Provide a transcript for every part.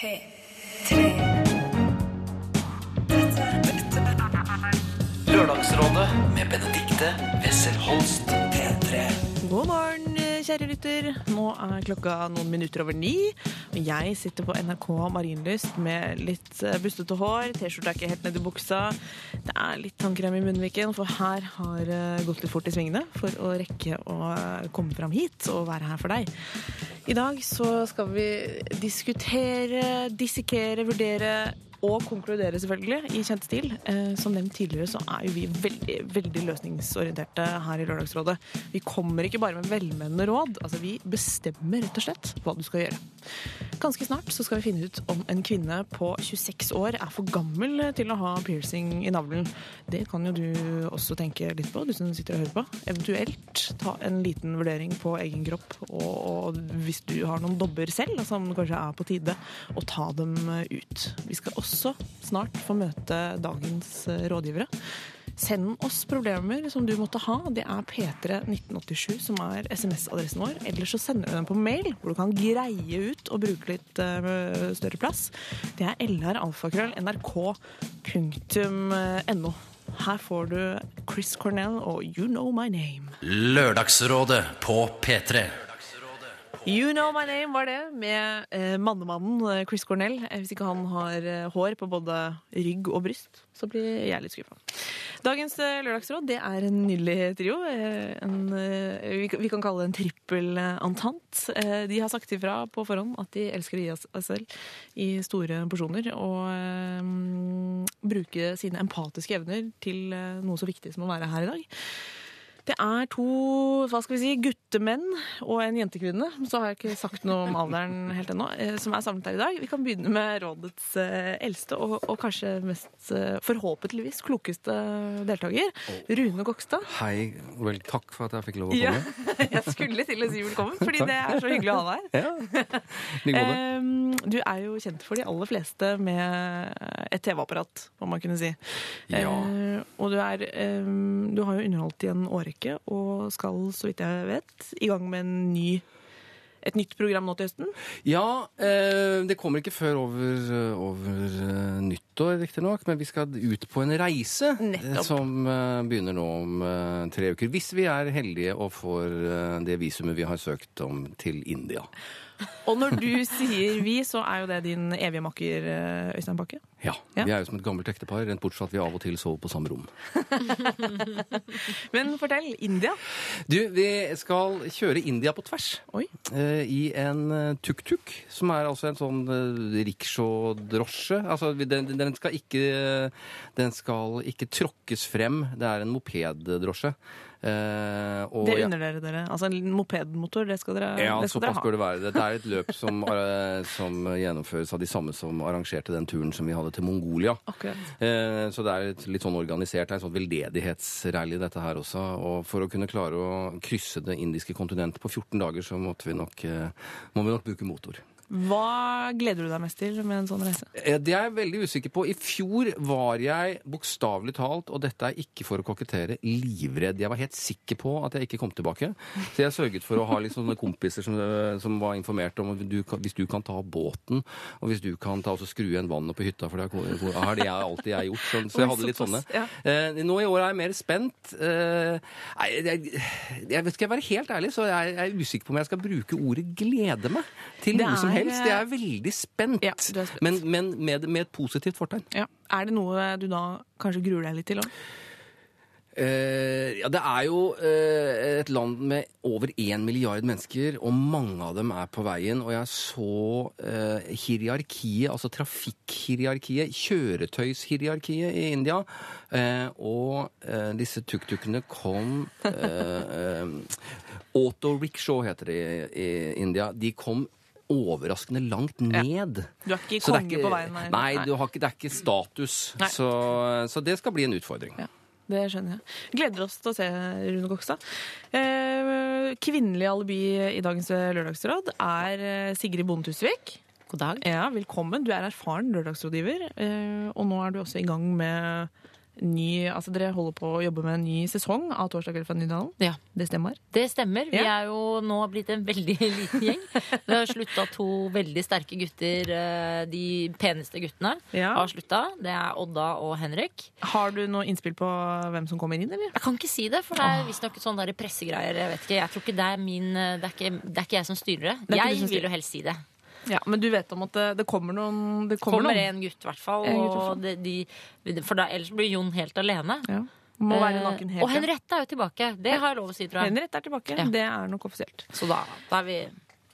P3. Lørdagsrådet med Benedikte Wessel Holst. P3. God morgen, kjære lytter. Nå er klokka noen minutter over ni. Og jeg sitter på NRK Marienlyst med litt eh, bustete hår. T-skjorta er ikke helt nedi buksa. Det er litt tannkrem i munnviken, for her har det gått litt fort i svingene for å rekke å eh, komme fram hit og være her for deg. I dag så skal vi diskutere, dissekere, vurdere og konkludere selvfølgelig i kjent stil. Eh, som nevnt tidligere så er jo vi veldig, veldig løsningsorienterte her i Lørdagsrådet. Vi kommer ikke bare med velmenende råd, altså vi bestemmer rett og slett hva du skal gjøre. Ganske snart så skal vi finne ut om en kvinne på 26 år er for gammel til å ha piercing i navlen. Det kan jo du også tenke litt på, du som sitter og hører på. Eventuelt ta en liten vurdering på egen kropp, og, hvis du har noen dobber selv, som kanskje er på tide, å ta dem ut. Vi skal også snart få møte dagens eh, rådgivere. Send oss problemer som du måtte ha. Det er P31987 som er SMS-adressen vår. Eller så sender du den på mail, hvor du kan greie ut og bruke litt eh, større plass. Det er lralfakrøll.nrk.no. Her får du Chris Cornell og You Know My Name. Lørdagsrådet på P3. You Know My Name var det, med eh, mannemannen eh, Chris Cornell. Eh, Hvis ikke han har eh, hår på både rygg og bryst, så blir jeg litt skuffa. Dagens eh, lørdagsråd det er en nydelig trio. eh, En, vi, vi kan kalle det en trippel entente. De har sagt ifra på forhånd at de elsker å gi oss selv i store porsjoner. Og bruke sine empatiske evner til noe så viktig som å være her i dag. Det er to hva skal vi si, guttemenn og en jentekvinne. Så har jeg ikke sagt noe om alderen helt ennå. eh, Som er samlet her i dag. Vi kan begynne med rådets eh, eldste og, og kanskje mest eh, forhåpentligvis klokeste deltaker. Rune Gokstad. Hei, vel, takk for at jeg fikk lov å komme. Ja, jeg skulle til å si velkommen, fordi det er så hyggelig å ha deg her. Ja, Du er jo kjent for de aller fleste med et TV-apparat, må man kunne si. Ja. Og du, er, du har jo underholdt i en årrekke, og skal, så vidt jeg vet, i gang med en ny, et nytt program nå til høsten. Ja, eh, det kommer ikke før over, over eh, nyttår, riktignok, men vi skal ut på en reise eh, Nettopp. som begynner nå om tre uker. Hvis vi er heldige og får det visumet vi har søkt om til India. Og når du sier vi, så er jo det din evige makker eh, Øystein Bakke. Ja. Vi er jo som et gammelt ektepar, rent bortsett fra at vi av og til sover på samme rom. Men fortell, India. Du, vi skal kjøre India på tvers. Oi. eh, I en eh, tuk-tuk, som er altså en sånn rickshaw-drosje. Altså, den, den, skal ikke, den skal ikke tråkkes frem. Det er en mopeddrosje. Eh, og Det unner dere dere. Altså en mopedmotor, det skal dere, ja, det skal dere såpass ha. bør det være. Dette er et løp som, eh, som gjennomføres av de samme som arrangerte den turen som vi hadde til Mongolia. Akkurat. Eh, Så det er et litt sånn organisert, det er en sånn veldedighetsrally dette her også. Og for å kunne klare å krysse det indiske kontinentet på 14 dager, så måtte vi nok, må vi nok bruke motor. Hva gleder du deg mest til med en sånn reise? Eh, Det er jeg veldig usikker på. I fjor var jeg bokstavelig talt, og dette er ikke for å kokettere, livredd. Jeg var helt sikker på at jeg ikke kom tilbake. Så jeg sørget for å ha litt sånne kompiser som, eh, som var informert om at du, hvis du kan ta båten, og hvis du kan ta og så skru igjen vannet på hytta, for det har det jeg alltid jeg gjort. Så, så jeg hadde litt sånne. Eh, nå i år er jeg mer spent. Nei, jeg, jeg skal jeg være helt ærlig, så jeg, jeg er usikker på om jeg skal bruke ordet glede meg til noe som er, helst. Jeg er veldig spent. Ja, er spent. Men, men med, med et positivt fortegn. Ja. Er det noe du da kanskje gruer deg litt til òg? Uh, ja, det er jo uh, et land med over én milliard mennesker, og mange av dem er på veien. Og jeg så uh, hierarkiet, altså trafikkhierarkiet, kjøretøyshierarkiet i India. Eh, og eh, disse tuk-tukene kom uh, eh, Auto-rickshaw heter det i, i India. De kom overraskende langt ned. Du er ikke Så det er konge på veien? nei. Nei, du har ikke, det er ikke status. Så, så det skal bli en utfordring. Ja, det skjønner jeg. Gleder oss til å se Rune Gokstad. Eh, kvinnelig alibi i dagens lørdagsråd er eh, Sigrid Bonde Tusvik. God dag. Ja, velkommen. Du er erfaren lørdagsrådgiver, eh, og nå er du også i gang med ny Altså dere holder på å jobbe med en ny sesong av Torsdag kveld fra Nydalen. Ja. Det stemmer? Det stemmer. Vi er jo nå blitt en veldig liten gjeng. Det har slutta to veldig sterke gutter. eh, De peneste guttene Ja. har slutta. Det er Odda og Henrik. Har du noe innspill på hvem som kommer inn, eller? Jeg kan ikke si det, for det er visstnok sånne pressegreier. Jeg vet ikke, jeg tror ikke det er min eh, Det er ikke, det er ikke jeg som styrer det. Det Jeg styrer. vil jo helst si det. Ja, Men du vet om at det, det kommer noen det kommer Kommer noen. en gutt, i hvert fall. De, de, for da, ellers blir Jon helt alene. Ja. Må være Eh, naken helt og Henriette er jo tilbake. Det har jeg lov å si, tror jeg. Henriette er tilbake. Ja. Det er nok offisielt. Så da, da er vi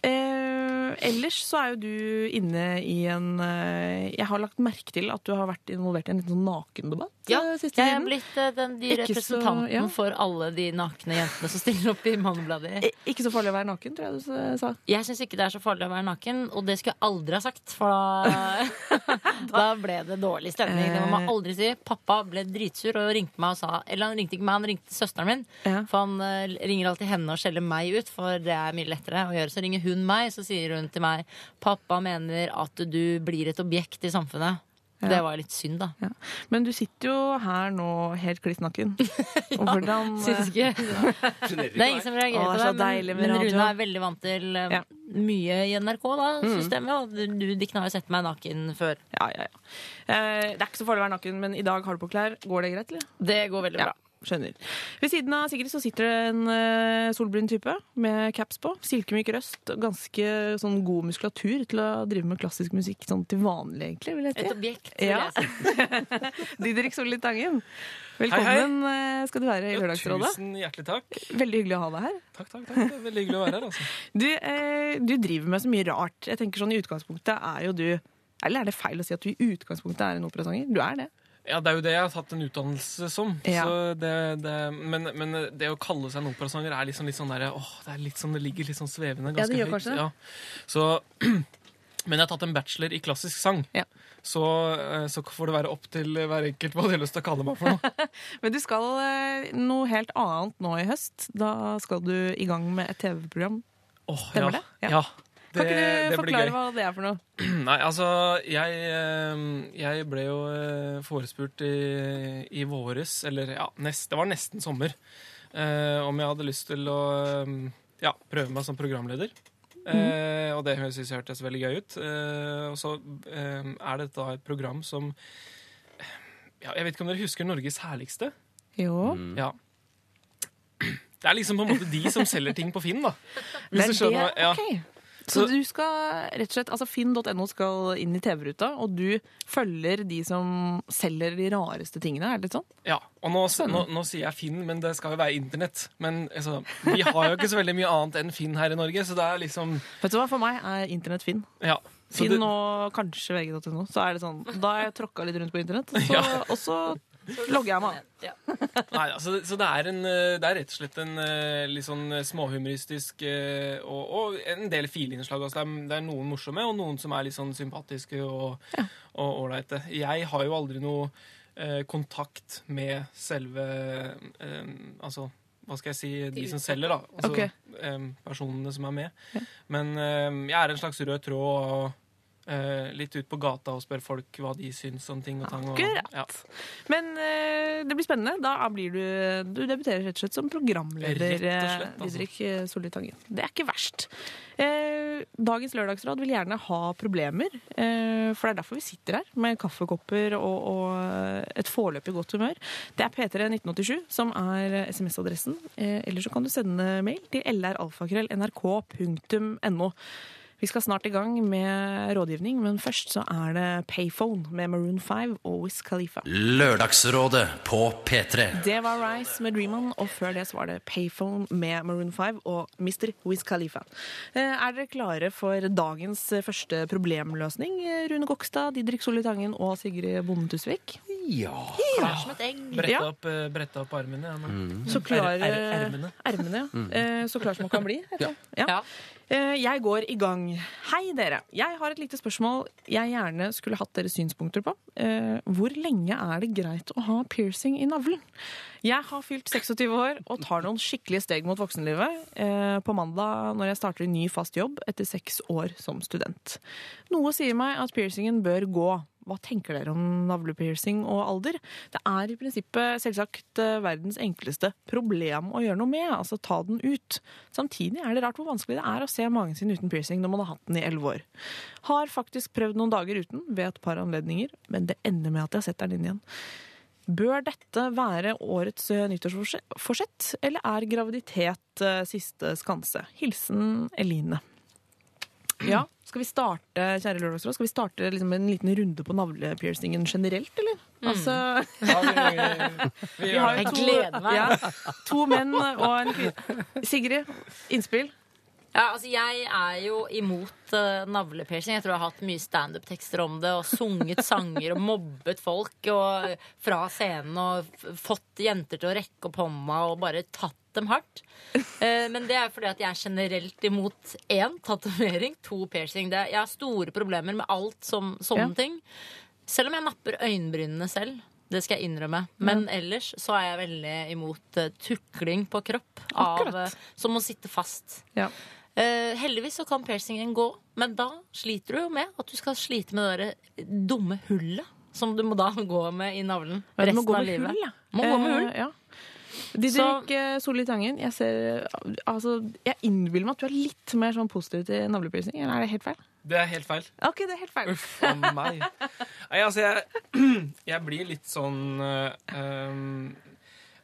Eh, ellers så er jo du inne i en eh, Jeg har lagt merke til at du har vært involvert i en liten sånn nakendebatt Ja, eh, siste jeg er tiden. blitt eh, den, de Ikke så- representanten ja. for alle de nakne jentene som stiller opp i Mannebladet. Eh, Ikke så farlig å være naken, tror jeg du s- sa. Jeg syns ikke det er så farlig å være naken, og det skulle jeg aldri ha sagt. For da, da ble det dårlig stemning. Det må man aldri si. Pappa ble dritsur og ringte meg og sa Eller han ringte ikke meg, han ringte søsteren min. Ja. For han eh, ringer alltid henne og skjeller meg ut, for det er mye lettere å gjøre. Så ringer hun meg, så sier hun til meg Pappa mener at du blir et objekt i samfunnet. Ja. Det var litt synd, da. Ja. Men du sitter jo her nå helt kliss naken. Og hvordan Syns ikke Det er ingen som reagerer er på det, men, men. Rune er veldig vant til eh, Ja. mye i NRK-systemet. Og du, Dikken har jo sett meg naken før. Ja, ja, ja. Eh, det er ikke så farlig å være naken, men i dag har du på klær. Går det greit, eller? Det går veldig Ja, bra. Skjønner. Ved siden av Sigrid så sitter det en uh, solbrun type med caps på. Silkemyk røst. Ganske sånn god muskulatur til å drive med klassisk musikk sånn til vanlig, egentlig. vil jeg Et objekt, vil Ja. jeg si. Didrik Solli Tangen. Velkommen eh, skal du være i Lørdagsrådet. Tusen hjertelig takk. Veldig hyggelig å ha deg her. Takk, takk, takk. Det er veldig hyggelig å være her. altså. Du, eh, du driver med så mye rart. Jeg tenker sånn I utgangspunktet er jo du Eller er det feil å si at du i utgangspunktet er en operasanger? Du er det. Ja, Det er jo det jeg har tatt en utdannelse som. Ja. Så det, det, men, men det å kalle seg en operasanger er liksom litt sånn der, åh, det er litt sånn, det ligger litt sånn svevende. Ja, det gjør høyt. kanskje. Ja. Så, men jeg har tatt en bachelor i klassisk sang. Ja. Så, eh, så får det være opp til hver enkelt hva de har lyst til å kalle meg for noe. Men du skal eh, noe helt annet nå i høst. Da skal du i gang med et TV-program. Åh, oh, ja. det? Ja. Ja. Kan ikke du det forklare hva det er for noe? Nei, altså jeg, eh, jeg ble jo eh, forespurt i, i våres, eller ja, nest, det var nesten sommer, eh, om jeg hadde lyst til å eh, ja, prøve meg som programleder. Eh, og det jeg hørtes veldig gøy ut. Eh, og så eh, er dette da et program som ja, Jeg vet ikke om dere husker Norges herligste? Jo. Ja. Det er liksom på en måte de som selger ting på Finn, da. Hvis Det du er det? ja. Så Så- du skal rett og slett, altså Finn.no skal inn i TV-ruta, og du følger de som selger de rareste tingene? Er det litt sånn? Ja, og nå, nå, nå sier jeg Finn, men det skal jo være internett. Men altså, vi har jo ikke så veldig mye annet enn Finn her i Norge, så det er liksom Vet du hva, For meg er internett Finn. Ja. Finn det- og kanskje VG.no. Så er det sånn, Da har jeg tråkka litt rundt på internett, så, Ja. Så logger jeg meg av. Ja. Nei, altså, så det er, en, eh, det er rett og slett en eh, litt sånn småhumoristisk eh, og, og en del filinnslag. Altså, det, er, det er noen morsomme, og noen som er litt sånn sympatiske og ålreite. Ja. Jeg har jo aldri noe eh, kontakt med selve eh, Altså hva skal jeg si, de som selger, da. Altså okay. eh, personene som er med. Men eh, jeg er en slags rød tråd og eh, litt ut på gata og spør folk hva de syns om ting og tang. Og, ja. Men eh, det blir spennende. Da blir du Du debuterer rett og slett som programleder, slett, eh, altså. Didrik eh, Solli Tangen. Det er ikke verst. Eh, dagens Lørdagsråd vil gjerne ha problemer, eh, for det er derfor vi sitter her med kaffekopper og, og et foreløpig godt humør. Det er P3 1987 som er SMS-adressen. Eh, eller så kan du sende mail til lralfakrøll.nrk.no. Vi skal snart i gang med rådgivning, men først så er det Payphone med Maroon 5 og Wiz Khalifa. Lørdagsrådet på P3. Det var Rise med Dream On, og før det så var det Payphone med Maroon 5 og Mr. Wiz Khalifa. Eh, Er dere klare for dagens eh, første problemløsning? Eh, Rune Gokstad, Didrik Solli Tangen og Sigrid Bonde Tusvik? Ja. ja. som et egg. Brette, Ja. opp, brette opp armene. Ja, mm. Så klar, Er- er- ermene. Ermene, ja. mm. Så klar som man kan bli. Ja. Ja. Eh, Jeg går i gang. Hei, dere. Jeg har et lite spørsmål jeg gjerne skulle hatt deres synspunkter på. Eh, Hvor lenge er det greit å ha piercing i navlen? Jeg har fylt 26 år og tar noen skikkelige steg mot voksenlivet eh, på mandag når jeg starter en ny fast jobb etter seks år som student. Noe sier meg at piercingen bør gå. Hva tenker dere om navlepiercing og alder? Det er i prinsippet selvsagt eh, verdens enkleste problem å gjøre noe med, altså ta den ut. Samtidig er det rart hvor vanskelig det er å se magen sin uten piercing når man har hatt den i elleve år. Har faktisk prøvd noen dager uten ved et par anledninger, men det ender med at jeg setter den inn igjen. Bør dette være årets eh, nyttårsforsett, eller er graviditet eh, siste skanse? Hilsen Eline. Ja, Skal vi starte kjære lørdagsråd, skal vi starte liksom en liten runde på navlepiercingen generelt, eller? Altså, Ja, vi, vi, vi vi har jo to. Ja, to menn og en kvinne. Sigrid, innspill? Ja, altså Jeg er jo imot uh, navlepiercing. Jeg tror jeg har hatt mye standup-tekster om det. Og sunget sanger og mobbet folk og, fra scenen og fått jenter til å rekke opp hånda og bare tatt dem hardt. Uh, men det er fordi at jeg er generelt imot én tatovering, to piercing. Det, jeg har store problemer med alt som sånne Ja. ting. Selv om jeg napper øyenbrynene selv. Det skal jeg innrømme. Men ellers så er jeg veldig imot eh, tukling på kropp. Av, eh, som må sitte fast. Ja. Eh, heldigvis så kan piercingen gå, men da sliter du jo med at du skal slite med det der dumme hullet. Som du må da gå med i navlen Ja, resten av livet. hull, ja. Må gå med hull. Uh, ja. Didrik eh, Solli Tangen, jeg ser Altså, jeg innbiller meg at du er litt mer sånn positiv til navlepiercing, eller er det helt feil? Det er helt feil. Ok, det er helt feil. Uff a meg. Nei, altså, jeg, jeg blir litt sånn um,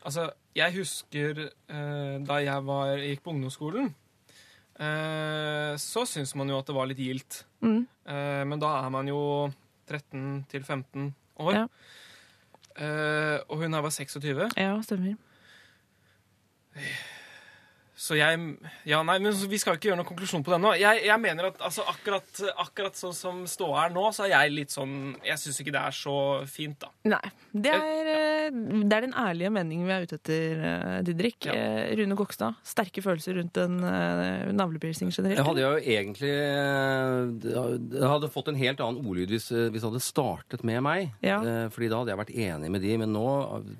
Altså, jeg husker uh, da jeg var, gikk på ungdomsskolen, så syns man jo at det var litt gildt. Mm. Eh, men da er man jo 13 til 15 år. Ja. Eh, og hun her var 26. Ja, stemmer. Så jeg Ja, nei, men vi skal jo ikke gjøre noen konklusjon på det nå. Jeg, jeg mener at altså, akkurat, akkurat sånn som ståa er nå, så er jeg litt sånn Jeg syns ikke det er så fint, da. Nei. Det er, eh, det er den ærlige meningen vi er ute etter, eh, Didrik. Ja. Eh, Rune Kokstad, sterke følelser rundt en navlepiercing generelt? Jeg hadde jo egentlig Det hadde fått en helt annen ordlyd hvis, hvis det hadde startet med meg. Ja. Fordi da hadde jeg vært enig med de, men nå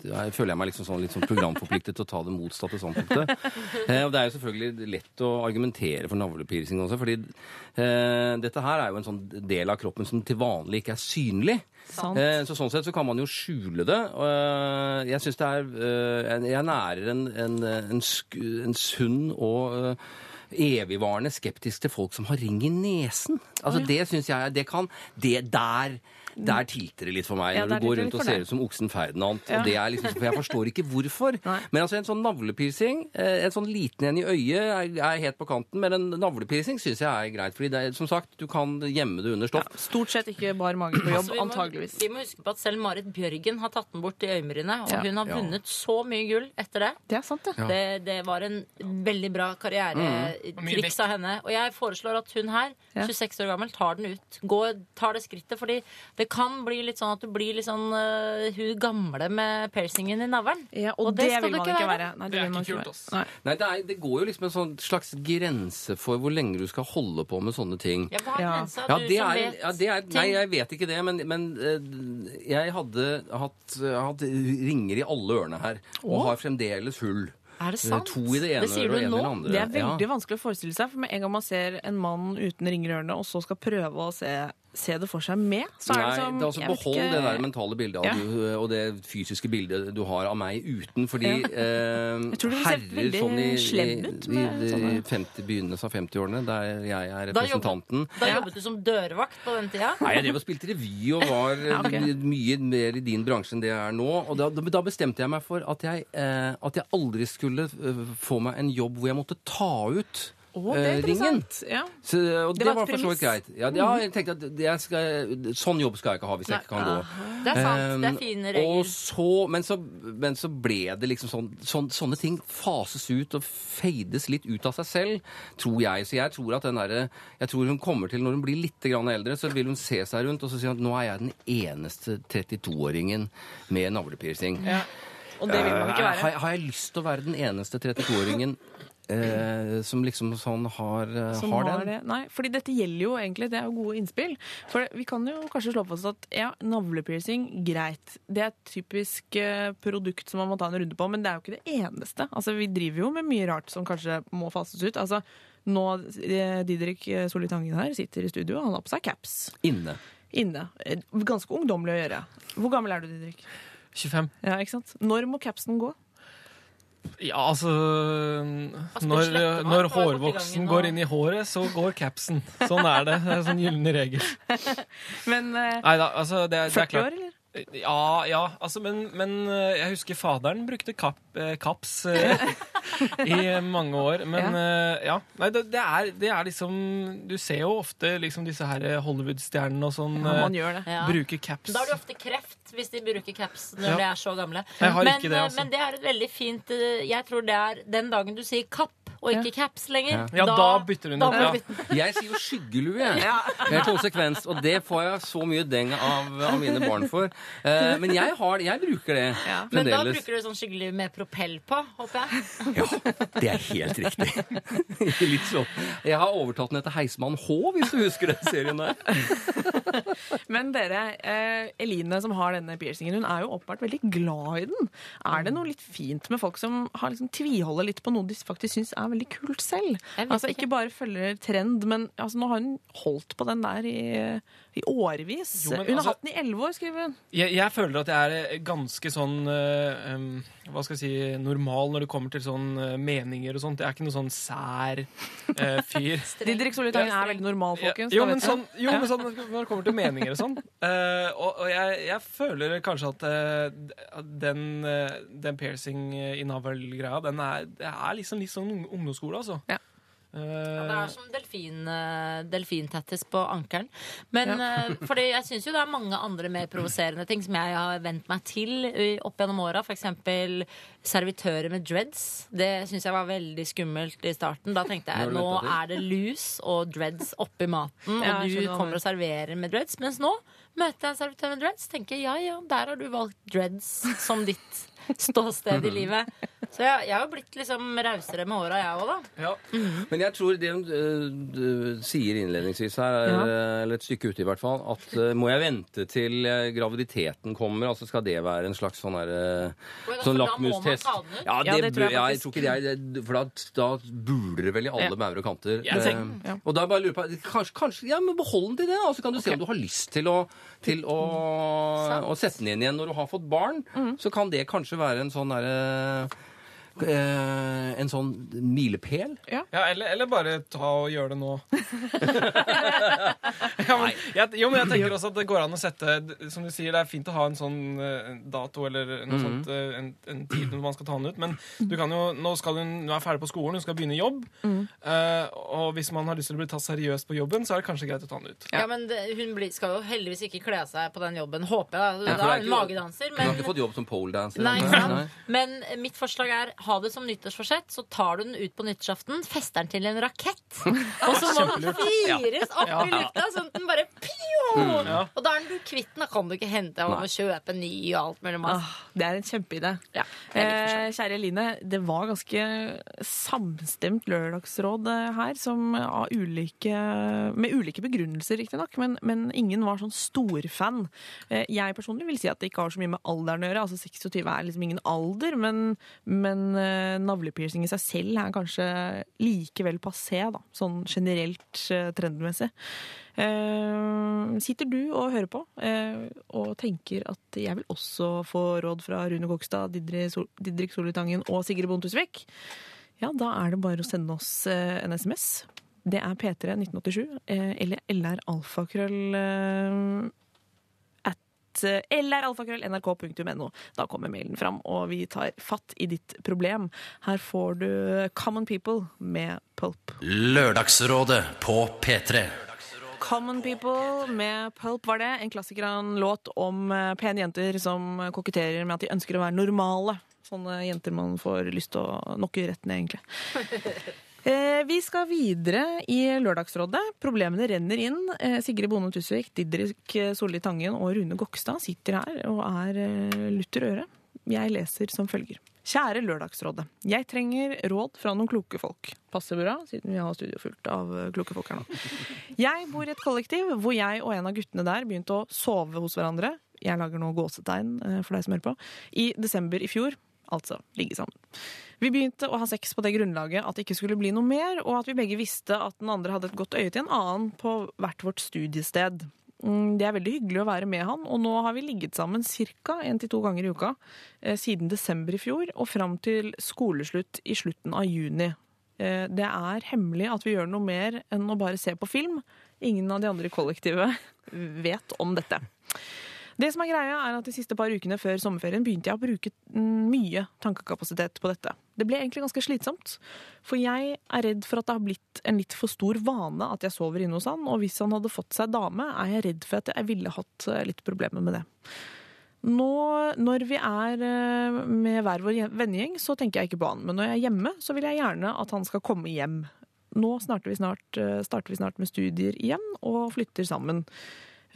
jeg føler jeg meg liksom sånn, litt sånn programforpliktet til å ta det motsatte standpunktet. Det er jo selvfølgelig lett å argumentere for navlepiercing også, fordi eh, dette her er jo en sånn del av kroppen som til vanlig ikke er synlig. Eh, Så sånn sett så kan man jo skjule det. og, eh, Jeg synes det er eh, Jeg nærer en, en, en, en sunn og eh, evigvarende skeptisk til folk som har ring i nesen. Altså Det syns jeg det kan Det der der tilter det litt for meg, Ja, når du går rundt og ser ut som oksen Ferdinand. Ja. Og det er liksom, for jeg forstår ikke hvorfor. Nei. Men altså en sånn navlepiercing, eh, en sånn liten en i øyet, er, er helt på kanten. Men en navlepiercing syns jeg er greit. fordi det er, som sagt, du kan gjemme det under stoff. Stort sett ikke bar mage på jobb, Altså, vi, må, antageligvis. vi må huske på at selv Marit Bjørgen har tatt den bort i øyenbrynet. Og Ja. hun har Ja. vunnet så mye gull etter det. Det er sant, det. Ja. Det, det var en veldig bra karrieretriks mm. av henne. Og jeg foreslår at hun her, 26 år gammel, tar den ut. Går, tar det skrittet. Fordi det kan bli litt sånn at du blir litt sånn uh, hun gamle med piercingen i navlen. Ja, og, Og det, det skal vil du man ikke være. være. Nei, Det er ikke kult, ass. Nei. Nei, det, er, det går jo liksom en sånn slags grense for hvor lenge du skal holde på med sånne ting. Ja, hva er Ja. grensa? Ja, du som vet ja, er Nei, jeg vet ikke det, men, men uh, jeg hadde hatt, hatt ringer i alle ørene her. Og Å? har fremdeles hull. Er det Eh, sant? To i det ene sier du nå. det. Det er veldig ja. vanskelig å forestille seg, for med en gang man ser en mann uten ringer i ørene, og så skal prøve å se, se det for seg med, så er Nei, det som det er altså Behold ikke- det der mentale bildet av Ja. du, og det fysiske bildet du har av meg uten. Fordi eh, Jeg tror du herrer sånn i, ut i, i, i begynnelsen av 50-årene, der jeg er Da representanten Da Ja. jobbet du som dørvakt på den tida. Nei, jeg drev og spilte revy og var Ja, ok. eh, mye mer i din bransje enn det jeg er nå. Og da, da bestemte jeg meg for at jeg, eh, at jeg aldri skulle eh, få meg en jobb hvor jeg måtte ta ut Å, det er interessant. ringen. interessant. Ja. Så, og det, var et var for så vidt greit. Ja, ja, jeg tenkte at skal, sånn jobb skal jeg ikke ha hvis jeg ikke kan gå. Det er sant. Det er fine og regler. så, men, så, men så ble det liksom sånn, sånn Sånne ting fases ut og feides litt ut av seg selv, tror jeg. Så jeg tror at den der, Jeg tror hun kommer til, når hun blir litt grann eldre, så vil hun se seg rundt og så si at nå er jeg den eneste 32-åringen med navlepiercing. Ja. Og det vil man ikke Eh, være. Har, har jeg lyst til å være den eneste 32-åringen eh, som liksom sånn har, eh, som har har den? det. Nei, fordi dette gjelder jo egentlig, det er jo gode innspill. For vi kan jo kanskje slå fast at ja, navlepiercing, greit. Det er et typisk eh, produkt som man må ta en runde på, men det er jo ikke det eneste. Altså, vi driver jo med mye rart som kanskje må fases ut. Altså, nå, eh, Didrik Solli Tangen her sitter i studio, og han har på seg caps. Inne. inne. Ganske ungdommelig å gjøre. Hvor gammel er du, Didrik? 25. Ja, ikke sant? Når må capsen gå? Ja, altså Altså, Når, når hårvoksen går inn i håret, så går capsen. Sånn er det. Det er en sånn gyllen regel. Men eh, Nei da, altså det, det er 40 klart. år, eller? Ja, ja, altså, men, men eh, jeg husker faderen brukte kap, eh, kaps eh, i mange år. Men eh, ja, nei, det, det, er, det er liksom Du ser jo ofte liksom disse her Hollywood-stjernene og sånn Ja, man eh, gjør det. Ja. bruke caps. Da har du ofte kreft hvis de bruker caps når Ja. de er så gamle. Men, det, altså. men det er et veldig fint eh, Jeg tror det er den dagen du sier kapp og ikke caps lenger. Ja, da bytter hun da ut, ja. Jeg sier jo skyggelue, jeg. Helt konsekvens. Og det får jeg så mye deng av, av mine barn for. Uh, men jeg, har, jeg bruker det Ja. Men da bruker du sånn skyggelue med propell på, håper jeg. Ja, det er helt riktig. Litt sånn. Jeg har overtatt den etter Heismann H, hvis du husker den serien der. Men dere, eh, Eline som har denne piercingen, hun er jo åpenbart veldig glad i den. Er det noe litt fint med folk som har liksom tviholder litt på noe de faktisk syns er veldig kult selv? Altså ikke. Bare følger trend, men altså, nå har hun holdt på den der i, i årevis. Jo, hun har altså- hatt den i elleve år, skriver hun. Jeg, jeg føler at jeg er ganske sånn uh, um, Hva skal jeg si normal når det kommer til sånn uh, meninger og sånt. Jeg er ikke noe sånn sær uh, fyr. Didrik Solitangen er veldig normal, folkens. Jo, men sånn, jo, men sånn når det kommer til meninger og sånn. og og jeg, jeg føler kanskje at den, den piercing i navl-greia, den er, det er liksom litt sånn ungdomsskole, altså. Ja. Det Eh, er som delfin, eh, delfintattis på ankelen. Men ja. fordi jeg syns jo det er mange andre mer provoserende ting som jeg har vent meg til eh, opp gjennom åra. F.eks. servitører med dreads. Det syns jeg var veldig skummelt i starten. Da tenkte jeg nå er det lus og dreads oppi maten, og du kommer og serverer med dreads. Mens nå møter jeg en servitør med dreads, tenker jeg, ja ja, der har du valgt dreads som ditt ståsted i livet. Så jeg, jeg har jo blitt liksom rausere med åra, jeg òg, da. ja. Men jeg tror det hun øh, du sier innledningsvis her, er, Ja. øh, eller et stykke ute i hvert fall, at øh, må jeg vente til graviditeten kommer, altså skal det være en slags sånn der, øh, Oi, sånn lakmustest? Ja, den ut? Ja, det, det tror jeg ja, jeg tror ikke det er det, For da, da buler det vel i alle Ja. bauger og kanter. Eh, ja. Og da bare lurer på kanskje, kanskje, ja, men Behold den til det, og så kan du se om du har lyst til å, til å, å sette den inn igjen når du har fått barn. Mm. Så kan det kanskje være en sånn derre eh, En sånn milepæl. Ja, eller, eller bare ta og gjøre det nå. ja, men, jeg, jo, men jeg tenker også at det går an å sette Som du sier, det er fint å ha en sånn eh, dato eller noe sånt, eh, en, en tid når man skal ta den ut, men du kan jo, nå skal hun nå er ferdig på skolen, hun skal begynne i jobb. uh, og hvis man har lyst til å bli tatt seriøst på jobben, så er det kanskje greit å ta den ut. Ja, men det, Hun blir, skal jo heldigvis ikke kle seg på den jobben, håper jeg. Da, Ja, da er hun magedanser. magedanser. Hun har ikke fått jobb som poledanser? nei, nei. men mitt forslag er ha det som nyttårsforsett. Så tar du den ut på nyttårsaften, fester den til en rakett, og så må den fires opp i lufta, sånn at den bare pio! Og da er den kvitt den. Da kan du ikke hente og kjøpe en ny og alt mulig mas. Ah, det er en kjempeidé. Ja, Eh, kjære Eline, det var ganske samstemt lørdagsråd eh, her, som av ulike, med ulike begrunnelser, riktignok, men, men ingen var sånn storfan. Eh, jeg personlig vil si at det ikke har så mye med alderen å gjøre. altså 26 er liksom ingen alder, men, men eh, navlepiercing i seg selv er kanskje likevel passé, da, sånn generelt eh, trendmessig. Eh, sitter du og hører på og tenker at jeg vil også få råd fra Rune Kokstad, Didrik, Sol Solitangen og Sigrid Bonde Tusvik? Ja, da er det bare å sende oss en SMS. Det er P3 1987 eh, eller LR-alfakrøll eh, at eller alfakrøll.nrk.no. Da kommer mailen fram, og vi tar fatt i ditt problem. Her får du Common People med Pulp. Lørdagsrådet på P3. Common People med Pulp var det. En klassiker av en låt om eh, pene jenter som koketterer med at de ønsker å være normale. Sånne jenter man får lyst til å nokke rett ned, egentlig. Eh, Vi skal videre i Lørdagsrådet. Problemene renner inn. Eh, Sigrid Bonde Tusvik, Didrik Solli Tangen og Rune Gokstad sitter her og er eh, lutter øre. Jeg leser som følger. Kjære Lørdagsrådet. Jeg trenger råd fra noen kloke folk. Passer bra, siden vi har studio fullt av eh, kloke folk her nå. Jeg bor i et kollektiv hvor jeg og en av guttene der begynte å sove hos hverandre. Jeg lager nå gåsetegn eh, for deg som hører på. I desember i fjor. Altså ligge sammen. Vi begynte å ha sex på det grunnlaget at det ikke skulle bli noe mer, og at vi begge visste at den andre hadde et godt øye til en annen på hvert vårt studiested. Mm, Det er veldig hyggelig å være med han, og nå har vi ligget sammen ca. én til to ganger i uka eh, siden desember i fjor og fram til skoleslutt i slutten av juni. Eh, Det er hemmelig at vi gjør noe mer enn å bare se på film. Ingen av de andre i kollektivet vet om dette. Det som er greia er at De siste par ukene før sommerferien begynte jeg å bruke mye tankekapasitet på dette. Det ble egentlig ganske slitsomt, for jeg er redd for at det har blitt en litt for stor vane at jeg sover inne hos han, og hvis han hadde fått seg dame, er jeg redd for at jeg ville hatt eh, litt problemer med det. Nå, når vi er eh, med hver vår vennegjeng, så tenker jeg ikke på han. Men når jeg er hjemme, så vil jeg gjerne at han skal komme hjem. Nå starter vi snart, eh, starter vi snart med studier igjen, og flytter sammen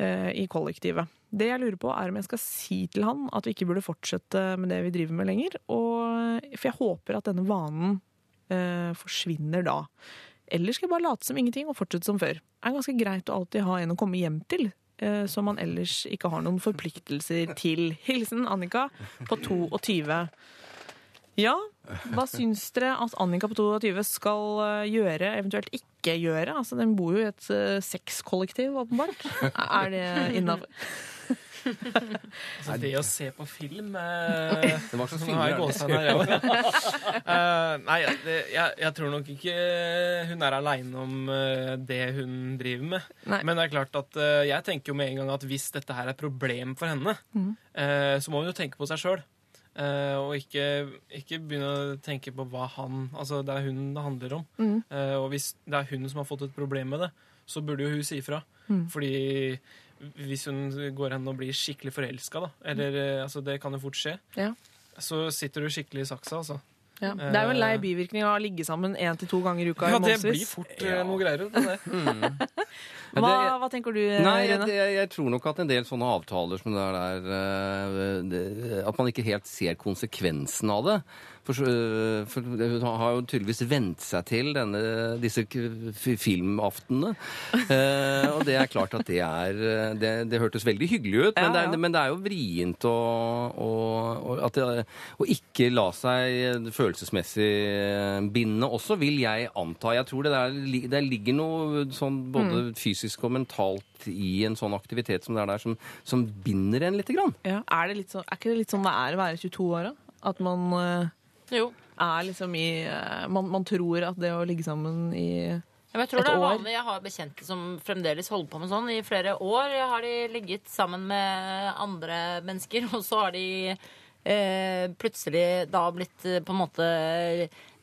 eh, i kollektivet. Det jeg lurer på, er om jeg skal si til han at vi ikke burde fortsette med det vi driver med lenger. Og, for jeg håper at denne vanen eh, forsvinner da. Eller skal jeg bare late som ingenting og fortsette som før? Det er ganske greit å alltid ha en å komme hjem til. eh, Som man ellers ikke har noen forpliktelser til. Hilsen Annika på 22. Ja, hva syns dere at Annika på 22 skal eh, gjøre, eventuelt ikke gjøre? Altså, Den bor jo i et eh, sexkollektiv, åpenbart. Er det innafor? Altså, det å se på film eh, Det var sånn film jeg også. Eh, Nei, det, jeg, jeg tror nok ikke hun er aleine om uh, det hun driver med. Nei. Men det er klart at uh, jeg tenker jo med en gang at hvis dette her er problem for henne, mm. eh, så må hun jo tenke på seg sjøl. og ikke, ikke begynne å tenke på hva han Altså, det er hun det handler om. Mm. Uh, og hvis det er hun som har fått et problem med det, så burde jo hun si ifra. Mm. Fordi hvis hun går hen og blir skikkelig forelska, da, eller eh, altså, det kan jo fort skje, Ja. så sitter du skikkelig i saksa, altså. Ja. Det er jo en lei bivirkning av å ligge sammen én til to ganger i uka. Ja, i det blir fort ja. noe greier. Men Hva, hva tenker du, Nei, jeg, Rune? jeg, jeg tror nok at en del sånne avtaler som det er der eh, At man ikke helt ser konsekvensen av det. For, for hun har jo tydeligvis vent seg til denne, disse filmaftenene. Eh, og det er klart at det er eh, Det, det hørtes veldig hyggelig ut, men, Ja, det ja. er, men det er jo vrient å, å, å, at det, å ikke la seg følelsesmessig binde også, vil jeg anta. Jeg tror det der der ligger noe sånn både fysisk og mentalt i en sånn aktivitet som det er der, som, som binder en lite grann. Ja, er, det litt så, er ikke det litt sånn det er å være 22 år, da? At man Jo. er liksom i eh, man, man tror at det å ligge sammen i Ja, jeg tror Et det er år. vanlig. Jeg har bekjente som fremdeles holder på med sånn. I flere år har de ligget sammen med andre mennesker, og så har de eh, plutselig da blitt eh, på en måte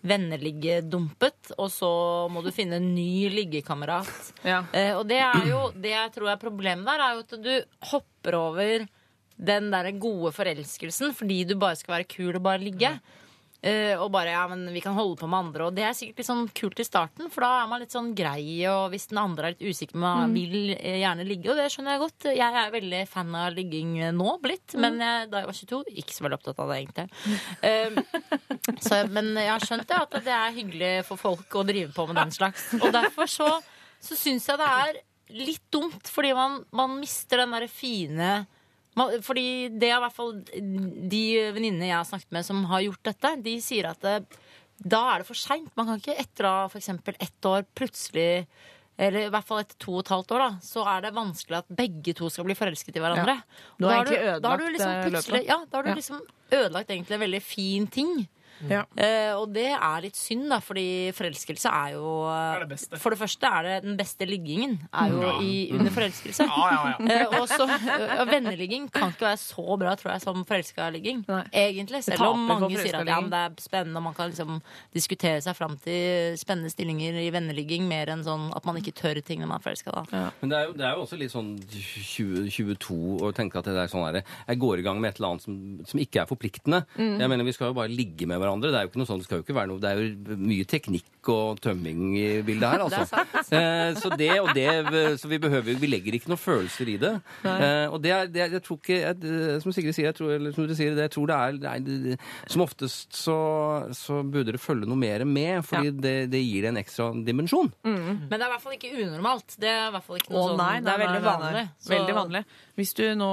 venneliggedumpet, og så må du finne en ny liggekamerat. Ja. Eh, og det er jo det jeg tror er problemet der, er jo at du hopper over den der gode forelskelsen fordi du bare skal være kul og bare ligge. Eh, og bare ja, men vi kan holde på med andre. Og det er sikkert litt sånn kult i starten, for da er man litt sånn grei, og hvis den andre er litt usikker, man vil eh, gjerne ligge. Og det skjønner jeg godt. Jeg er veldig fan av ligging eh, nå blitt, men jeg, da jeg var 22, ikke så veldig opptatt av det, egentlig. Eh, så, men jeg har skjønt det, at det er hyggelig for folk å drive på med den slags. Og derfor så, så syns jeg det er litt dumt, fordi man, man mister den derre fine fordi det er i hvert fall de venninnene jeg har snakket med som har gjort dette, de sier at det, da er det for seint. Man kan ikke etter f.eks. ett år plutselig eller i hvert fall etter to og et halvt år, da, så er det vanskelig at begge to skal bli forelsket i hverandre. Du Da, har da da har du liksom eh, plutselig. Ja, da har du Ja. liksom ødelagt egentlig en veldig fin ting. Ja. Eh, og det er litt synd, da, fordi forelskelse er jo Er det. For det første er det den beste liggingen er jo i, under forelskelse. Ja, ja, ja. Eh, og så eh, Venneligging kan ikke være så bra, tror jeg, som forelska-ligging. Egentlig. Selv om mange sier at ja, men det er spennende, og man kan liksom diskutere seg fram til spennende stillinger i venneligging, mer enn sånn at man ikke tør ting når man er forelska. Men det er, jo, det er jo også litt sånn 20, 22 å tenke at det er sånn her, jeg går i gang med et eller annet som, som ikke er forpliktende. Jeg mener, Vi skal jo bare ligge med hverandre. Det er jo ikke noe sånn, det skal jo ikke være noe, det er jo mye teknikk og tømming i bildet her. altså. Eh, så det og det, så vi behøver, vi legger ikke noen følelser i det. Eh, og det er, det er, jeg tror ikke, jeg, eh, som Sigrid sier, jeg tror, eller som dere sier, det, jeg tror det er, det er det, Som oftest så, så burde det følge noe mer med, fordi det, det gir det en ekstra dimensjon. Men det er i hvert fall ikke unormalt. Det er i hvert fall ikke noe Å sånn nei, Det er veldig vanlig. Så- Veldig vanlig. Hvis du nå,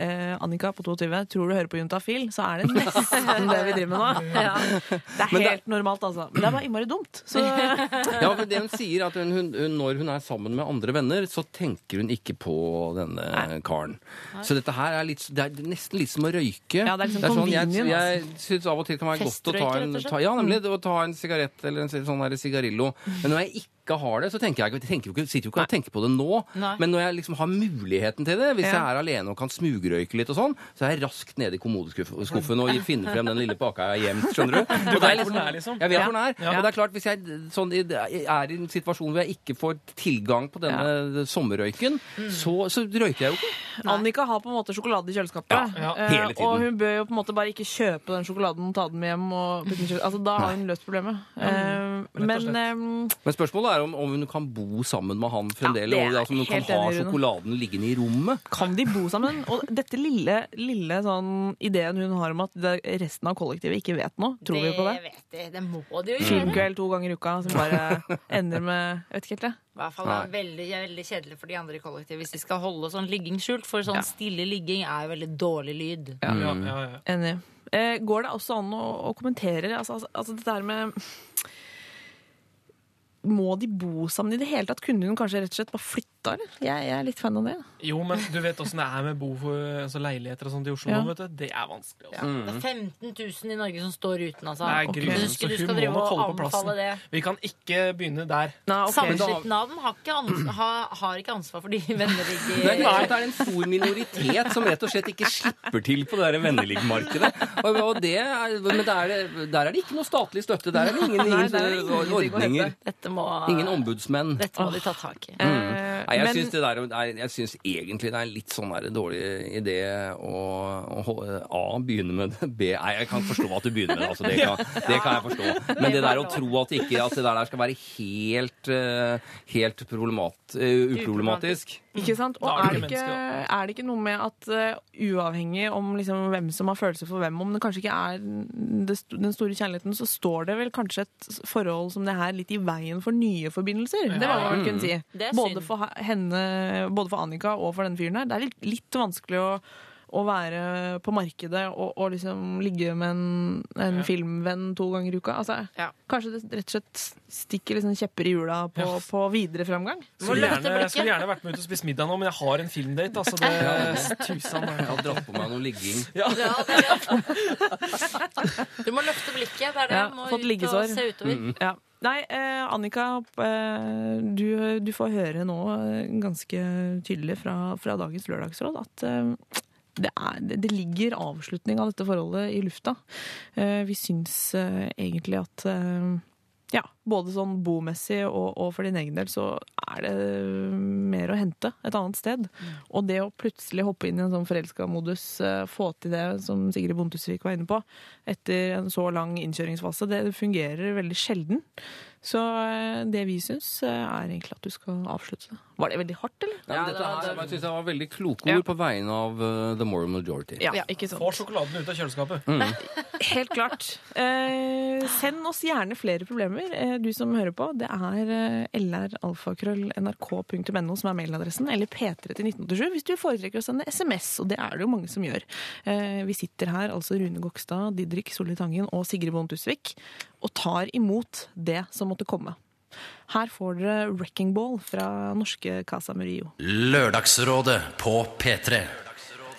eh, Annika på 22, tror du hører på Juntafil, så er det nesten det vi driver med nå. Ja. Det er Men det- helt normalt, altså. Men det er bare innmari dumt. Så Ja, men det hun sier, at hun, hun, hun, når hun er sammen med andre venner, så tenker hun ikke på denne karen. Så dette her er, litt, det er nesten litt som å røyke. Ja, det er liksom det er sånn, jeg syns av og til kan være godt å ta en, ta, ja, nemlig, å ta en sigarett eller en sånn her sigarillo. Men når jeg ikke har det, så tenker jeg, ikke- tenker jo ikke, sitter jo ikke og tenker på det nå. Nei. Men når jeg liksom har muligheten til det, hvis Ja. jeg er alene og kan smugrøyke litt og sånn, så er jeg raskt nede i kommodeskuffen og finner frem den lille pakka jeg har gjemt, skjønner du? Du vet hvor den er, liksom. Jeg vet Ja. hvor den er. Ja. Og det er klart, hvis jeg sånn, er i en situasjon hvor jeg ikke får tilgang på denne sommerrøyken, så, så røyker jeg jo ikke. Annika har på en måte sjokolade i kjøleskapet. Ja, eh, hele tiden. Og hun bør jo på en måte bare ikke kjøpe den sjokoladen, og ta den med hjem og putte den. Altså, da har hun løst problemet. Eh, men slett. eh, Men spørsmålet er om, om hun kan bo sammen med han fremdeles. Ja, det altså, om hun kan ha sjokoladen liggende i rommet. kan de bo sammen? Og dette lille, lille sånn ideen hun har om at resten av kollektivet ikke vet noe, tror vi på det? vet jeg. Det må de jo gjøre. Filmkveld to ganger i uka som bare ender med Jeg vet ikke helt det. I hvert fall det er veldig, veldig kjedelig for de andre i kollektivet hvis de skal holde sånn ligging skjult. For sånn Ja. stille ligging er jo veldig dårlig lyd. Ja, ja, ja. Enig. Eh, går det også an å, å kommentere altså, altså, altså dette her med Må de bo sammen i det hele tatt? Kunne hun kanskje rett og slett bare flytta, eller? Jeg, jeg er litt fan av det. Jo, men du vet åssen det er med bo for, altså leiligheter og sånt i Oslo Ja. nå, vet du. Det er vanskelig. Ja. Mm. Det er 15 000 i Norge som står uten, altså. Det er grusomt, Du så hun må nok holde på plassen. det. Vi kan ikke begynne der. Nei, ok. Samskipnaden har, ikke ans har, har ikke ansvar for de venner Det er klart det er en stor minoritet som rett og slett ikke slipper til på det der vennligmarkedet. Og, og det er, men der, er- der er det ikke noe statlig støtte. Der er det ingen, ingen Nei, er å ordninger. Dette må, Ingen ombudsmenn. dette må de ta tak i. Eh, Nei, jeg men- syns det der, jeg syns egentlig det er litt sånn der dårlig idé å, å A. begynne med det, B. Nei, jeg kan forstå at du begynner med det. Altså, det, kan, det kan jeg forstå. Men det der å tro at, ikke, at det der skal være helt, eh, helt problemat, eh, uproblematisk Ikke sant? Og er det ikke er det ikke noe med at eh, uavhengig om liksom hvem som har følelser for hvem, om det kanskje ikke er det, den store kjærligheten, så står det vel kanskje et forhold som det her litt i veien for nye forbindelser. Det var det man kunne si. Det er Både for henne, både for Annika og for den fyren her. Det er litt, litt vanskelig å å være på markedet og, og liksom ligge med en, en Ja. filmvenn to ganger i uka. Altså, Ja. Kanskje det rett og slett stikker liksom kjepper i hjula på, Ja. på videre framgang? Skulle gjerne, skulle gjerne vært med ut og spist middag nå, men jeg har en filmdate. Altså det tusen Jeg har dratt på meg noe ligging. ja. Ja, det. Du må løfte blikket. Det er det. Ja, Du må ut liggesår. og se utover. Ja. Nei, eh, Annika, eh, du, du får høre nå eh, ganske tydelig fra, fra dagens lørdagsråd at eh, det, er, det, ligger avslutning av dette forholdet i lufta. Eh, vi syns eh, egentlig at eh, ja, både sånn bomessig og, og for din egen del så er det mer å hente et annet sted. Og det å plutselig hoppe inn i en sånn forelska modus, få til det som Sigrid Bontusvik var inne på, etter en så lang innkjøringsfase, det fungerer veldig sjelden. Så det vi syns, er egentlig at du skal avslutte det. Var det veldig hardt, eller? Ja, det dette her, jeg synes det var veldig kloke Ja. ord på vegne av uh, the moral majority. Ja, Ja. ikke sant. Få sjokoladen ut av kjøleskapet. Helt klart. Eh, send oss gjerne flere problemer, eh, du som hører på. Det er eh, lralfakrøll.nrk.no som er mailadressen, eller P3 til 1987 hvis du foretrekker å sende SMS, og det er det jo mange som gjør. Eh, vi sitter her, altså Rune Gokstad, Didrik Solli Tangen og Sigrid Bonde Tusvik, og tar imot det som måtte komme. Her får dere Wrecking Ball fra norske Casa Murillo. Lørdagsrådet på P3.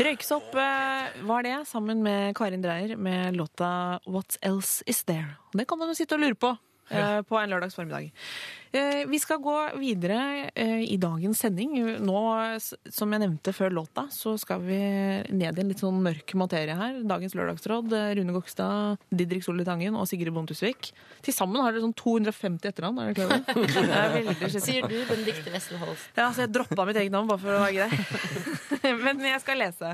Røykes opp eh, var det, sammen med Karin Dreyer med låta What Else Is There. Det kan man jo sitte og lure på eh, på en lørdags formiddag. Eh, vi skal gå videre eh, i dagens sending. Nå, som jeg nevnte før låta, så skal vi ned i en litt sånn mørk materie her. Dagens lørdagsråd. Rune Gokstad, Didrik Solli Tangen og Sigrid Bonde Tusvik. Til sammen har dere sånn 250 etternavn, er dere klar over det? Er veldig. Sier du, Benedicte Wessel Holst. Ja, så jeg droppa mitt eget navn bare for å være grei. Men jeg skal lese.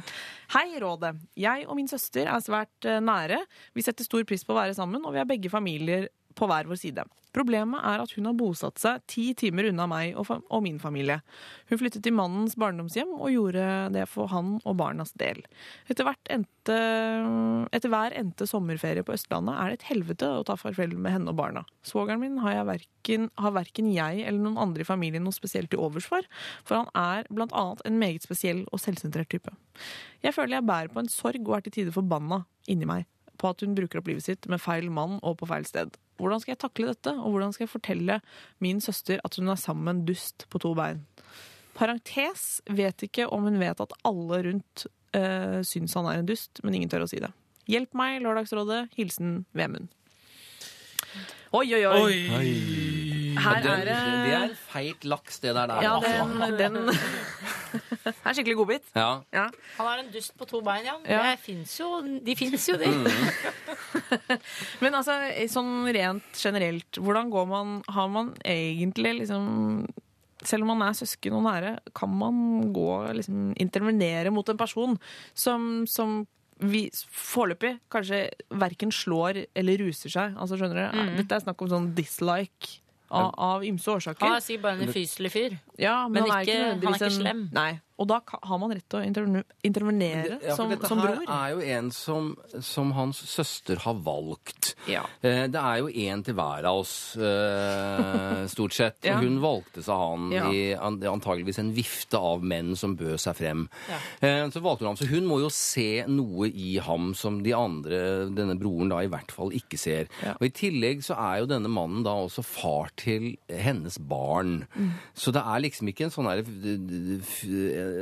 Hei, Rådet. Jeg og min søster er svært nære. Vi setter stor pris på å være sammen, og vi har begge familier på hver vår side. Problemet er at hun har bosatt seg ti timer unna meg og, min familie. Hun flyttet til mannens barndomshjem og gjorde det for han og barnas del. Etter, endte, etter hver endte sommerferie på Østlandet er det et helvete å ta farvel med henne og barna. Svogeren min har, verken, har verken jeg eller noen andre i familien noe spesielt til overs for, for han er blant annet en meget spesiell og selvsentrert type. Jeg føler jeg bærer på en sorg og er til tider forbanna inni meg på at hun bruker opp livet sitt med feil mann og på feil sted. Hvordan skal jeg takle dette, og hvordan skal jeg fortelle min søster at hun er sammen med en dust på to bein? Parentes vet ikke om hun vet at alle rundt øh, syns han er en dust, men ingen tør å si det. Hjelp meg, Lørdagsrådet. Hilsen Vemund. Oi, oi, oi. Oi! Her det, er det det er feit laks, det der. der Ja, altså. den, den Det er skikkelig godbit. Ja. Ja. Han er en dust på to bein, ja. Ja. Det finnes jo, de fins jo, de. Men altså, sånn rent generelt, hvordan går man Har man egentlig liksom selv om man er søsken og nære, kan man gå liksom, intervenere mot en person som, som vi foreløpig kanskje verken slår eller ruser seg. Altså, skjønner du? Dette er snakk om sånn dislike av, av ymse Han årsaker. er sikkert bare en ufyselig fyr. Ja, men, men han er ikke- han er ikke slem. Nei. Og da har man rett til å intervene- intervenere Ja, som, dette som bror. er jo en som, som hans søster har valgt. Ja. Eh, Det er jo én til hver av oss, eh, stort sett. Ja. Hun valgte seg han Ja. i antageligvis en vifte av menn som bød seg frem. Eh, Så valgte hun ham. Så hun må jo se noe i ham som de andre, denne broren, da i hvert fall ikke ser. Og i tillegg så er jo denne mannen da også far til hennes barn. Mm. Så det er liksom ikke en sånn her,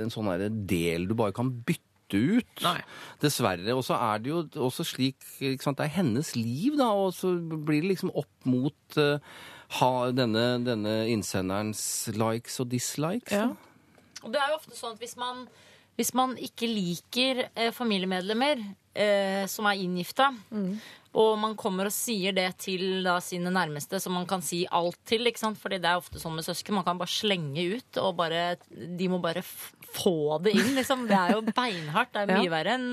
en sånn her del du bare kan bytte ut. Nei. Dessverre. Og så er det jo også slik ikke sant, Det er hennes liv, da, og så blir det liksom opp mot uh, ha, denne, denne innsenderens likes og dislikes. Ja. Og det er jo ofte sånn at hvis man, hvis man ikke liker eh, familiemedlemmer eh, som er inngifta, og man kommer og sier det til da, sine nærmeste, som man kan si alt til, ikke sant? fordi det er ofte sånn med søsken, man kan bare slenge ut, og bare, de må bare få det inn, liksom. Det er jo beinhardt. Det er mye Ja. verre enn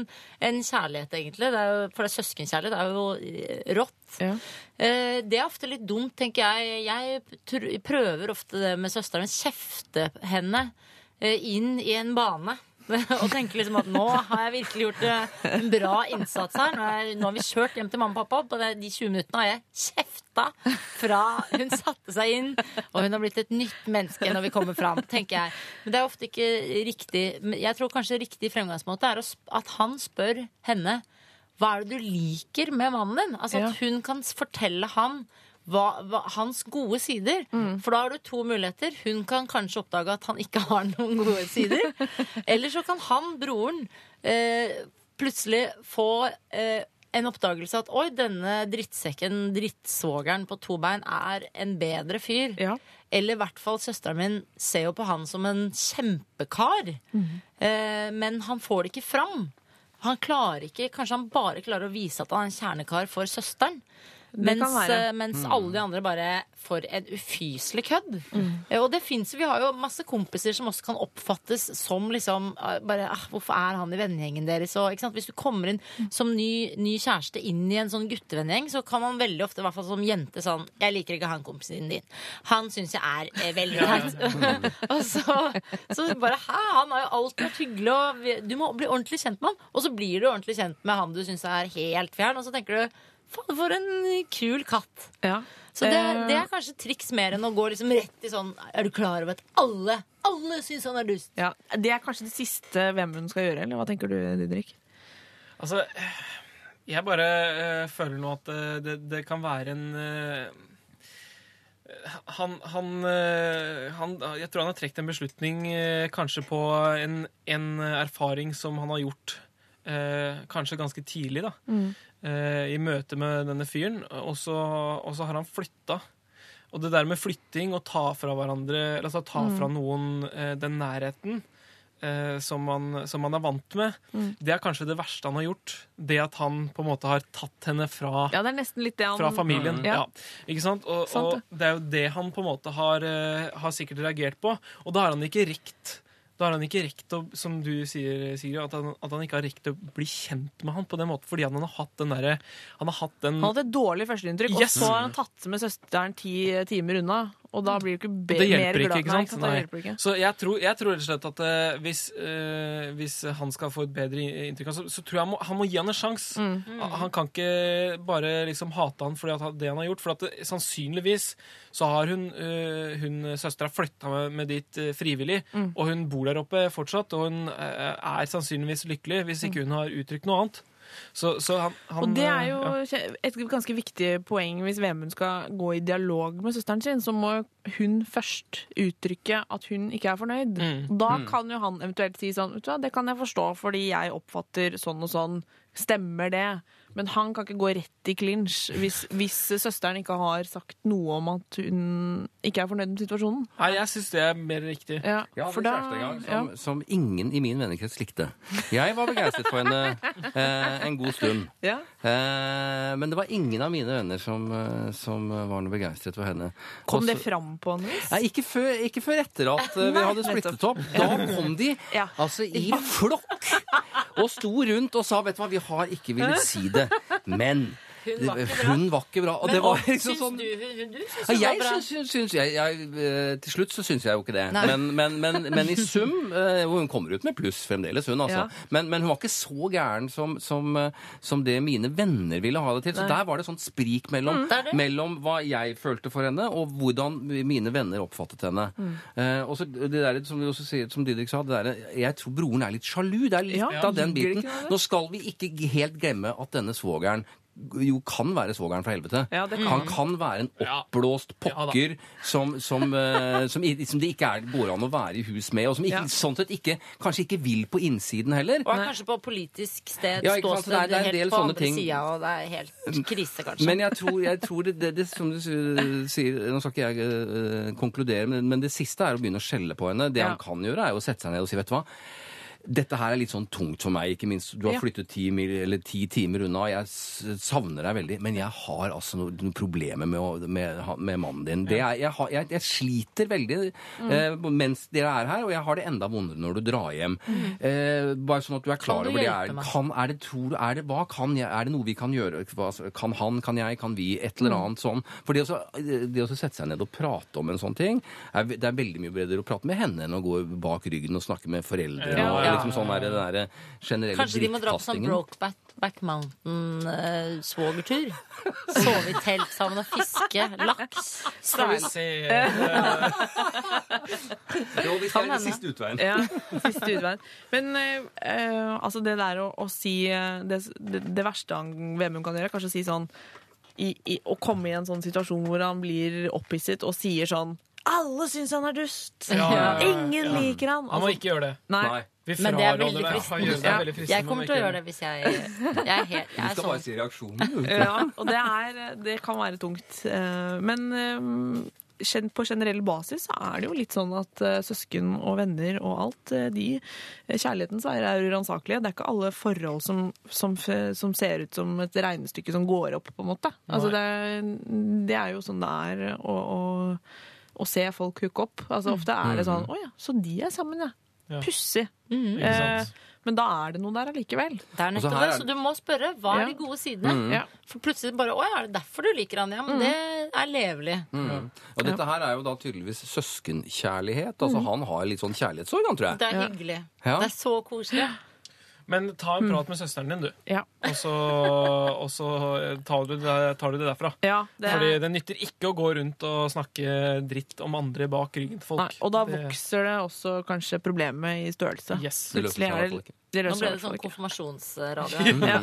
en kjærlighet, egentlig. Det er jo, for det er søskenkjærlighet det er jo eh, rått. Ja. Eh, Det er ofte litt dumt, tenker jeg. Jeg prøver ofte det med søsteren. Kjefte henne eh, inn i en bane. og tenker liksom at nå har jeg virkelig gjort eh, en bra innsats her. Nå, er, nå har vi kjørt hjem til mamma og pappa, og de 20 minuttene har jeg kjefta fra hun satte seg inn, og hun har blitt et nytt menneske når vi kommer fram, tenker jeg. Men det er ofte ikke riktig. Jeg tror kanskje riktig fremgangsmåte er at han spør henne hva er det du liker med mannen din? Altså At hun kan fortelle han hva, hva, hans gode sider. For da har du to muligheter. Hun kan kanskje oppdage at han ikke har noen gode sider. Eller så kan han, broren, eh, plutselig få eh, en oppdagelse at oi, denne drittsekken, drittsvogeren på to bein, er en bedre fyr. Ja. Eller i hvert fall søsteren min ser jo på han som en kjempekar. Eh, men han får det ikke fram. Han klarer ikke, Kanskje han bare klarer å vise at han er en kjernekar for søsteren. Mens, eh, mens alle de andre bare For en ufyselig kødd. Mm. Og det finnes, vi har jo masse kompiser som også kan oppfattes som liksom eh, bare, ah, Hvorfor er han i vennegjengen deres? Og, ikke sant? Hvis du kommer inn som ny, ny kjæreste inn i en sånn guttevennegjeng, så kan man veldig ofte, i hvert fall som jente, sånn Jeg liker ikke han kompisen din. Han syns jeg er eh, veldig teit. og så, så bare Hæ, han har jo alltid vært hyggelig, og du må bli ordentlig kjent med han. Og så blir du ordentlig kjent med han du syns er helt fjern, og så tenker du Faen, for en kul katt. Ja. Så det, Eh, det er kanskje triks mer enn å gå liksom rett i sånn Er du klar over at alle, alle syns han er dust? ja. Det er kanskje det siste hvem hun skal gjøre, eller hva tenker du, Didrik? Altså, jeg bare eh, føler nå at eh, det, det kan være en eh, han, han, han Jeg tror han har trukket en beslutning kanskje på en, en erfaring som han har gjort eh, kanskje ganske tidlig, da. Eh, I møte med denne fyren. Og så, og så har han flytta. Og det der med flytting og ta fra hverandre Altså ta fra noen eh, den nærheten eh, som, man, som man er vant med, det er kanskje det verste han har gjort. Det at han på en måte har tatt henne fra Ja, det det han fra familien. Ja. Ja. Ikke sant? Og, Sant og det er jo det han på en måte har, eh, har sikkert reagert på. Og da har han ikke rekt da har han ikke rekt å, som du sier, Sigrid, at han, at han ikke har rekt å bli kjent med han på den måten, fordi han har hatt den derre Han har hatt den Han hadde et dårlig førsteinntrykk, Yes. og så har han tatt med søsteren ti timer unna. Og da blir du ikke be Det hjelper mer ikke, glad. ikke Nei, sant? Nei. hjelper ikke. Så jeg tror, jeg tror rett og slett at uh, hvis, uh, hvis han skal få et bedre inntrykk, så, så tror jeg han må, han må gi han en sjanse. Mm. Han kan ikke bare liksom hate han fordi det han har gjort. For at det, sannsynligvis så har hun, uh, hun søstera flytta med, med dit uh, frivillig, Mm. og hun bor der oppe fortsatt, og hun er sannsynligvis lykkelig hvis ikke hun har uttrykt noe annet. Så, så han, han Og det er jo ja. et ganske viktig poeng hvis Vemund skal gå i dialog med søsteren sin, så må hun først uttrykke at hun ikke er fornøyd. Mm. Da kan jo han eventuelt si sånn, vet du hva, det kan jeg forstå fordi jeg oppfatter sånn og sånn. Stemmer det? Men han kan ikke gå rett i clinch hvis, hvis søsteren ikke har sagt noe om at hun ikke er fornøyd med situasjonen. Nei, jeg syns det er mer riktig. Ja, Jeg for hadde da- kjæreste en gang ja. som, som ingen i min vennekrets likte. Jeg var begeistret for henne eh, en god stund. Ja. Eh, men det var ingen av mine venner som, eh, som var noe begeistret for henne. Kom Også, det fram på noe vis? Nei, ikke før, ikke før etter at eh, vi hadde splittet opp. Da kom de Ja. altså i flokk og sto rundt og sa vet du hva, vi har ikke villet si det, men Hun var ikke bra. hun var ikke bra. Og Men det var liksom syns sånn du, hun, du syns ja, hun var bra? syns, syns, jeg, jeg, eh, Til slutt så syns jeg jo ikke det. Men, men, men, men i sum eh, Hun kommer ut med pluss fremdeles, hun altså. Ja. Men, men hun var ikke så gæren som, som, eh, som det mine venner ville ha det til. Så der var det sånn sprik mellom, Det er det. mellom hva jeg følte for henne, og hvordan mine venner oppfattet henne. Eh, og så det der, som, sier, som Didrik sa, det der, jeg tror broren er litt sjalu. Det er litt Ja, av den biten. det? Nå skal vi ikke helt glemme at denne svogeren jo kan være svogeren fra helvete. Ja, det kan Han kan være en oppblåst Ja pokker som, som, eh, som, i- som det ikke er, går an å være i hus med, og som ikke, Ja. sånn sett ikke, kanskje ikke vil på innsiden heller. Og er kanskje på politisk sted, Ja, ikke sant, så det er- ståsted, det er en del helt på sånne andre ting. sida, og det er helt krise, kanskje. Men jeg tror, jeg tror det, det, det som du s- sier Nå skal ikke jeg eh, konkludere, men, men det siste er å begynne å skjelle på henne. Det Ja. han kan gjøre, er jo å sette seg ned og si vet du hva. Dette her er litt sånn tungt for meg, ikke minst. Du har flyttet ti, mil, eller ti timer unna, jeg savner deg veldig. Men jeg har altså noen, problemer med, med, med mannen din. Det er, jeg, har, jeg, jeg sliter veldig Mm. eh, mens dere er her, og jeg har det enda vondere når du drar hjem. Eh, bare sånn at du er klar Mm. Kan du over det. Er, kan, er det, tror er det, hva kan jeg, er det noe vi kan gjøre? Hva, kan han, kan jeg, kan vi? Et eller Mm. annet sånn. For det å, det å sette seg ned og prate om en sånn ting, det er veldig mye bedre å prate med henne enn å gå bak ryggen og snakke med foreldre. Ja, ja. Liksom sånn der, den der generelle Kanskje de må dra på sånn. Brokeback Mountain-svogertur? Sove i telt sammen og fiske laks. Skal vi se Jo, vi Kan det er den siste utveien. Ja, siste utveien. Men eh, eh, altså det der å, å si eh, det, det, verste Vemund kan gjøre, kanskje å si sånn i, i, Å komme i en sånn situasjon hvor han blir opphisset og sier sånn Alle syns han er dust! Ja, ja, ja, Ingen ja. liker han! Han må Altså, ikke gjøre det. nei. Nei. Vi Men det er fraråder veldig det. fristende. Ja, det er veldig fristende, Jeg kommer til å gjøre det hvis jeg Jeg er, helt, jeg Du skal bare sånn. si reaksjonen. du. Ja, og det, er, det kan være tungt. Eh, Men eh, på generell basis så er det jo litt sånn at eh, søsken og venner og alt, de Kjærlighetens veier er uransakelige. Det er ikke alle forhold som, som, som ser ut som et regnestykke som går opp, på en måte. Altså det, det er jo sånn det er å, å, å se folk hooke opp. Altså Ofte er det sånn Å ja, så de er sammen, ja. Ja. Pussig. Mm. Eh, Men da er det noe der allikevel. Det er nettopp det, så du må spørre hva Ja. er de gode sidene. Ja. For plutselig bare Å ja, er det derfor du liker han? Ja, men det er levelig. Mm. Og dette her er jo da tydeligvis søskenkjærlighet. Altså Han har litt sånn kjærlighetssorg, han, tror jeg. Det er hyggelig. Ja. Det er så koselig. Men ta en prat med søsteren din, du. Ja. Og så, og så tar, du det, tar du det derfra. ja det er- Fordi det nytter ikke å gå rundt og snakke dritt om andre bak ryggen til folk. Nei, og da Det- vokser det også kanskje problemet i størrelse. Yes. Plutselig er det Nå ble det sånn konfirmasjonsradio. Ja.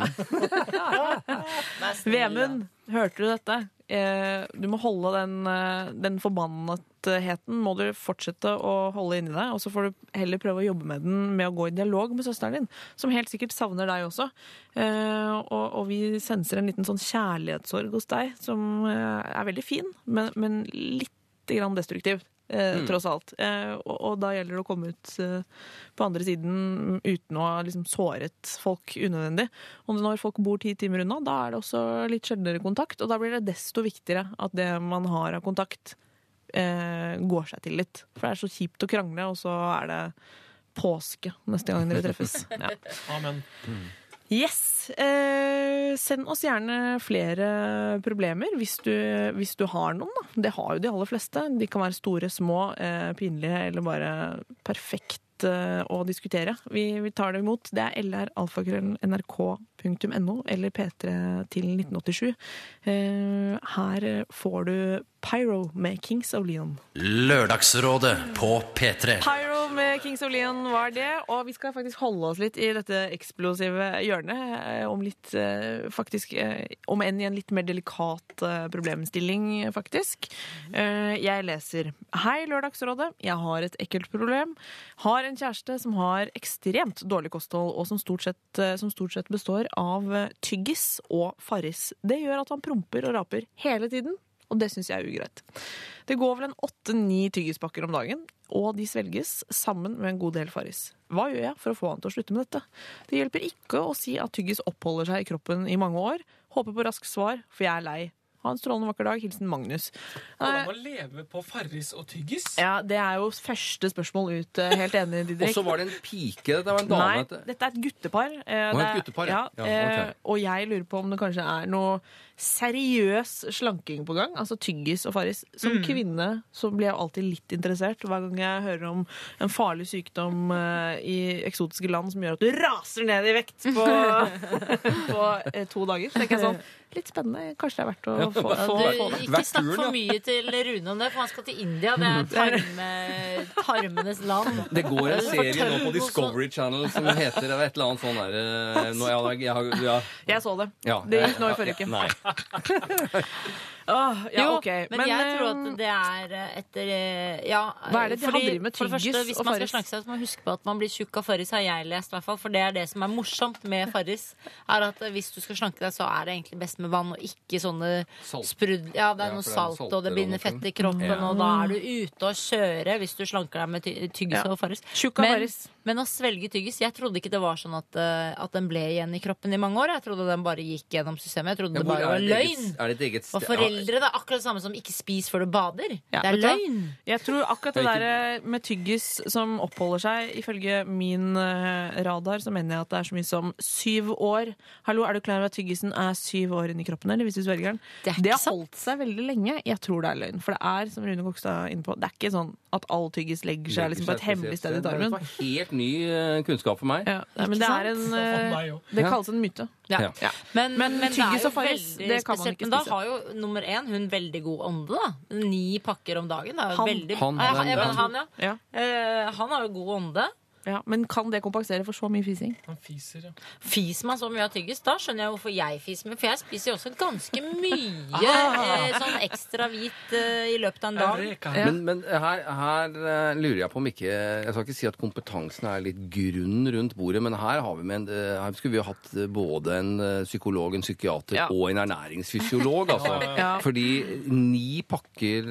Vemund, hørte du dette? Eh, du må holde den, eh, den forbannetheten må du fortsette å holde inni deg, og så får du heller prøve å jobbe med den med å gå i dialog med søsteren din, som helt sikkert savner deg også. Eh, og, og vi senser en liten sånn kjærlighetssorg hos deg, som er veldig fin, men, men litt grann destruktiv. Eh, Tross alt. Eh, og, og da gjelder det å komme ut eh, på andre siden uten å ha liksom såret folk unødvendig. Og når folk bor ti timer unna, da er det også litt sjeldnere kontakt. Og da blir det desto viktigere at det man har av kontakt, eh, går seg til litt. For det er så kjipt å krangle, og så er det påske neste gang dere treffes. Ja. Amen. Yes! Eh, send oss gjerne flere problemer hvis du, hvis du har noen. Da. Det har jo de aller fleste. De kan være store, små, eh, pinlige eller bare perfekt eh, å diskutere. Vi, vi tar det imot. Det er lralfakrøll.nrk.no eller P3 til 1987. Eh, her får du Pyro med Kings of Leon. Lørdagsrådet på P3. Pyro med Kings of Leon var det. Og vi skal faktisk holde oss litt i dette eksplosive hjørnet. eh, Om litt eh, faktisk eh, Om enn i en litt mer delikat problemstilling, faktisk. Eh, Jeg leser Hei, Lørdagsrådet. Jeg har et ekkelt problem. Har en kjæreste som har ekstremt dårlig kosthold, og som stort sett, som stort sett består av tyggis og Farris. Det gjør at han promper og raper hele tiden. Og det syns jeg er ugreit. Det går vel en åtte-ni tyggispakker om dagen, og de svelges sammen med en god del Farris. Hva gjør jeg for å få han til å slutte med dette? Det hjelper ikke å si at tyggis oppholder seg i kroppen i mange år. Håper på raskt svar, for jeg er lei. Ha en strålende vakker dag. Hilsen Magnus. Hvordan det Eh, å leve på Farris og tyggis? Ja, Det er jo første spørsmål ut. eh, Helt enig, Og Didrik. så var det en pike. Dette var en dame. Nei, dette. dette er et guttepar. Eh, og, det et er- guttepar, ja. ja. okay. eh, Og jeg lurer på om det kanskje er noe seriøs slanking på gang. Altså tyggis og Farris. Som Mm. kvinne så blir jeg alltid litt interessert hver gang jeg hører om en farlig sykdom eh, i eksotiske land som gjør at du raser ned i vekt på, på eh, to dager. Så tenker jeg sånn Litt spennende. Kanskje det er verdt å få, Ja, få, du, få det. ikke snakk for mye til Rune om det, for han skal til India. Det er tarme, tarmenes land. Det går en serie nå på Discovery Channel som heter et eller annet sånn derre nå, jeg, jeg, ja, Jeg så det. ja, Det gikk nå i forrige uke. Nei. Åh, ja, jo, okay. men, jeg eh, tror at det er eh, etter eh, Ja, Hva er det de fordi, driver med for det tyggis første, Hvis man skal Farris? slanke seg, så må man huske på at man blir tjukk av Farris, har jeg lest. hvert fall, For det er det som er morsomt med Farris. Er at eh, Hvis du skal slanke deg, så er det egentlig best med vann, og ikke sånne Salt. sprud... Ja, det er Ja, noe det salt, og det og binder fett i kroppen, Ja. og da er du ute og kjøre hvis du slanker deg med ty tyggis Ja. og Farris. Tjukk av Men, Farris. Men å svelge tyggis Jeg trodde ikke det var sånn at, eh, at den ble igjen i kroppen i mange år. Jeg trodde den bare gikk gjennom systemet. Jeg trodde Ja, det bare var løgn. eget- det Og foreldre, det er akkurat det samme som ikke spis før du bader. Ja, det er løgn. Jeg tror akkurat det er der med tyggis som oppholder seg, ifølge min eh, radar, så mener jeg at det er så mye som syv år. Hallo, er du klar over at tyggisen er syv år inni kroppen, eller hvis du svelger den? Det Det har holdt seg veldig lenge. Jeg tror det er løgn. For det er, som Rune Kokstad er inne på, det er ikke sånn at all tyggis legger seg liksom på et hemmelig sted i tarmen. Helt ny eh, kunnskap for meg. Ja, nei, men det er en eh. Det kalles en myte. Ja. Ja. Ja. Men, Men men, er tyggis jo og Farris, det kan man spesielt. spise. Men da har jo nummer én hun veldig god ånde, da. Ni pakker om dagen. Han. veldig Han, han, han. Ja. Eh, han har jo god ånde. Ja, men kan det kompensere for så mye fising? Han fiser, ja. Fiser man så mye av tyggis, da skjønner jeg hvorfor jeg fiser med. For jeg spiser jo også ganske mye Ah. eh, sånn ekstra hvit eh, i løpet av en dag. Ja. Men, men her, her eh, lurer jeg på om ikke Jeg skal ikke si at kompetansen er litt grunn rundt bordet, men her, har vi med en, eh, her skulle vi jo hatt eh, både en psykolog, en psykiater Ja. og en ernæringsfysiolog. Altså. Ja. Fordi ni pakker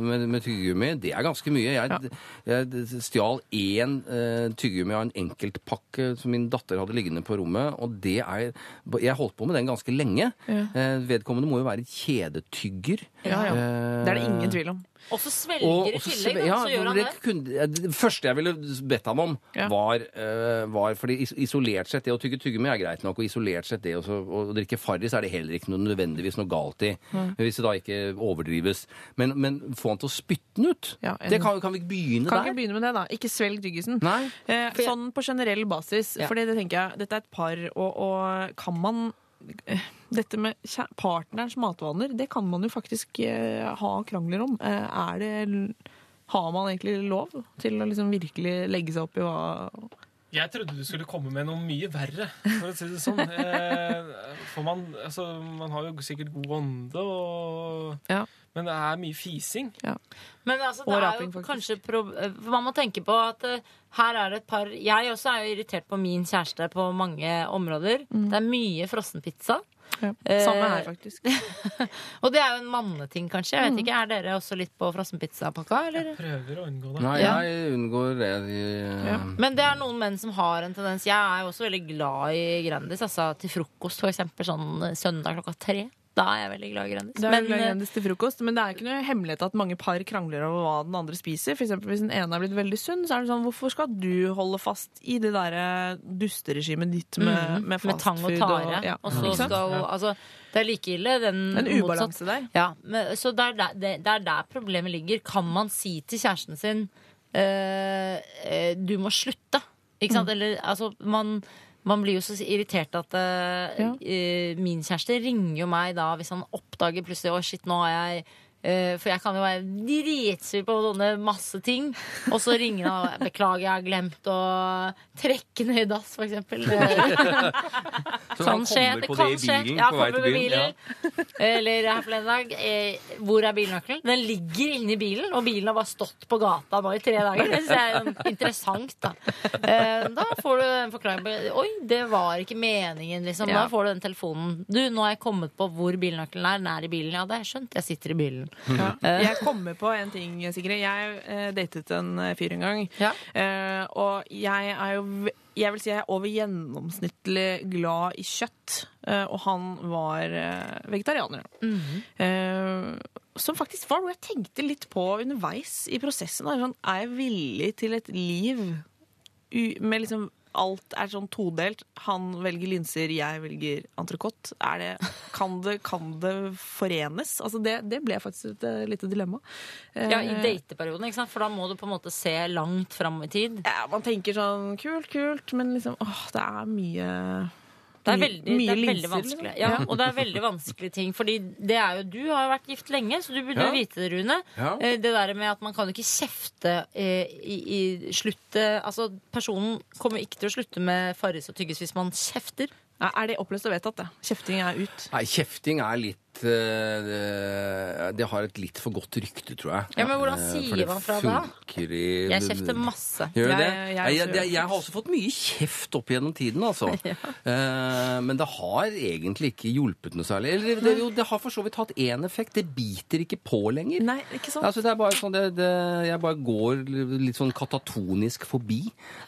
med, med tyggegummi, det er ganske mye. Jeg, jeg stjal én eh, tyggegummi av en enkeltpakke som min datter hadde liggende på rommet, og det er Jeg holdt på med den ganske lenge. Ja. Eh, vedkommende må jo være kjedetygger. Ja, ja. Det er det ingen tvil om. Og så svelger og, i og så tillegg, da, ja, så gjør han det kunne- det første jeg ville bedt ham om, Ja. var, uh, var fordi is- isolert sett Det å tygge tyggegummi er greit nok, og isolert sett det også, å drikke Farris er det heller ikke noe nødvendigvis noe galt i. Hvis det da ikke overdrives. Men, men få han til å spytte den ut! Ja, en- det kan, kan vi ikke begynne Kan der? ikke begynne med det, da. Ikke svelg tyggisen. Nei. Eh, sånn på generell basis. Ja. Fordi det tenker jeg, dette er et par, og, og kan man dette med partnerens matvaner, det kan man jo faktisk eh, ha krangler om. Eh, er det Har man egentlig lov til å liksom virkelig legge seg opp i hva Jeg trodde du skulle komme med noe mye verre, for å si det sånn. Eh, For man, altså, man har jo sikkert god ånde, og, Ja. men det er mye fising. Men altså, Og det er raping, jo faktisk. kanskje pro for Man må tenke på at uh, her er det et par Jeg også er jo irritert på min kjæreste på mange områder. Det er mye frossenpizza. Ja. Eh, Samme her, faktisk. Og det er jo en manneting, kanskje. Jeg vet ikke, Er dere også litt på frossenpizzapakka, eller? Prøver å unngå det. Nei, jeg unngår det. i- Ja. Men det er noen menn som har en tendens Jeg er jo også veldig glad i Grandis. Altså til frokost, for eksempel sånn eh, søndag klokka tre. Da er jeg veldig glad i Grandis. Det er Men, glad i eh, Grandis til frokost, men det er ikke noe hemmelighet at mange par krangler over hva den andre spiser. For eksempel hvis den ene er blitt veldig sunn, så er det sånn hvorfor skal du holde fast i det derre dusteregimet ditt med, mm, med med tang og tare. tare. ja. Og så skal hun, Altså, det er like ille den En ubalanse der. Ja, men, så det er der, det, det er der problemet ligger. Kan man si til kjæresten sin eh, eh, Du må slutte. Ikke Mm. sant? Eller altså man, man blir jo så irritert at uh, Ja. eh, min kjæreste ringer jo meg da hvis han oppdager plutselig Å, shit, nå har jeg For jeg kan jo være dritsur på sånne masse ting, og så ringer han og 'beklager, jeg har glemt å trekke ned i dass', for eksempel. Eh, Så kan skje. Det kan skje. Ja, kommer på bilen. Eller her forleden dag. Eh, hvor er bilnøkkelen? Den ligger inni bilen, og bilen har bare stått på gata nå i tre dager. Det syns jeg er sånn interessant, da. Eh, da får du en forklaring på Oi, det var ikke meningen, liksom. Da får du den telefonen. Du, nå har jeg kommet på hvor bilnøkkelen er. Den er i bilen. Ja, det har jeg skjønt. Jeg sitter i bilen. Ja. Jeg kommer på en ting, Sigrid. Jeg eh, datet en eh, fyr en gang. Ja. Eh, og jeg er jo jeg vil si jeg er over gjennomsnittlig glad i kjøtt. Eh, og han var eh, vegetarianer. eh, som faktisk var noe jeg tenkte litt på underveis i prosessen. Sånn, er jeg villig til et liv med liksom Alt er sånn todelt. Han velger linser, jeg velger entrecôte. Kan, det, kan det forenes? Altså det, det ble faktisk et eh, lite dilemma. Eh, Ja, I dateperioden, ikke sant? for da må du på en måte se langt fram i tid. ja, man tenker sånn kult, kult, men liksom åh, det er mye Det er mye- veldig, det er veldig linser, vanskelig. liksom. Ja, og det er veldig vanskelige ting. Fordi det er jo Du har jo vært gift lenge, så du burde Ja. jo vite det, Rune. Ja. Eh, Det der med at man kan jo ikke kjefte eh, i, i sluttet Altså, personen kommer ikke til å slutte med Farris og Tygges hvis man kjefter. Ja, Er det oppløst og vedtatt, det? Kjefting er ut. Nei, kjefting er litt det, det har et litt for godt rykte, tror jeg. Ja, men hvordan Eh, sier man fra da? Jeg kjefter masse. Gjør det? jeg Jeg, jeg, jeg, har også fått mye kjeft opp gjennom tiden, altså. Ja. men det har egentlig ikke hjulpet noe særlig. Eller det, jo, det har for så vidt hatt én effekt. Det biter ikke på lenger. Nei, ikke sant? Altså, det er bare sånn, det, det, jeg bare går litt sånn katatonisk forbi.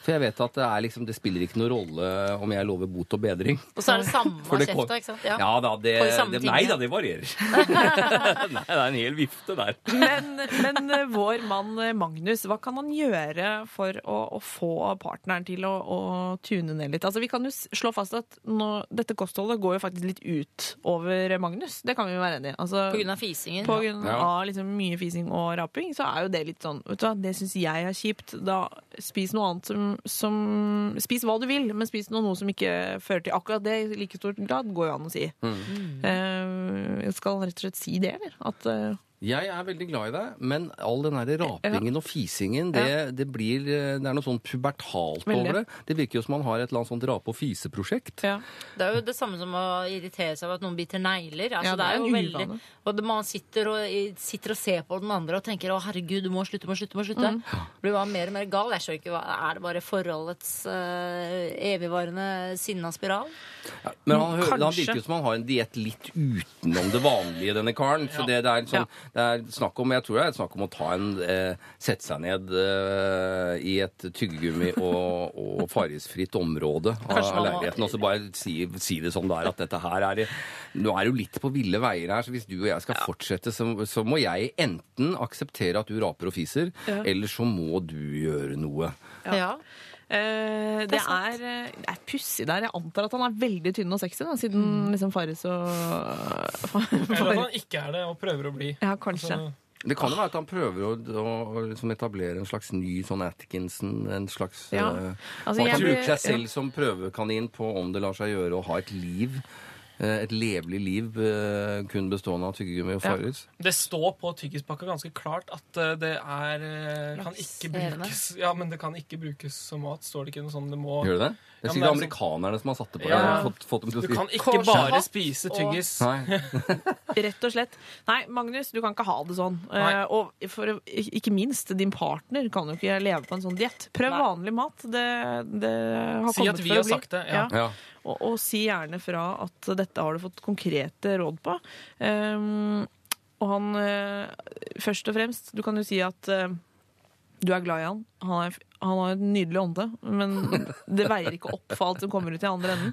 For jeg vet at det, er liksom, det spiller ikke noen rolle om jeg lover bot og bedring. Og så er det samme kjefta, ikke sant? Ja, da, det, det. Nei da, det varierer. nei, det er en hel vifte der. Men, men eh, vår mann eh, Magnus, hva kan han gjøre for å, å få partneren til å, å tune ned litt? Altså, vi kan jo slå fast at nå, dette kostholdet går jo faktisk litt ut over Magnus. Det kan vi jo være enig i. Altså, På grunn av fisingen. på grunn Ja. av liksom mye fising og raping, så er jo det litt sånn vet du hva, Det syns jeg er kjipt. Da spis noe annet som, som Spis hva du vil, men spis noe, noe som ikke fører til akkurat det i like stor grad, går jo an å si. Mm. jeg skal rett og slett si det, eller? At eh, Jeg er veldig glad i deg, men all den der rapingen og fisingen, det, det blir eh, Det er noe sånn pubertalt Veldig. over det. Det virker jo som man har et eller annet sånt rape- og fiseprosjekt. ja. Det er jo det samme som å irritere seg over at noen biter negler. Altså, Ja, det det er jo veldig, og det, man sitter og, sitter og ser på den andre og tenker 'Å, herregud, du må slutte, må slutte', må slutte. Blir bare mer og mer gal. Jeg skjønner ikke hva Er det bare forholdets uh, evigvarende sinna spiral? Men han, han virker jo som han har en diett litt utenom det vanlige, denne karen. Så det, det, er sånn, det er snakk om Jeg tror det er snakk om å ta en eh, Sette seg ned eh, i et tyggegummi- og, og fargesfritt område av, av leiligheten, og så bare si, si det som det er, at dette her er Nå er det jo litt på ville veier her, så hvis du og jeg skal fortsette, så, så må jeg enten akseptere at du raper og fiser, Ja. eller så må du gjøre noe. Ja. Eh, det, Det er sant. er, eh, det er pussig der. Jeg antar at han er veldig tynn og sexy, da, siden liksom Farris og Eller at han ikke er det og prøver å bli. Ja, kanskje. Altså, Det kan jo være at han prøver å, å, å liksom etablere en slags ny sånn Atkinson. En slags Ja. eh, Altså, Man kan bruke seg selv som prøvekanin på om det lar seg gjøre å ha et liv. Eh, Et levelig liv eh, kun bestående av tyggegummi og Ja. Det står på tyggispakka ganske klart at eh, det er kan ikke brukes Ja, men det kan ikke brukes som mat. Står det ikke noe sånn det må Gjør det det? Det er sikkert sikkert det er amerikanerne som har satt det på. Ja. Fått, fått dem til å Du kan ikke Kårsahatt bare spise tyggis. Og... Rett og slett. Nei, Magnus, du kan ikke ha det sånn. Nei. Og for, ikke minst, din partner kan jo ikke leve på en sånn diett. Prøv Nei. vanlig mat. Det, det har Si kommet at vi har sagt det, ja. Ja. Og, og si gjerne fra at dette har du fått konkrete råd på. Um, og han eh, Først og fremst, du kan jo si at eh, du er glad i han. Han, er, han har en nydelig ånde, men det veier ikke opp for alt som kommer ut i andre enden.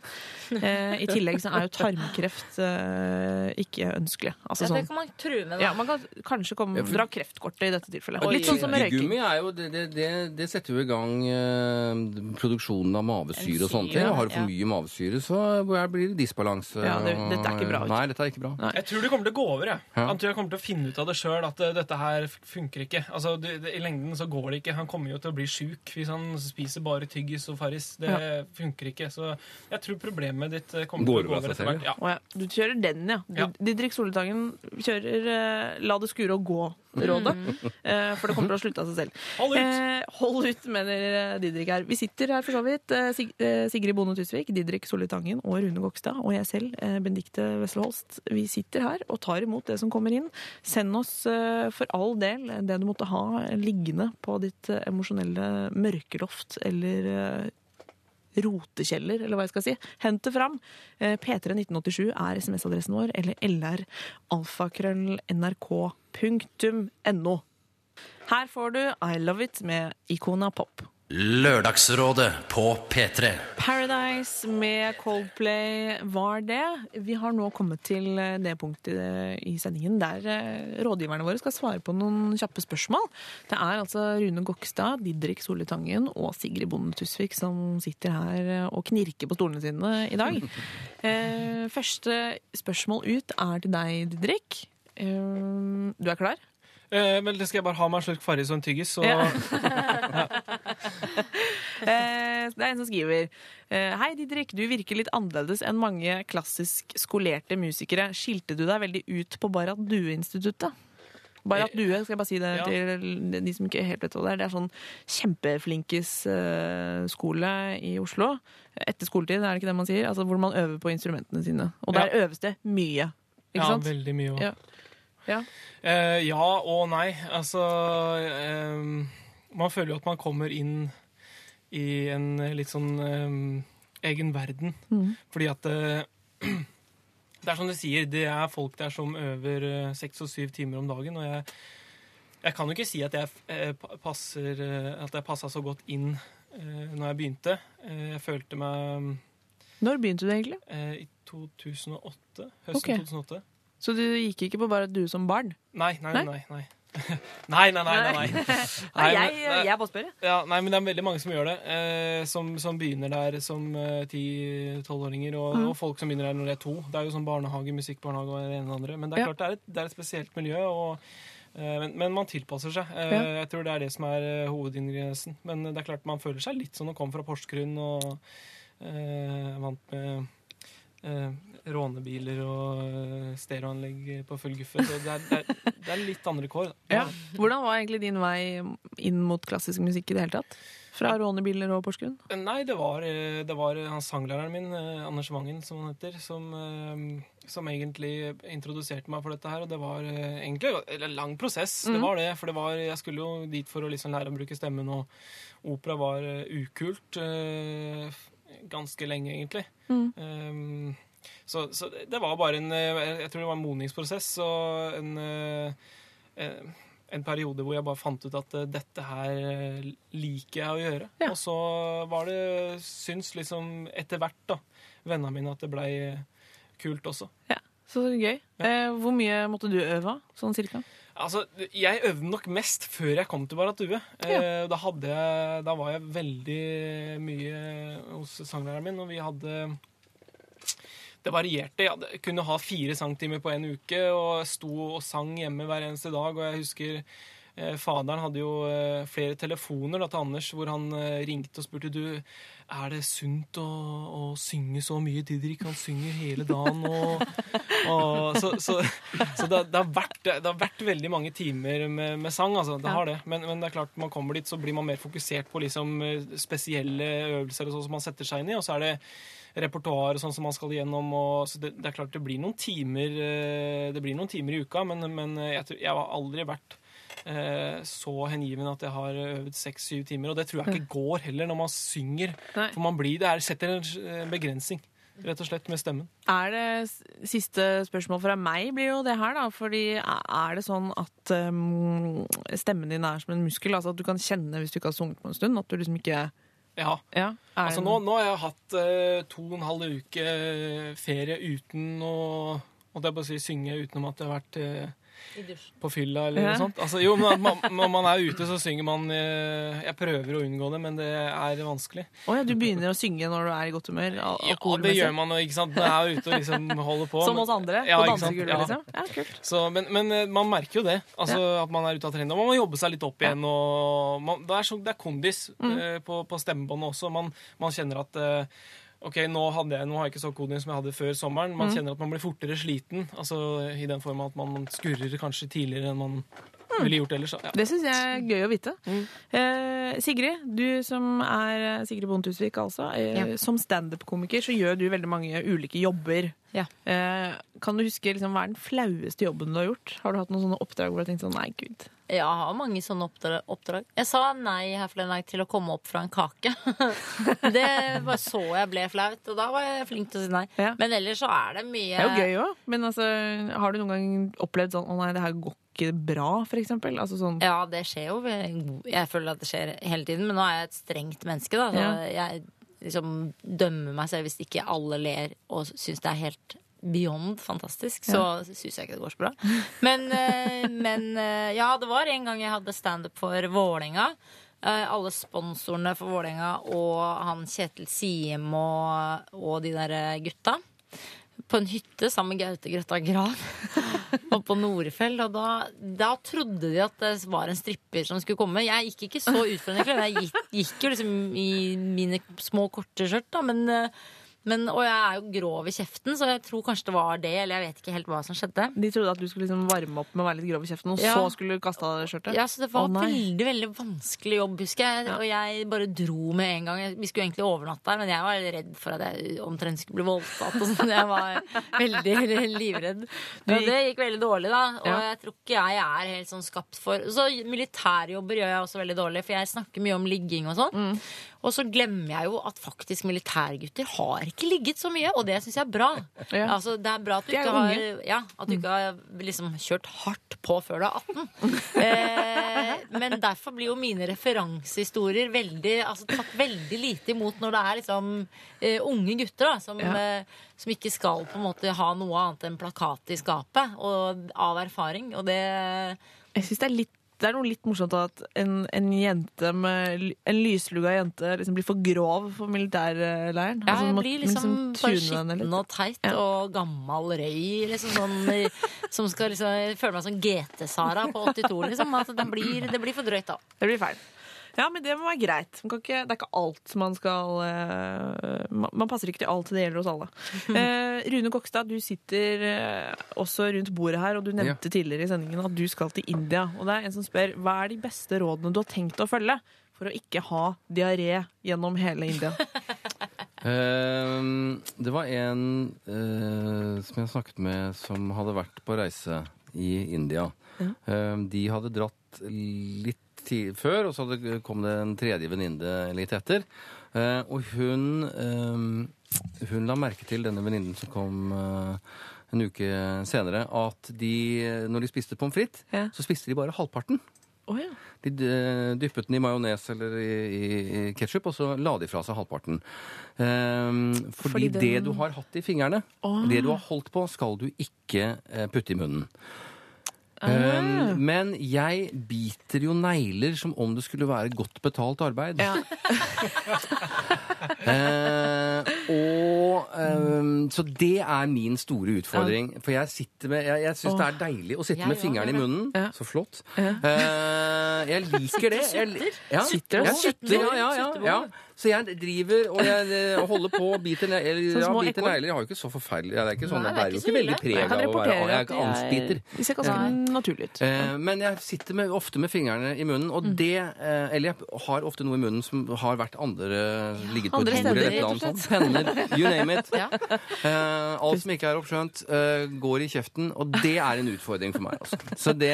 Eh, I tillegg så er jo tarmkreft eh, ikke ønskelig. Altså Ja, det sånn kan man true med, da. ja, Man kan kanskje komme, Ja, for- dra kreftkortet i dette tilfellet. Og Litt sånn som med røyking. Er jo det, det, det, det setter jo i gang eh, produksjonen av mavesyre og sånne ting. Har du for ja. mye mavesyre, så blir det disbalanse. Ja, det- dette er ikke bra, Ut. Nei, dette er ikke bra. Nei. Jeg tror det kommer til å gå over. Jeg, Ja. jeg tror jeg kommer til å finne ut av det sjøl at eh, dette her funker ikke. Altså, det, det, I lengden så går det ikke. Han kommer jo til å bli sjuk sjuk hvis han spiser bare tyggis og Farris. Det funker ikke. Så jeg tror problemet ditt eh, kommer Går til å gå over etter hvert. Ja. Ja. Du kjører den, ja. Ja. Didrik Soltangen kjører uh, la det skure og gå-rådet. Eh, for det kommer til å slutte av seg selv. Hold ut! Eh, hold ut, mener eh, Didrik her. Vi sitter her for så vidt. Sig Sigrid Bonde Tusvik, Didrik Solli Tangen og Rune Gokstad og jeg selv, Bendikte Wessel Holst. Vi sitter her og tar imot det som kommer inn. Send oss for all del det du måtte ha liggende på ditt emosjonelle mørkeloft eller rotekjeller, eller hva jeg skal si. Hent det fram. Eh, P31987 er SMS-adressen vår, eller lr.alfakrøll.nrk.no. Her får du I Love It med Ikona Pop. Lørdagsrådet på P3. Paradise med Coldplay var det. Vi har nå kommet til eh, det punktet i sendingen der eh, rådgiverne våre skal svare på noen kjappe spørsmål. Det er altså Rune Gokstad, Didrik Solli Tangen og Sigrid Bonde Tusvik som sitter her eh, og knirker på stolene sine i dag. Eh, Første spørsmål ut er til deg, Didrik. Eh, Du er klar? Eh, men det skal jeg bare ha meg en slurk Farris og en tyggis, så Ja. Eh, Det er en som skriver eh, Hei Didrik, du virker litt annerledes enn mange klassisk skolerte musikere. Skilte du deg veldig ut på Barrat Due-instituttet? Barrat Due, skal jeg bare si det Ja. til de som ikke helt vet hva det er. Det er sånn kjempeflinkes eh, skole i Oslo. Etter skoletid, er det ikke det man sier? Altså Hvor man øver på instrumentene sine. Og der øves det mye. Ikke ja, sant? veldig mye. også. Ja. Ja. Eh, ja og nei. Altså eh, Man føler jo at man kommer inn i en litt sånn eh, egen verden. Mm. Fordi at eh, Det er som du sier, det er folk der som øver eh, seks og syv timer om dagen. Og jeg, jeg kan jo ikke si at jeg eh, passer At jeg passa så godt inn uh, når jeg begynte. Jeg følte meg Når begynte du egentlig? i 2008. Høsten okay. 2008. Så du gikk ikke på bare du som barn? Nei, nei, Nei? nei. nei. Nei, nei, nei. nei, nei. Jeg, jeg bare spør, jeg. Ja, nei, men det er veldig mange som gjør det. Eh, som, som begynner der som eh, 10-12-åringer, og, Mm. og folk som begynner der når de er to. Det er jo sånn barnehage, musikkbarnehage og det ene og det andre. Men det er Ja. klart det er et, det er et spesielt miljø, og, eh, men, men man tilpasser seg. Eh, Ja. Jeg tror det er det som er eh, hovedingrediensen. Men det er klart man føler seg litt som å komme fra Porsgrunn og eh, vant med eh, rånebiler og eh, stereoanlegg på full guffe. Så det er, det, er, det er litt andre kår. Ja. Hvordan var egentlig din vei inn mot klassisk musikk i det hele tatt? Fra rånebiler og Porsgrunn? Nei, det var, eh, det var han sanglæreren min, eh, Anders Wangen, som han heter, som, eh, som egentlig introduserte meg for dette her. Og det var eh, egentlig en lang prosess. Det var det, for det var, jeg skulle jo dit for å liksom lære å bruke stemmen, og opera var eh, ukult eh, ganske lenge, egentlig. Um, så, så det var bare en eh, Jeg tror det var en modningsprosess og en eh, eh, en periode hvor jeg bare fant ut at dette her liker jeg å gjøre. Ja. Og så var det syns liksom etter hvert, da, vennene mine, at det blei kult også. Ja, Så gøy. Eh, hvor mye måtte du øve, sånn cirka? Altså, Jeg øvde nok mest før jeg kom til Baratue. Ja. da, jeg, da var jeg veldig mye hos sanglæreren min, og vi hadde Det varierte. Jeg kunne ha fire sangtimer på en uke og sto og sang hjemme hver eneste dag. Og jeg husker eh, faderen hadde jo eh, flere telefoner da, til Anders hvor han eh, ringte og spurte du, er det sunt å, å synge så mye. Didrik han synger hele dagen. Og, og, så så, så det, det, har vært, det har vært veldig mange timer med, med sang. Altså, det har det. Men, men det er klart, man kommer dit, så blir man mer fokusert på liksom, eh, spesielle øvelser og sånn som man setter seg inn i. Og så er det repertoar og sånn som man skal igjennom. Og, så det, det er klart det blir noen timer eh, Det blir noen timer i uka, men, men jeg, jeg har aldri vært eh, så hengiven at jeg har øvd seks-syv timer. Og det tror jeg ikke går heller når man synger. Nei. For man blir, det er, setter en eh, begrensning, rett og slett, med stemmen. Er det Siste spørsmål fra meg blir jo det her, da. Fordi er det sånn at um, stemmen din er som en muskel? Altså at du kan kjenne hvis du ikke har sunget på en stund? At du liksom ikke Ja. ja, er Altså nå, nå har jeg hatt eh, to og en halv uke ferie uten å Holdt jeg på å si synge utenom at det har vært eh. På fylla eller Ja. noe sånt. Altså, jo, men man, når man er ute, så synger man eh, Jeg prøver å unngå det, men det er vanskelig. Å ja, du begynner å synge når du er i godt humør? Ja, det gjør man jo, ikke sant. Når jeg er ute og liksom holder på. Som oss andre? Ja, på dansegulvet, Ja. liksom? Ja, kult. Så, men, men eh, man merker jo det. Altså At man er ute av trening. Og man må jobbe seg litt opp igjen. Og man, det, er så, det er kondis Mm. eh, på, på stemmebåndet også. Man, man kjenner at eh, OK, nå, hadde jeg, nå har jeg ikke så kondis som jeg hadde før sommeren. Mm. Man kjenner at man blir fortere sliten. Altså I den form at man skurrer kanskje tidligere enn man Mm. Ville gjort ellers. Ja. Det syns jeg er gøy å vite. Mm. Eh, Sigrid, du som er Sigrid Bonde Tusvik, altså. Eh, Ja. Som standup-komiker så gjør du veldig mange ulike jobber. Ja. Eh, kan du huske liksom, hva er den flaueste jobben du har gjort? Har du hatt noen sånne oppdrag hvor du har tenkt sånn nei, gud. Jeg har mange sånne oppdrag. Jeg sa nei her forleden dag til å komme opp fra en kake. det var så jeg ble flaut, og da var jeg flink til å si nei. Ja. Men ellers så er det mye Det er jo gøy òg, men altså, har du noen gang opplevd sånn å nei, det her går ikke bra, eksempel? Altså sånn Ja, det skjer jo. Jeg føler at det skjer hele tiden, men nå er jeg et strengt menneske, da. Så Ja. jeg liksom dømmer meg selv hvis ikke alle ler og syns det er helt beyond fantastisk, så syns jeg ikke det går så bra. Men, eh, men eh, ja, det var en gang jeg hadde standup for Vålerenga. Eh, Alle sponsorene for Vålerenga og han Kjetil Siem og, og de der eh, gutta. På en hytte sammen med Gaute Grøtta Gran og på Norefjell. Og da, da trodde de at det var en stripper som skulle komme. Jeg gikk ikke så utfordrende kledd. Jeg gikk, gikk jo liksom i mine små, korte skjørt, da. Men, eh, men, og jeg er jo grov i kjeften, så jeg tror kanskje det var det. Eller jeg vet ikke helt hva som skjedde. De trodde at du skulle liksom varme opp med å være litt grov i kjeften, og Ja. så skulle du kaste av skjørtet? Ja, så Det var oh, veldig veldig vanskelig jobb, husker jeg. Og jeg bare dro med en gang. Vi skulle egentlig overnatte der, men jeg var redd for at jeg omtrent skulle bli voldtatt. Og sånn. Jeg var veldig livredd. Men det gikk veldig dårlig, da. Og jeg tror ikke jeg er helt sånn skapt for Så militærjobber gjør jeg også veldig dårlig, for jeg snakker mye om ligging og sånn. Mm. Og så glemmer jeg jo at faktisk militærgutter har ikke ligget så mye, og det syns jeg er bra. Ja. Altså, det er bra at du ikke har, ja, at du ikke har liksom kjørt hardt på før du er 18. Eh, men derfor blir jo mine referansehistorier veldig, altså, tatt veldig lite imot når det er liksom eh, unge gutter da, som, Ja. eh, som ikke skal på en måte ha noe annet enn plakat i skapet, og av erfaring. Og det Jeg synes det er litt det er noe litt morsomt at en, en jente med En lyslugga jente liksom blir for grov for militærleiren. ja, Altså, jeg blir liksom bare skitten og teit Ja. og gammal røy. Liksom sånn, som skal liksom, Jeg føler meg som GT-Sara på 82, liksom. At det blir, det blir for drøyt, da. Det blir feil. Ja, men det må være greit. Man kan ikke, det er ikke alt man skal eh, man, man passer ikke til alt, det gjelder oss alle. Eh, Rune Kokstad, du sitter eh, også rundt bordet her, og du nevnte tidligere i sendingen at du skal til India. Og det er en som spør hva er de beste rådene du har tenkt å følge for å ikke ha diaré gjennom hele India? Uh, det var en uh, som jeg snakket med som hadde vært på reise i India. Ehm, de hadde dratt litt ti- før, og så kom det en tredje venninne litt etter. Eh, og hun, ehm, hun la merke til denne venninnen som kom eh, en uke senere, at de, når de spiste pommes frites, Ja. så spiste de bare halvparten. Oh, ja. De dyppet den i majones eller i, i, ketsjup, og så la de fra seg halvparten. Um, Fordi fordi, den- det du har hatt i fingrene, oh. det du har holdt på, skal du ikke eh, putte i munnen. Ehm, men jeg biter jo negler som om det skulle være godt betalt arbeid. Ja. uh, og um, Så det er min store utfordring. For jeg sitter med Jeg, jeg syns det er deilig å sitte med fingeren i munnen. Ja. Så flott. Eh, jeg liker det. Jeg, ja, Sitter jeg sutter. Ja, ja, ja, ja. Så jeg driver og jeg eh, holder på og biter negler. Ja, biter negler. Jeg har jo ikke så forferdelig Det er ikke sånn, Nei, det er bærer jo ikke veldig preg av å være Jeg er ikke angstbiter. ser ganske naturlige ut. Men jeg sitter med, ofte med fingrene i munnen, og Mm. det eh, Eller jeg har ofte noe i munnen som har vært andre Ligget på andre et bord eller et eller annet sånt. Penner, you name it. Ja. Eh, alt som ikke er oppskjønt, går i kjeften, og det er en utfordring for meg. Altså. Så det,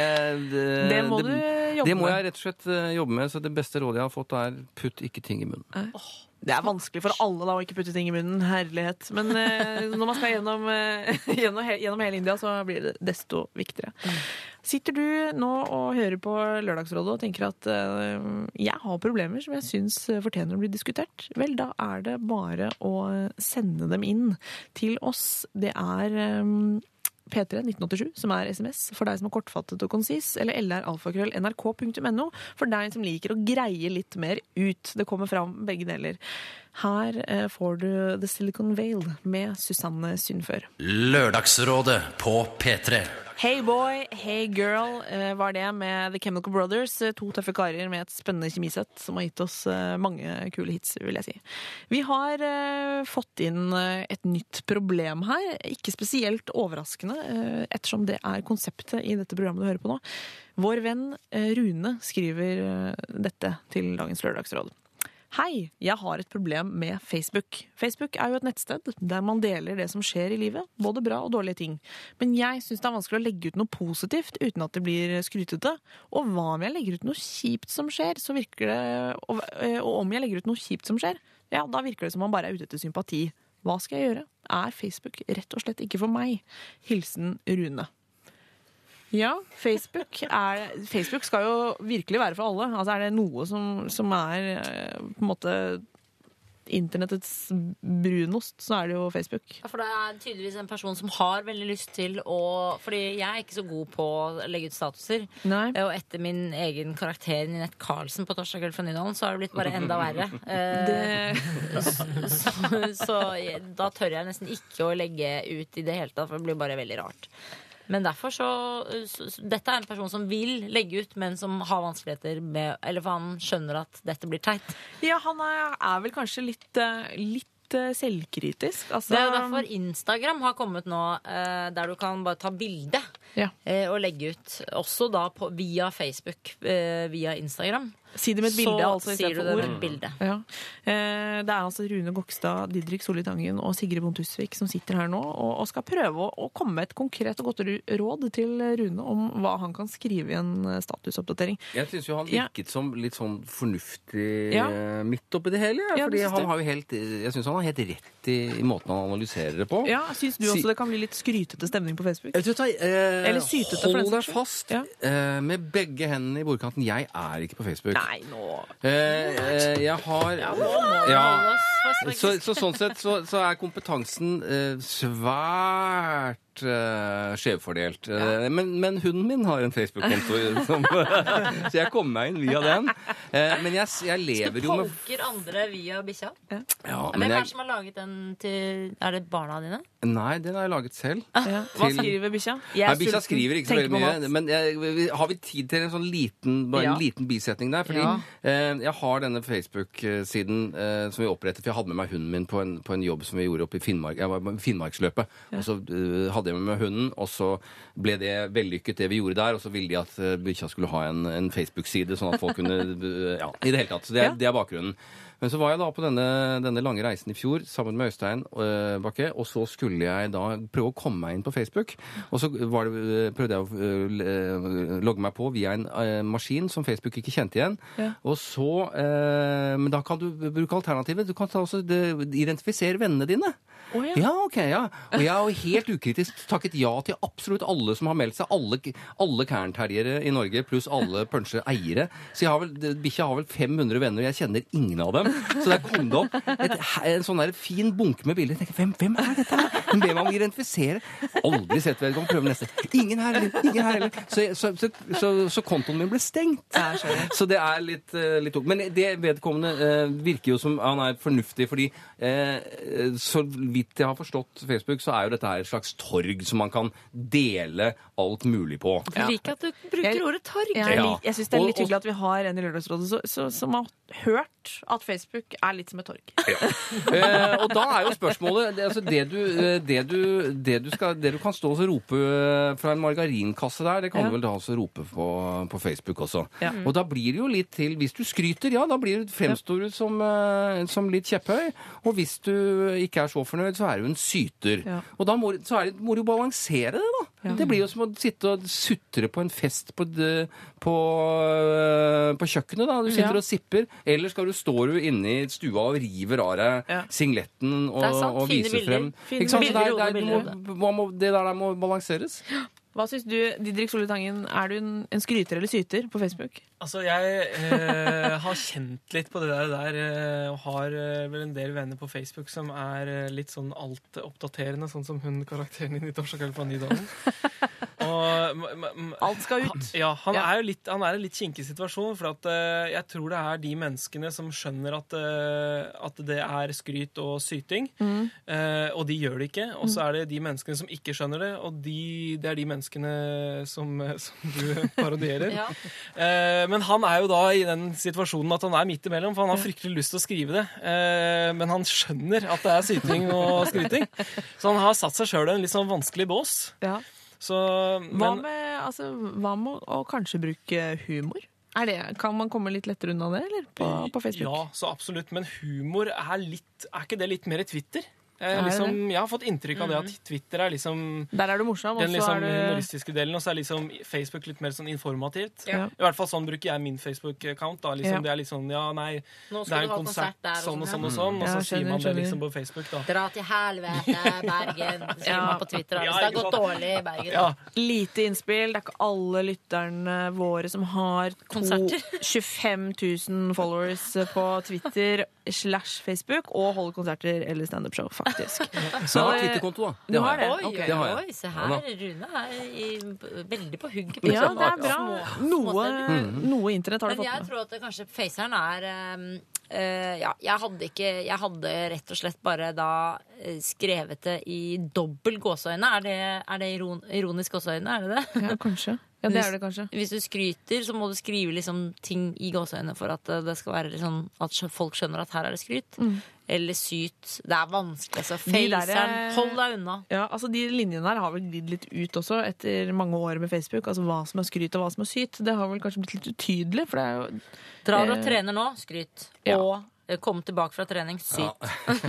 det, Det må du jobbe det må jeg rett og slett jobbe med. Så det beste rådet jeg har fått, er putt ikke ting i munnen. Det er vanskelig for alle da å ikke putte ting i munnen. Herlighet. Men eh, når man skal gjennom, eh, gjennom, he gjennom hele India, så blir det desto viktigere. Sitter du nå og hører på Lørdagsrådet og tenker at eh, jeg har problemer som jeg syns fortjener å bli diskutert? Vel, da er det bare å sende dem inn til oss. Det er eh, P3 1987, som er SMS for deg som er kortfattet og konsis, eller lralfakrøll.nrk.no for deg som liker å greie litt mer ut. Det kommer fram begge deler. Her eh, får du The Silicon Vale med Susanne Sundfør. Lørdagsrådet på P3. Hey boy, hey girl eh, var det med The Chemical Brothers. eh, To tøffe karer med et spennende kjemisett som har gitt oss mange kule hits, vil jeg si. Vi har fått inn et nytt problem her. Ikke spesielt overraskende, ettersom det er konseptet i dette programmet du hører på nå. Vår venn Rune skriver dette til dagens Lørdagsråd. Hei, jeg har et problem med Facebook. Facebook er jo et nettsted der man deler det som skjer i livet, både bra og dårlige ting. Men jeg syns det er vanskelig å legge ut noe positivt uten at det blir skrytete. Og hva om jeg legger ut noe kjipt som skjer, så virker det Og, eh, om jeg legger ut noe kjipt som skjer, ja, da virker det som man bare er ute etter sympati. Hva skal jeg gjøre? Er Facebook rett og slett ikke for meg? Hilsen Rune. Ja, Facebook, er, Facebook skal jo virkelig være for alle. Altså Er det noe som, som er eh, på en måte internettets brunost, så er det jo Facebook. Ja, for det er tydeligvis en person som har veldig lyst til å Fordi jeg er ikke så god på å legge ut statuser. Nei. Eh, Og etter min egen karakter Ninette Carlsen på Torsdag kveld fra Nydalen, så har det blitt bare enda verre. Eh, Det, så, så så da tør jeg nesten ikke å legge ut i det hele tatt, for det blir bare veldig rart. Men derfor så, så, så Dette er en person som vil legge ut, men som har vanskeligheter med Eller for han skjønner at dette blir teit. ja, han er, er vel kanskje litt, eh, litt eh, selvkritisk. Altså, Det er jo derfor Instagram har kommet nå, eh, der du kan bare ta bilde Ja. eh, og legge ut. Også da på, via Facebook, eh, via Instagram. Si det med et bilde, så altså, sier du det med et bilde. Ja. Eh, Det er altså Rune Gokstad, Didrik Solli Tangen og Sigrid Bonde Tusvik som sitter her nå og og skal prøve å, å komme med et konkret og godt råd til Rune om hva han kan skrive i en eh, statusoppdatering. Jeg syns jo han Ja. virket som litt sånn fornuftig Ja. eh, midt oppi det hele. Ja, Ja, fordi han har jo helt, jeg syns han har helt rett i, i måten han analyserer det på. Ja, Syns du Si- også det kan bli litt skrytete stemning på Facebook? Jeg jeg, eh, Eller sytete, for den Hold deg saks skyld. fast Ja. eh, med begge hendene i bordkanten. Jeg er ikke på Facebook. Nei, nå Eh, eh, jeg har Ja, Så, så sånn sett så, så er kompetansen eh, svært eh, skjevfordelt. Eh, men, men hunden min har en Facebook-konto, som- så jeg kommer meg inn via den. Uh, men jeg, jeg lever jo med polker andre via bikkja? ja, Hvem men er det jeg, som har laget den til Er det barna dine? Nei, den har jeg laget selv. ja. Hva skriver bikkja? Bikkja skriver ikke så veldig mye. Men jeg, har vi tid til en sånn liten, bare Ja. en liten bisetning der? Fordi Ja. eh, jeg har denne Facebook-siden eh, som vi opprettet. For jeg hadde med meg hunden min på en, på en jobb som vi gjorde oppe i Finnmark. Jeg var på Finnmarksløpet. Og så hadde jeg med hunden, og så ble det vellykket det vi gjorde der. Og så ville de at uh, bikkja skulle ha en, en Facebook-side, sånn at folk kunne eh, Ja, i det hele tatt. Så det, det er bakgrunnen. Men så var jeg da på denne, denne lange reisen i fjor sammen med Øystein øh, Bakke, og så skulle jeg da prøve å komme meg inn på Facebook. Og så var det, øh, prøvde jeg å øh, logge meg på via en øh, maskin som Facebook ikke kjente igjen. Ja. Og så øh, Men da kan du bruke alternativet. Du kan ta også det, identifisere vennene dine. Oh, ja. Ja, ok, ja. Og jeg har helt ukritisk takket ja til absolutt alle som har meldt seg. Alle, alle Cairn-terriere i Norge pluss alle Punsje-eiere. Så jeg har vel, bikkja har vel 500 venner, og jeg kjenner ingen av dem. Så der kom det opp et, en sånn der fin bunke med bilder. Jeg tenkte, hvem, hvem er dette? Hun ber meg om å identifisere. Aldri sett vedkommende. Prøve neste. Ingen her heller. Ingen her heller. Så, så, så, så, så kontoen min ble stengt. Så det er litt, eh, litt tungt. Men det vedkommende eh, virker jo som han er fornuftig, fordi eh, så vidt jeg har forstått Facebook, så er jo dette her et slags torg som man kan dele alt mulig på. Jeg liker at du bruker ordet torg. Ja. jeg, jeg syns det er litt hyggelig at vi har en i Lørdagsrådet som har hørt at Facebook er litt som et torg. Eh, og da er jo spørsmålet det, altså det, du, eh, det, du, det, du skal, det du kan stå og rope eh, fra en margarinkasse der, det kan Ja. du vel da også rope på, på Facebook også. Ja. Og da blir det jo litt til Hvis du skryter, ja, da blir du, fremstår du som, eh, som litt kjepphøy. Og hvis du ikke er så fornøyd, så er du en syter. Ja. Og da må, så er det, må du jo balansere det, da. Ja. Det blir jo som å sitte og sutre på en fest på, på, øh, på kjøkkenet. da. Du sitter Ja. og sipper. Eller skal du stå du inne i stua og river av deg Ja. singletten og, sant. og viser frem. Fine sant? Bilder, det, er- det, er- bilder, må, må, det der der må balanseres. Hva syns du, Didrik Solitangen, er du en, en skryter eller syter på Facebook? Altså, jeg eh, har kjent litt på det der, der eh, og har eh, vel en del venner på Facebook som er eh, litt sånn altoppdaterende, sånn som hun karakteren i Nyttårsakveld fra Nydalen. Og, Alt skal ut. Ja, han Ja. er jo litt, han er i en litt kinkig situasjon. For at, eh, jeg tror det er de menneskene som skjønner at, eh, at det er skryt og syting. Mm. og de gjør det ikke. Og så er det de menneskene som ikke skjønner det, og de, det er de menneskene som, eh, som du parodierer. Ja. Eh, men han er jo da i den situasjonen at han er midt imellom, for han har fryktelig lyst til å skrive det. Eh, men han skjønner at det er syting og skryting. Så han har satt seg sjøl i en litt sånn vanskelig bås. Ja. Så, Hva med, altså, hva med å kanskje bruke humor? Er det, kan man komme litt lettere unna det, eller? På, på Facebook? Ja, så absolutt. Men humor er litt Er ikke det litt mer Twitter? Jeg, Er liksom, jeg har fått inntrykk av det at Twitter er liksom Der er du morsom, den liksom er humoristiske delen, og så er liksom Facebook litt mer sånn informativt. Ja. I hvert fall sånn bruker jeg min Facebook-account. da liksom, Ja. Det er litt sånn Ja, nei, det er en konsert, konsert sånn og sånn og sånn, sånn og sånn, og Ja, så sier man det liksom på Facebook, da. Dra til helvete, Bergen. sier Ja. man på Twitter. Ja, Hvis det har gått dårlig i Bergen. Ja, Lite innspill. Det er ikke alle lytterne våre som har to, Konserter. 25 000 followers på Twitter slash Facebook og holder konserter eller standup-show, faktisk. Så jeg har Twitter-konto, da. Det har jeg. Oi, Det har jeg. oi, se her. Rune er i, veldig på hugget. Ja, det er bra. små- Noe, noe internett har du Men jeg tror at det kanskje faceren er eh, Ja, jeg hadde ikke Jeg hadde rett og slett bare da eh, skrevet det i dobbel gåseøyne. Er det, er det iron, ironisk gåseøyne? Er det det? Ja, kanskje. Ja, det er det kanskje. Hvis du skryter, så må du skrive liksom ting i gåseøyne for at eh, det skal være liksom, at folk skjønner at her er det skryt. Eller syt. Det er vanskelig, altså. Faceren. De hold deg unna. Ja, altså De linjene her har vel glidd litt ut også etter mange år med Facebook. Altså Hva som er skryt og hva som er syt. Det har vel kanskje blitt litt utydelig. For det er jo Drar og Eh, trener nå, skryt. ja. Og eh, kom tilbake fra trening, sykt.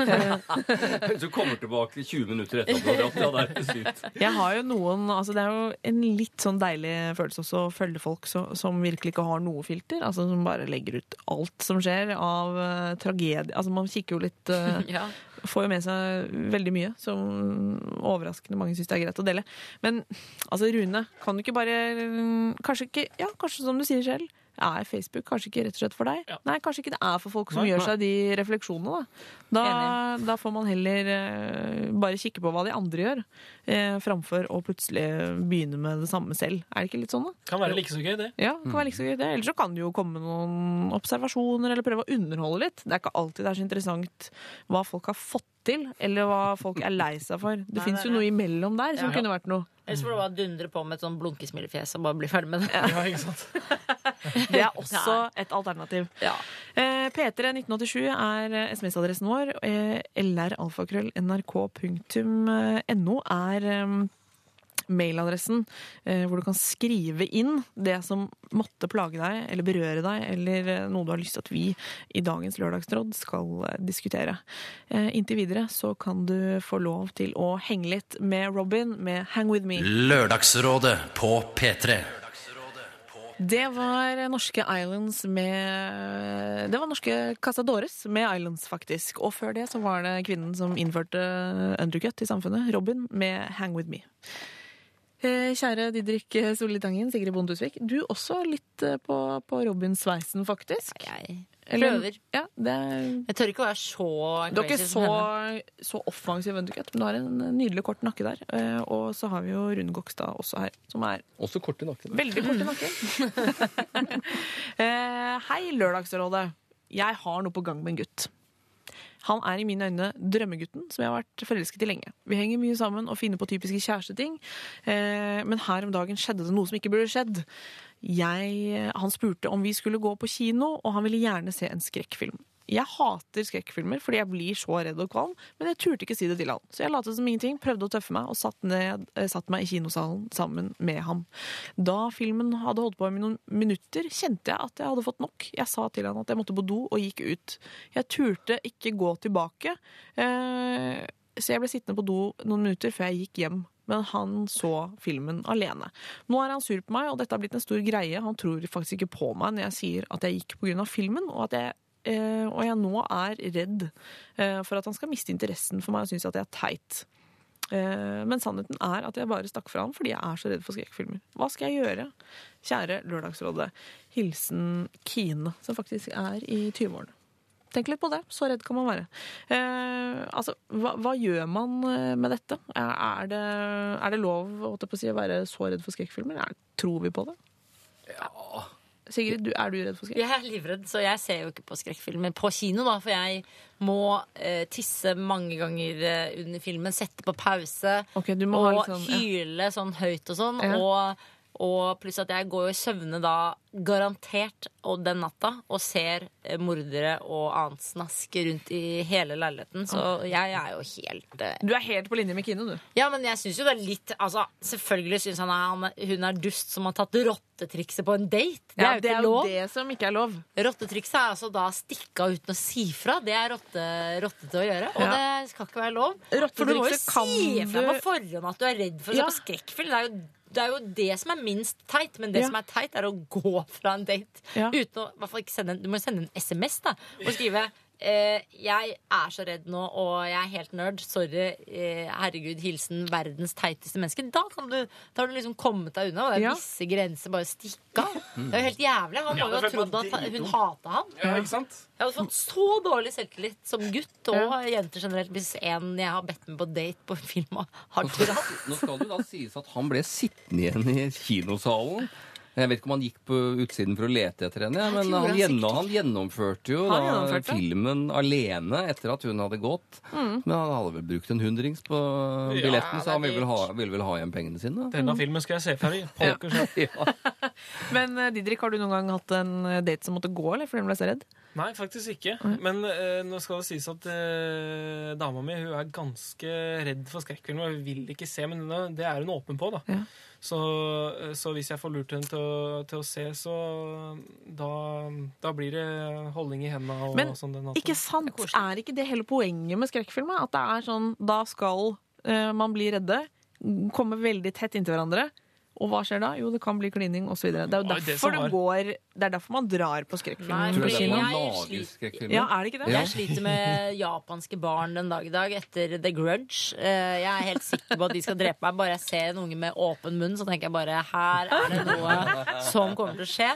Ja. du kommer tilbake 20 minutter etter at du har dratt, ja, det er sykt. Jeg har jo noen altså Det er jo en litt sånn deilig følelse også å følge folk så, som virkelig ikke har noe filter. Altså Som bare legger ut alt som skjer av uh, tragedie. Altså Man kikker jo litt uh, Ja. Får jo med seg veldig mye som overraskende mange syns det er greit å dele. Men altså Rune, kan du ikke bare Kanskje ikke Ja, kanskje som du sier selv. Er Facebook kanskje ikke rett og slett for deg? Ja. Nei, kanskje ikke det er for folk som Nei, gjør nei. seg de refleksjonene. Da, da, da får man heller uh, bare kikke på hva de andre gjør, framfor å plutselig begynne med det samme selv. Er det ikke litt sånn, da? Kan være like så gøy, det. Ja, kan være like så gøy det. Ellers så kan det jo komme noen observasjoner, eller prøve å underholde litt. Det er ikke alltid det er så interessant hva folk har fått til, eller hva folk er lei seg for. Det fins jo noe imellom der som Ja. kunne vært noe. Ellers får du bare dundre på med et sånn blunkesmilefjes og bare bli ferdig med det. Ja, ikke sant? Det er også et alternativ. Ja. Eh, P3 1987 er eh, SMS-adressen vår. Eh, lralfakrøll.nrk.no er eh, mailadressen eh, hvor du kan skrive inn det som måtte plage deg eller berøre deg, eller eh, noe du har lyst til at vi i dagens Lørdagsråd skal eh, diskutere. Inntil videre så kan du få lov til å henge litt med Robin med Hang With Me. Lørdagsrådet på P3. Det var norske Islands med Det var norske Casadores med Islands, faktisk. Og før det så var det kvinnen som innførte undercut i samfunnet, Robin, med Hang With Me. Eh, Kjære Didrik Solli Tangen, Sigrid Bonde Tusvik. Du også litt eh, på, på Robin-sveisen, faktisk. Jeg Eller- prøver. Ja, det er, Jeg tør ikke å være så du er ikke så, så offensiv men du har en nydelig kort nakke der. Eh, Og så har vi jo Rune Gokstad også her, som er Også kort i nakken. Veldig kort i nakken. eh, hei, Lørdagsrådet. Jeg har noe på gang med en gutt. Han er i mine øyne drømmegutten som jeg har vært forelsket i lenge. Vi henger mye sammen og finner på typiske kjæresteting, eh, men her om dagen skjedde det noe som ikke burde skjedd. Jeg, han spurte om vi skulle gå på kino, og han ville gjerne se en skrekkfilm. Jeg hater skrekkfilmer fordi jeg blir så redd og kvalm, men jeg turte ikke si det til han. Så jeg lot som ingenting, prøvde å tøffe meg og satt, ned, eh, satt meg i kinosalen sammen med ham. Da filmen hadde holdt på i noen minutter, kjente jeg at jeg hadde fått nok. Jeg sa til han at jeg måtte på do, og gikk ut. Jeg turte ikke gå tilbake, eh, så jeg ble sittende på do noen minutter før jeg gikk hjem. Men han så filmen alene. Nå er han sur på meg, og dette har blitt en stor greie. Han tror faktisk ikke på meg når jeg sier at jeg gikk pga. filmen, og at jeg Uh, og jeg nå er redd uh, for at han skal miste interessen for meg og synes at jeg er teit. Uh, Men sannheten er at jeg bare stakk fra ham fordi jeg er så redd for skrekkfilmer. Hva skal jeg gjøre? Kjære Lørdagsrådet. Hilsen Kine, som faktisk er i 20-årene. Tenk litt på det. Så redd kan man være. Eh, altså, hva, hva gjør man eh, med dette? Er det, er det lov holdt jeg på å, si, å være så redd for skrekkfilmer? Er, tror vi på det? Ja. Sigrid, du, er du redd for skrekk? Jeg er livredd, så jeg ser jo ikke på skrekkfilmer på kino, da, for jeg må eh, tisse mange ganger eh, under filmen, sette på pause okay, du må og ja. hyle sånn høyt og sånn. Ja. Og, og pluss at jeg går jo i søvne da garantert og den natta og ser eh, mordere og annet snask rundt i hele leiligheten. Så jeg er jo helt eh, Du er helt på linje med Kino, du. Ja, men jeg syns jo det er litt altså, Selvfølgelig syns han, er- han hun er dust som har tatt rottetrikset på en date. Det Ja, er jo det ikke er jo lov. det som ikke er lov. Rottetrikset er altså da stikke av uten å si fra. Det er rotte, rottete å gjøre, og Ja. det skal ikke være lov. For du må jo Rottetrikset kan si fra på forhånd at du er redd for å se på skrekkfilm. Det er, jo, det er jo det som er minst teit, men det Ja. som er teit, er å gå fra en date Ja. uten å hvert fall ikke sende en, Du må sende en SMS da, og skrive eh, jeg er så redd nå, og jeg er helt nerd. Sorry. Eh, herregud, hilsen verdens teiteste menneske. Da, kan du, da har du liksom kommet deg unna. Og det er Ja. visse grenser. Bare stikk av. Det er jo helt jævlig. Han må jo ha trodd at hun hata han. Ja, ikke sant? Jeg hadde fått så dårlig selvtillit som gutt og jenter generelt hvis en jeg har bedt med på date på film, har dratt. Nå skal det jo da sies at han ble sittende igjen i kinosalen. Jeg vet ikke om han gikk på utsiden for å lete etter henne, men han, han gjennom, han gjennomførte jo Han da gjennomførte. filmen alene etter at hun hadde gått. Mm. Men han hadde vel brukt en hundrings på billetten, ja, så han ville vel, ha, ville vel ha igjen pengene sine. Denne filmen skal jeg se ferdig. Selv. Ja. Men eh, Didrik, har du noen gang hatt en eh, date som måtte gå, eller fordi hun ble så redd? Nei, faktisk ikke. Men eh, nå skal det sies at eh, dama mi hun er ganske redd for skrekkfilmer. Hun vil ikke se, men det- det er hun åpen på. da. Ja. Så, eh, så hvis jeg får lurt henne til til å se, så da, da blir det holdning i hendene og Men sånn. den. Ikke sant? Er ikke det hele poenget med skrekkfilmer? At det er sånn, da skal uh, man bli redde, komme veldig tett inntil hverandre. Og hva skjer da? Jo, det kan bli klining osv. Det er jo derfor det går Det er derfor man drar på skrekkfilm Tror du det er kino. man lager skrekkfilmer? Ja, er det ikke det? Jeg sliter med japanske barn den dag i dag etter The Grudge. Eh, Jeg er helt sikker på at de skal drepe meg. Bare jeg ser en unge med åpen munn, så tenker jeg bare her er det noe som kommer til å skje.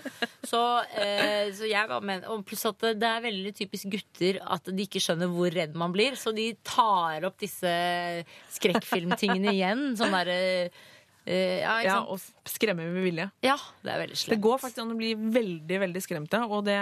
Så, eh, så jeg var med, og Pluss at det er veldig typisk gutter at de ikke skjønner hvor redd man blir. Så de tar opp disse skrekkfilmtingene igjen. Sånn derre eh, ja, ikke Ja, og skremme med vilje. ja, det er veldig Det går faktisk an å bli veldig veldig skremt, ja. Og det,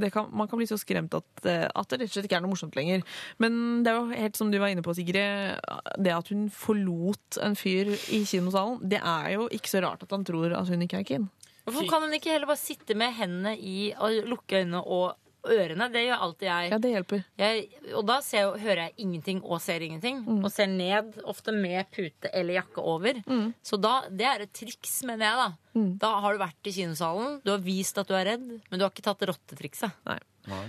det kan, man kan bli så skremt at, eh, at det rett og slett ikke er noe morsomt lenger. Men det er jo helt som du var inne på, Sigrid. Det at hun forlot en fyr i kinosalen, det er jo ikke så rart at han tror at hun ikke er keen. Hvorfor kan hun ikke heller bare sitte med hendene i og lukke øynene og ørene? Det gjør alltid jeg. Ja, det hjelper. jeg og da ser hører jeg ingenting og ser ingenting. Og ser ned, ofte med pute eller jakke over. Så da, det er et triks, mener jeg. Da Da har du vært i kinosalen, du har vist at du er redd, men du har ikke tatt rottetrikset. Nei. Nei.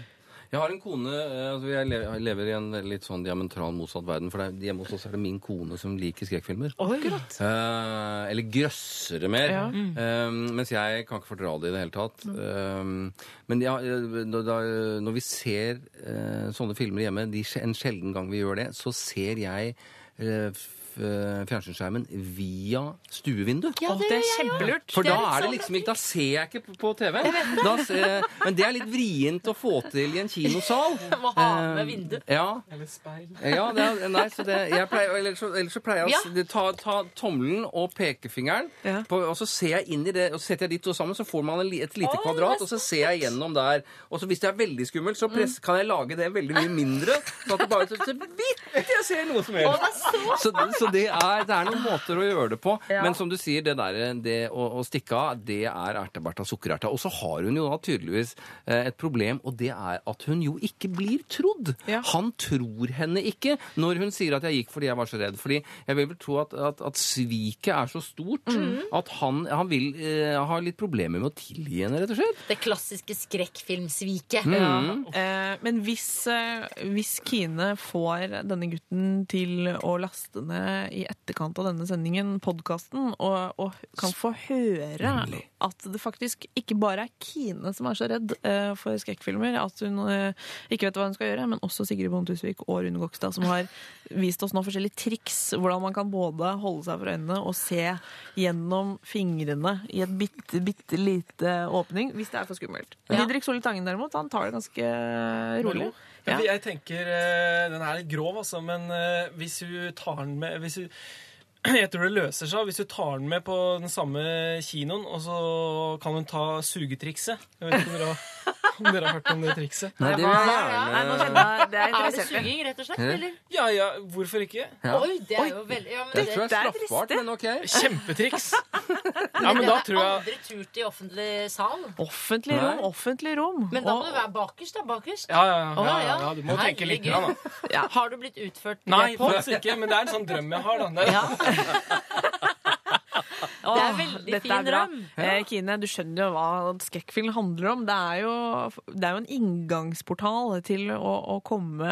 Jeg har en kone eh, altså Jeg lever, i en litt sånn diametral motsatt verden. For er, hjemme hos oss er det min kone som liker skrekkfilmer. Eh, eller grøssere mer. Ja. Eh, mens jeg kan ikke fordra det i det hele tatt. Eh, men ja, da, da, når vi ser eh, sånne filmer hjemme, de, en sjelden gang vi gjør det, så ser jeg fjernsynsskjermen via stuevinduet. Ja, Åh, det er kjempelurt. For da er det sånn liksom ikke Da ser jeg ikke på- TV. Da ser, men det er litt vrient å få til i en kinosal. Må ha med Eh, vindu. Ja, Eller speil. ja, det er, nei, så det, jeg pleier, ellers, så, ellers så pleier jeg å ta, ta tommelen og pekefingeren, på, og så ser jeg inn i det, og setter jeg de to sammen, så får man et lite kvadrat, og så ser jeg gjennom der. Og så hvis det er veldig skummelt, så press, kan jeg lage det veldig mye mindre, så at det bare så, så vidt jeg ser noe som helst. Så, så det, er, det er noen måter å gjøre det på. Ja. Men som du sier, det der det å, å stikke av, det er erteberta sukkererta. Og så har hun jo da tydeligvis eh, et problem, og det er at hun jo ikke blir trodd. Ja. Han tror henne ikke når hun sier at jeg gikk fordi jeg var så redd. Fordi jeg vil vel tro at, at, at sviket er så stort at han, han vil eh, ha litt problemer med å tilgi henne, rett og slett. Det klassiske skrekkfilmsviket. Eh, men hvis, eh, hvis Kine får denne gutten til å laste ned i etterkant av denne sendingen, podkasten, og, og kan få høre at det faktisk ikke bare er Kine som er så redd eh, for skrekkfilmer, at hun eh, ikke vet hva hun skal gjøre, men også Sigrid Bonde Tusvik og Rune Gokstad, som har vist oss nå forskjellige triks hvordan man kan både holde seg for øynene og se gjennom fingrene i et bitte, bitte lite åpning, hvis det er for skummelt. Ja. Didrik Solli Tangen derimot, han tar det ganske rolig. Ja. Jeg, tenker eh, Den er litt grov, altså, men eh, hvis hun tar den med hvis hun, Jeg tror det løser seg hvis du tar den med på den samme kinoen, og så kan hun ta sugetrikset. Jeg vet ikke om dere har, om dere har hørt om det trikset? Nei, det vil jeg Ja, ja. Nei, gjerne det er Er det interessert suging, rett og slett? Eller? Ja, ja, hvorfor ikke? Ja. Oi, det er jo veldig ja, men Det det, tror jeg er straffbart, men ok. Kjempetriks! Ja, men da tror jeg aldri turt i offentlig sal. Offentlig rom, offentlig rom. Men da må du være bakerst, da. Bakerst. Ja, ja, ja, ja, ja. ja, du må tenke litt. Da. Har du blitt utført Nei, faktisk ikke, men det er en sånn drøm jeg har. da. Det er, Ja. Det er veldig dette fin er bra. drøm. Eh, Kine, du skjønner jo hva skrekkfilm handler om. Det er jo, det er jo en inngangsportal til å, å komme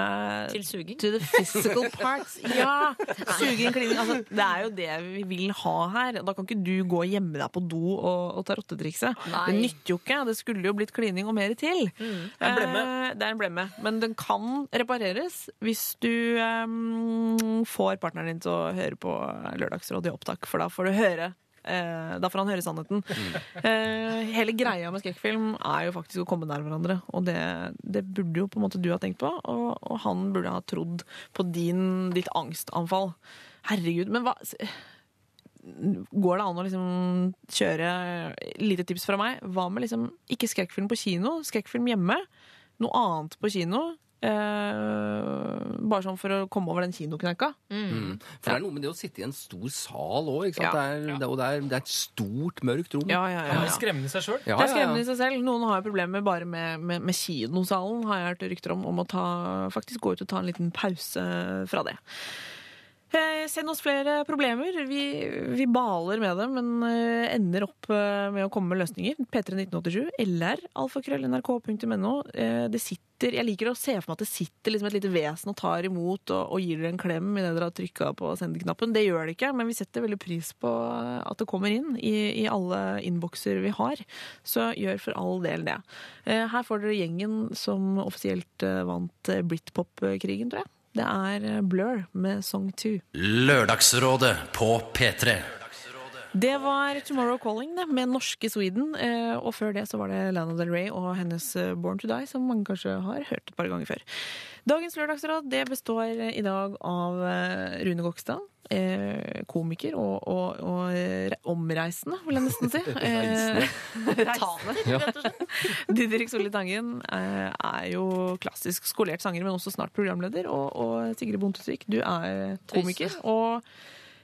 Til suging. To the physical parts. Ja! Suging, klining. Altså, det er jo det vi vil ha her. Da kan ikke du gå og gjemme deg på do og, og ta rottetrikset. Det nytter jo ikke. Det skulle jo blitt klining og mer til. Mm. er en blemme. Eh, det er en blemme. Men den kan repareres hvis du eh, får partneren din til å høre på Lørdagsrådet i opptak, for da får du høre da får han høre sannheten. Eh, hele greia med skrekkfilm er jo faktisk å komme nær hverandre. Og det, det burde jo på en måte du ha tenkt på, og, og han burde ha trodd på din, ditt angstanfall. Herregud, men hva Går det an å liksom kjøre Lite tips fra meg. Hva med liksom ikke skrekkfilm på kino, skrekkfilm hjemme? Noe annet på kino? Eh, bare sånn for å komme over den kinokneika. Mm. For det er noe med det å sitte i en stor sal òg, ikke sant. Ja. Det er, det, og det er, det er et stort, mørkt rom. Ja, ja, ja, Han blir ja. skremmende i seg sjøl. Ja, Det er ja, skremmende i seg selv. Noen har jo problemer bare med, med, med kinosalen, har jeg hørt rykter om, om å ta, faktisk gå ut og ta en liten pause fra det. Eh, Send oss flere problemer. Vi, vi baler med dem, men eh, ender opp eh, med å komme med løsninger. P31987 eller alfakrøll.nrk.no. Det jeg liker å se for meg at det sitter liksom et lite vesen og tar imot og, og gir dere en klem idet dere har trykka på sendeknappen. Det gjør det ikke, men vi setter veldig pris på at det kommer inn i, i alle innbokser vi har. Så gjør for all del det. Her får dere gjengen som offisielt vant Britpop-krigen, tror jeg. Det er Blur med Song 2. Lørdagsrådet på P3. Det var Tomorrow Calling det, med norske Sweden. eh, Og før det så var det Lana Del Rey og hennes eh, Born to Die, som mange kanskje har hørt et par ganger før. Dagens lørdagsråd det består eh, i dag av Rune Gokstad. eh, Komiker og, og, og omreisende, vil jeg nesten si. Reisende. Rett og slett. Didrik Solli Tangen er jo klassisk skolert sanger, men også snart programleder. Og, og Sigrid Bondesvik, du er komiker. Og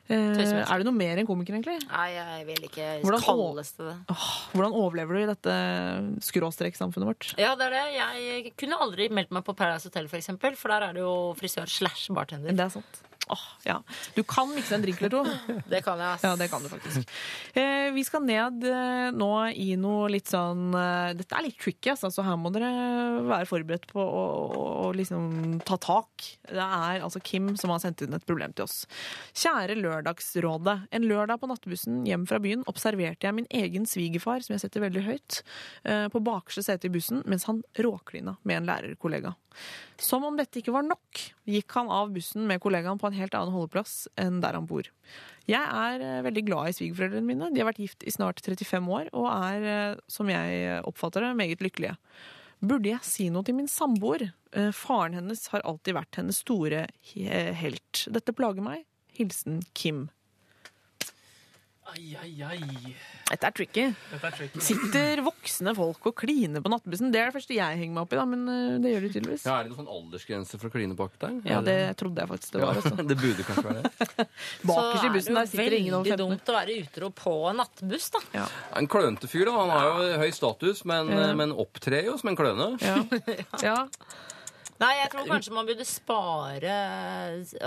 eh, er du noe mer enn komiker, egentlig? Nei, jeg vil ikke Hvordan- kalles det det. Åh, hvordan overlever du i dette skråstreksamfunnet vårt? Ja, det er det. Jeg kunne aldri meldt meg på Paradise Hotel, for eksempel, for der er det jo frisør slash bartender. Det er sant. Åh, ja. Du kan mikse en drink eller to. Det kan jeg. Ja, det kan du faktisk. Eh, vi skal ned eh, nå i noe litt sånn eh, Dette er litt tricky, altså, så her må dere være forberedt på å, å, å liksom ta tak. Det er altså Kim som har sendt inn et problem til oss. Kjære Lørdagsrådet. En lørdag på nattbussen hjem fra byen observerte jeg min egen svigerfar, som jeg setter veldig høyt, eh, på bakerste sete i bussen mens han råklina med en lærerkollega. Som om dette ikke var nok, gikk han av bussen med kollegaen på en helt annen holdeplass enn der han bor. Jeg er eh, veldig glad i svigerforeldrene mine. De har vært gift i snart 35 år og er, eh, som jeg oppfatter det, meget lykkelige. Burde jeg si noe til min samboer? Eh, Faren hennes har alltid vært hennes store helt. Dette plager meg. Hilsen Kim. Ai, ai, ai. Dette er tricky. Dette er tricky. Sitter voksne folk og kliner på nattbussen? Det er det første jeg henger meg opp i, da, men eh, det gjør de tydeligvis. Ja, er det noen sånn aldersgrense for å kline bak der? Ja, det trodde jeg faktisk det var. Ja, Altså. det burde kanskje være det. Bakerst i bussen der sitter ingen over veldig dumt å være utro på en nattbuss, da. Ja. En klønete fyr, da. Han har jo høy status, men, Ja. men opptrer jo som en kløne. Ja. ja. Nei, jeg tror kanskje man burde spare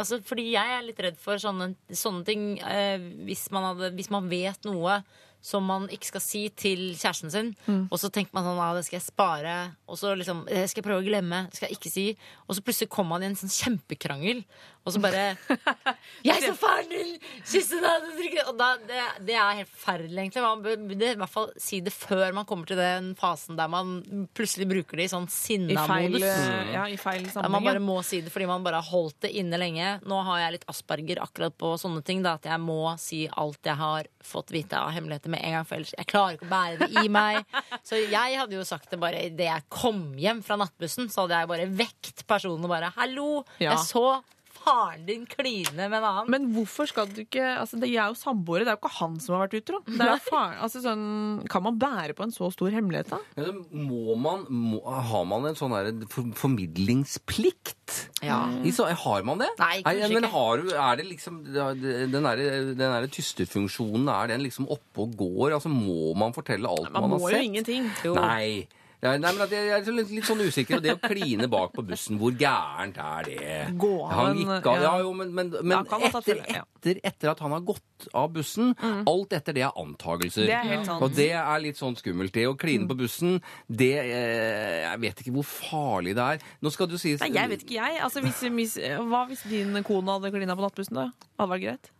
altså, Fordi jeg er litt redd for sånne, sånne ting. Eh, hvis, man hadde, hvis man vet noe som man ikke skal si til kjæresten sin. Mm. Og så tenker man sånn, ah, det skal jeg spare. Og så liksom, det skal jeg prøve å glemme. Det skal jeg ikke si. Og så plutselig kommer man i en sånn kjempekrangel. Og så bare 'Jeg så faren din! Kysse deg!' du drikker-» Og da, det, det er helt forferdelig, egentlig. Man burde i hvert fall si det før man kommer til den fasen der man plutselig bruker det i sånn sinna-modus. eh, ja, i feil sammenheng. man bare må si det fordi man bare har holdt det inne lenge. Nå har jeg litt asperger akkurat på sånne ting. Da, at jeg må si alt jeg har fått vite av hemmeligheter med en gang. For ellers jeg klarer ikke å bære det i meg. Så jeg hadde jo sagt det bare idet jeg kom hjem fra nattbussen. Så hadde jeg bare vekt personen og bare 'hallo, Ja. jeg så faren din kline med en annen'. Men hvorfor skal du ikke altså De er jo samboere, det er jo ikke han som har vært utro. Det er jo faren, altså sånn, kan man bære på en så stor hemmelighet, da? Ja, må man, må, har man en sånn der for, formidlingsplikt? Ja. I så, har man det? Nei, kanskje men ikke. har du, er det liksom Den der, den der tysterfunksjonen, er den liksom oppe og går? Altså Må man fortelle alt Man man, må jo ingenting. ingenting. Nei. Nei, men at jeg er litt, litt sånn usikker. Og det å kline bak på bussen, hvor gærent er det? Gå av Han gikk av, ja. jo, men, men, men kan etter, følge, ja. etter, etter at han har gått av bussen Alt etter det er antagelser. Det er helt sant. Og det er litt sånn skummelt. Det å kline på bussen, det eh, Jeg vet ikke hvor farlig det er. Nå skal du si Nei, jeg vet ikke, jeg. Altså, hvis, hvis, hva hvis din kone hadde klina på nattbussen, da? Hadde det vært greit?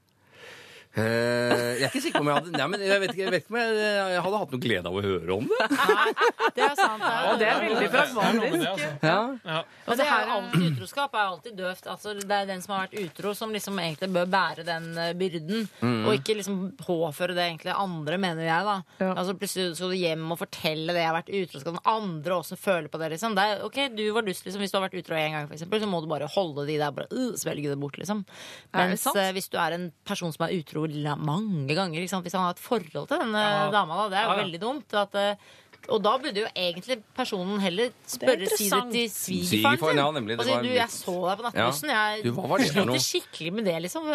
Eh, jeg er ikke sikker på om jeg hadde Nei, men jeg vet ikke, jeg vet ikke om jeg, jeg hadde hatt noe glede av å høre om det. Nei, Det er sant. Det er, Og det er veldig pragmatisk. altså. Ja. Ja. Og det her alltid utroskap er alltid døvt. Altså, det er den som har vært utro, som liksom egentlig bør bære den eh, byrden. Mm. Og ikke liksom påføre det egentlig andre, mener jeg. da Ja. Altså Plutselig skal du hjem og fortelle det jeg har vært utro, skal den andre også føle på det. liksom det er, Ok, du var dust, liksom Hvis du har vært utro én gang, for eksempel, så må du bare holde de der, bare uh, svelge det bort, liksom. Mens det eh, hvis du er en person som er utro mange ganger, hvis han har et forhold til denne Ja. dama, da, det er jo veldig dumt. At, eh, og da burde jo egentlig personen heller spørre si det til svigerfaren Svigerfaren, ja, nemlig. Det og si du, jeg så deg på nattbussen. Jeg Du, hva var det for sliter skikkelig med det, liksom.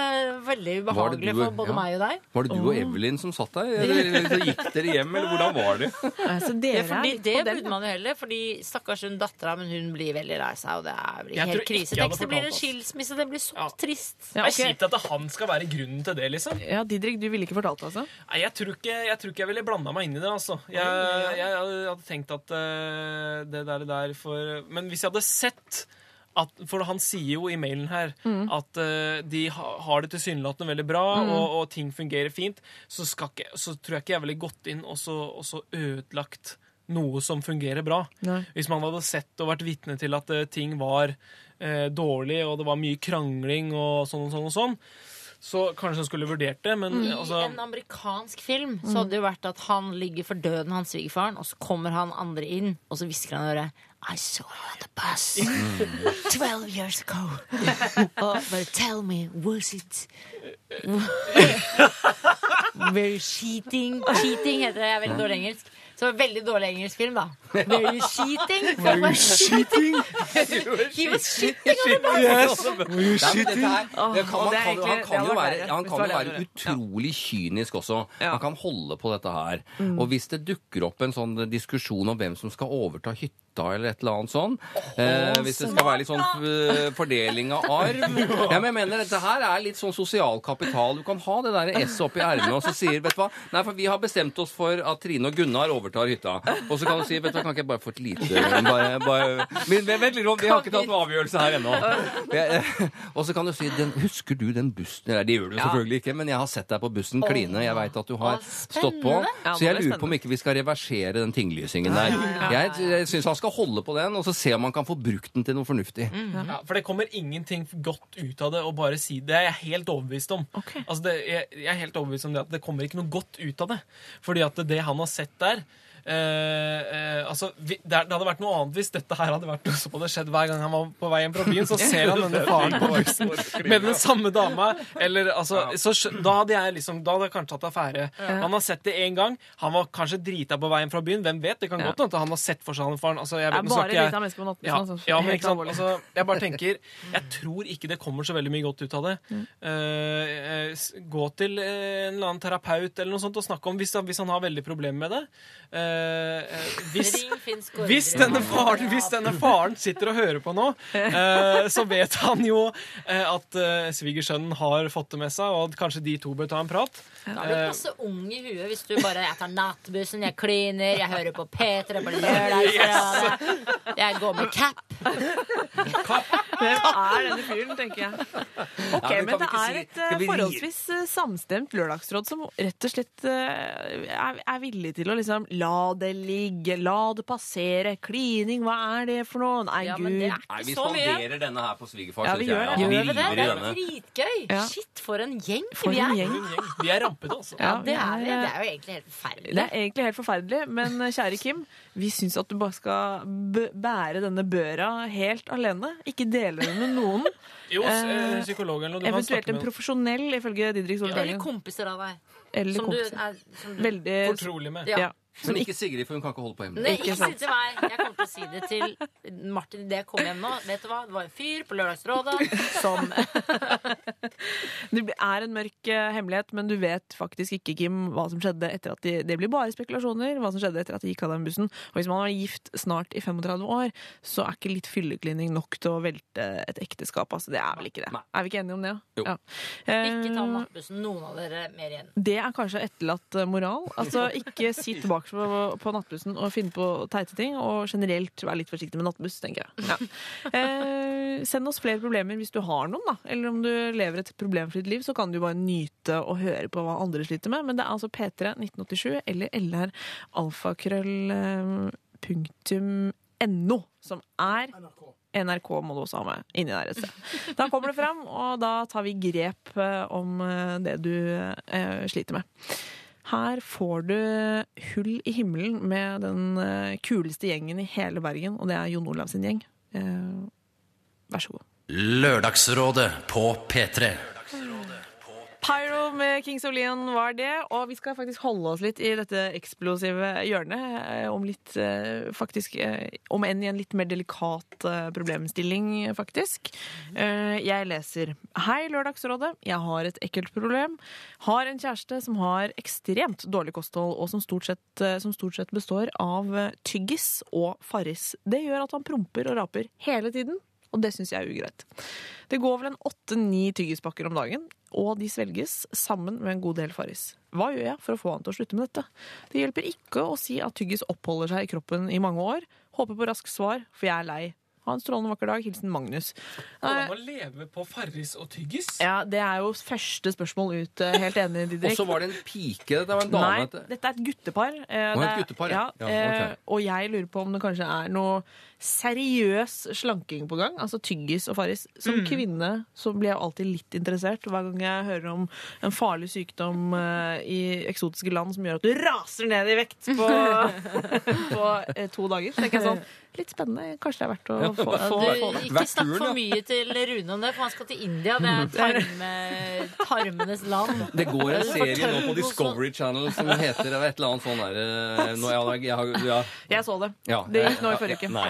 Veldig ubehagelig du- for både ja. meg og deg. Var det du og Evelyn som satt der? Eller, eller gikk dere hjem, eller hvordan var det? Altså, dere ja, fordi det burde man jo heller, fordi stakkars hun dattera, men hun blir veldig lei seg, og det er blir helt krise. Tenk, det blir en skilsmisse, det blir så Ja. trist. Ja, Det er kjipt at han skal være grunnen til det, liksom. Ja, Didrik, du ville ikke fortalt, altså? Nei, jeg tror ikke jeg, tror ikke jeg ville blanda meg inn i det. altså. Jeg, jeg hadde tenkt at eh, det der, der for Men hvis jeg hadde sett at, For han sier jo i mailen her at uh, de ha, har det tilsynelatende veldig bra, og, og ting fungerer fint, så, skal ikke, så tror jeg ikke jeg ville gått inn og så, og så ødelagt noe som fungerer bra. Nei. Hvis man hadde sett og vært vitne til at uh, ting var uh, dårlig, og det var mye krangling og sånn og sånn og sånn, så kanskje hun skulle vurdert det, men I altså en amerikansk film så hadde det jo vært at han ligger for døden, han svigerfaren, og så kommer han andre inn, og så hvisker han i øret I saw you on the bus 12 years ago. oh, but tell me, was it Very cheating. Cheating heter det. Jeg er veldig dårlig engelsk. Så veldig dårlig engelsk film, da. Very cheating. Were you cheating. He was cheating on the bus. Det det er kan, jo- han kan jo være, han kan jo være utrolig kynisk også. Han kan holde på dette her. Og hvis det dukker opp en sånn diskusjon om hvem som skal overta hytta, eller et eller annet sånn eh, Hvis det skal være litt sånn eh, fordeling av arv Ja, men jeg mener Dette her er litt sånn sosial kapital. Du kan ha det der S oppi ermet og så sier vet du hva Nei, for vi har bestemt oss for at Trine og Gunnar overtar hytta. Og så kan du si vet du hva, kan ikke jeg bare få et lite bare, bare, men, Vent litt, vi har ikke tatt noen avgjørelse her ennå. Og så kan du si den, Husker du den bussen Nei, det gjør du selvfølgelig ikke, men jeg har sett deg på bussen kline. Jeg veit at du har stått på. Så jeg er lurer på om ikke vi skal reversere den tinglysingen der. Jeg, jeg syns han skal holde på den, og så se om han kan få brukt den til noe fornuftig. Ja, for det kommer ingenting godt ut av det å bare si det. er jeg helt overbevist om. Okay. Altså det, jeg, jeg er helt overbevist om det at det kommer ikke noe godt ut av det. Fordi at det han har sett der altså, vi, det, det hadde vært noe annet hvis dette her hadde vært noe som hadde skjedd hver gang han var på vei hjem fra byen. Så ser han denne faren på bussen med den samme dama. Eller, altså, så, da hadde jeg liksom, da hadde jeg kanskje tatt affære. Han har sett det én gang. Han var kanskje drita på veien fra byen. Hvem vet? Det kan Ja. godt hende han har sett for seg han faren. Altså, jeg Det vet, er bare drita mennesker på natten. ja, sånn, ja, men ikke sant? Altså, jeg bare tenker Jeg tror ikke det kommer så veldig mye godt ut av det. Mm. Uh, gå til eh, en eller annen terapeut eller noe sånt og snakke om hvis, hvis han har veldig problemer med det. Eh, eh, hvis, hvis, denne faren, hvis denne faren sitter og hører på nå, eh, så vet han jo eh, at eh, svigersønnen har fått det med seg, og at kanskje de to bør ta en prat. Da er du passe ung i huet hvis du bare Jeg tar nattbussen, jeg kliner, jeg hører på P3 på lørdag. Jeg går med cap. Hvem er denne fyren, tenker jeg. Ok, Ja, men Men det er si- et skal eh, vi forholdsvis eh, samstemt lørdagsråd som rett og slett eh, er, er villig til å liksom la det ligge, la det passere. Klining, hva er det for noe? Nei, Ja, gud. Nei, vi spanderer denne her på svigerfar. Ja, vi gjør det. Gjør vi det? Det er dritgøy. Ja. Shit, for en gjeng For vi en er. gjeng. Vi er rampete, altså. Ja, Ja, det er, det er jo egentlig helt forferdelig. Det er egentlig helt forferdelig, men eh, kjære Kim, vi syns at du bare skal b bære denne børa helt alene. Ikke dele den med noen. Jo, Eh, eh, eller kan Eventuelt en profesjonell, ifølge Didrik Eller kompiser av deg. Eller Som du er som du, Veldig fortrolig med. Ja. Men ikke Sigrid, for hun kan ikke holde på Nei, ikke si det til meg. Jeg kommer til å si det til Martin idet jeg kommer hjem nå. Vet du hva? Det var en fyr på Lørdagsrådet som Det er en mørk eh, hemmelighet, men du vet faktisk ikke, Kim, hva som skjedde etter at de Det blir bare spekulasjoner, hva som skjedde etter at de gikk av den bussen. Og hvis man var gift snart i 35 år, så er ikke litt fylleklining nok til å velte et ekteskap. Altså, det er vel ikke det. Nei. Er vi ikke enige om det? Jo. Ja. Ikke ta Eh, nattbussen. Noen av dere mer igjen. Det er kanskje etterlatt eh, moral. Altså, ikke sitt tilbake på, på nattbussen og finne på teite ting. Og generelt være litt forsiktig med nattbuss, tenker jeg. Ja. Eh, send oss flere problemer hvis du har noen, da. Eller om du lever et problemfritt liv, så kan du bare nyte å høre på hva andre sliter med. Men det er altså P3 1987 eller LR alfakrøll eh, punktum no, som er NRK må du også ha med inni der et sted. Da kommer det fram, og da tar vi grep eh, om eh, det du eh, sliter med. Her får du Hull i himmelen med den eh, kuleste gjengen i hele Bergen, og det er Jon Olav sin gjeng. Eh, vær så god. Lørdagsrådet på P3. Pyro med Kings of Leon var det, og vi skal faktisk holde oss litt i dette eksplosive hjørnet. eh, Om litt, eh, faktisk, eh, om enn i en litt mer delikat problemstilling, faktisk. Jeg leser Hei, Lørdagsrådet. Jeg har et ekkelt problem. Har en kjæreste som har ekstremt dårlig kosthold, og som stort sett, som stort sett består av tyggis og Farris. Det gjør at han promper og raper hele tiden, og det syns jeg er ugreit. Det går vel en åtte-ni tyggispakker om dagen, og de svelges sammen med en god del Farris. Hva gjør jeg for å få han til å slutte med dette? Det hjelper ikke å si at tyggis oppholder seg i kroppen i mange år. Håper på raskt svar, for jeg er lei. Ha en strålende vakker dag. Hilsen Magnus. Går det Eh, an å leve på Farris og tyggis? Ja, Det er jo første spørsmål ut. eh, Helt enig, Og så var det en pike. Dette var en dame. Nei, dette. er et guttepar. Eh, er det et er- guttepar, ja. ja. okay. eh, Og jeg lurer på om det kanskje er noe seriøs slanking på gang. Altså tyggis og Farris. Mm. Som kvinne så blir jeg alltid litt interessert hver gang jeg hører om en farlig sykdom uh, i eksotiske land som gjør at du raser ned i vekt på, på uh, to dager. Så tenker jeg sånn, litt spennende. Kanskje det er verdt å få, ja, få, Du, få ikke Hvert snakk for mye til Rune om det, for han skal til India. Det er tarme, tarmenes land. Det går en serie nå på Discovery Channel som heter et eller annet sånn derre jeg, jeg, jeg, ja, Jeg så det. ja, Det gikk nå i forrige uke. Nei.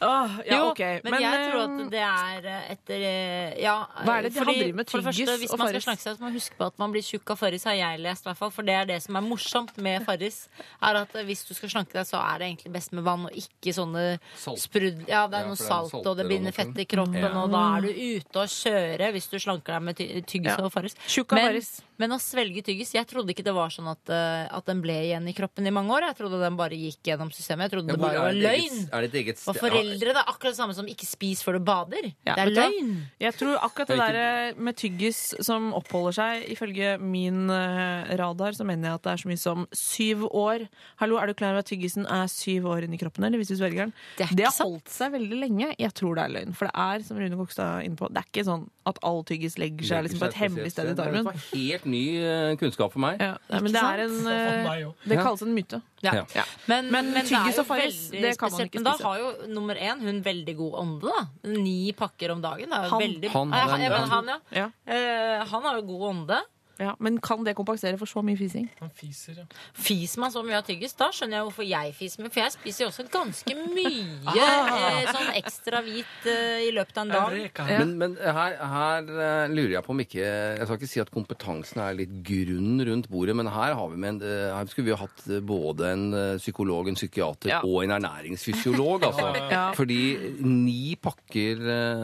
Åh, ja, Jo, ok. men, jeg tror eh, at det er eh, etter eh, Ja, Hva er det de fordi- har med tyggis og farris. Hvis man skal slanke snakke seg, så må man huske på at man blir tjukk av Farris, har jeg lest. i hvert fall, For det er det som er morsomt med Farris. Er at eh, Hvis du skal slanke deg, så er det egentlig best med vann, og ikke sånne Salt. sprud... Ja, det er Ja, noe er salt, og det binder fett i kroppen, Ja. og da er du ute og kjøre hvis du slanker deg med ty tyggis Ja. og Farris. Men, men å svelge tyggis Jeg trodde ikke det var sånn at, eh, at den ble igjen i kroppen i mange år. Jeg trodde den bare gikk gjennom systemet. Jeg trodde Ja, det bare var løgn. Er det et eget sted? Foreldre, det er akkurat det samme som ikke spis før du bader. Ja, det er løgn. Jeg tror akkurat det er der med tyggis som oppholder seg, ifølge min eh, radar, så mener jeg at det er så mye som syv år. Hallo, er du klar over at tyggisen er syv år inni kroppen, eller hvis du svelger den? Det er Det har holdt seg veldig lenge. Jeg tror det er løgn. For det er, som Rune Kokstad er inne på, det er ikke sånn at all tyggis legger seg liksom på et hemmelig sted i tarmen. Det var helt ny eh, kunnskap for meg. Ja, men det er en eh. Det kalles en myte. Ja. Ja. Men, Men men, tyggis og Farris, det kan man spesielt. spise. Men da har jo nummer én hun veldig god ånde, da. Ni pakker om dagen. Han. veldig Han, han, ja, han. han, ja. Ja. Eh, han har jo god ånde. Ja, men kan det kompensere for så mye fising? Han fiser, ja. Fiser man så mye av tyggis, da skjønner jeg hvorfor jeg fiser mye. For jeg spiser jo også ganske mye Ah. eh, sånn ekstra hvit eh, i løpet av en dag. Ja. Men, men her, her eh, lurer jeg på om ikke Jeg skal ikke si at kompetansen er litt grunn rundt bordet, men her, har vi med en, eh, her skulle vi ha hatt eh, både en psykolog, en psykiater Ja. og en ernæringsfysiolog. Altså. Ja. Fordi ni pakker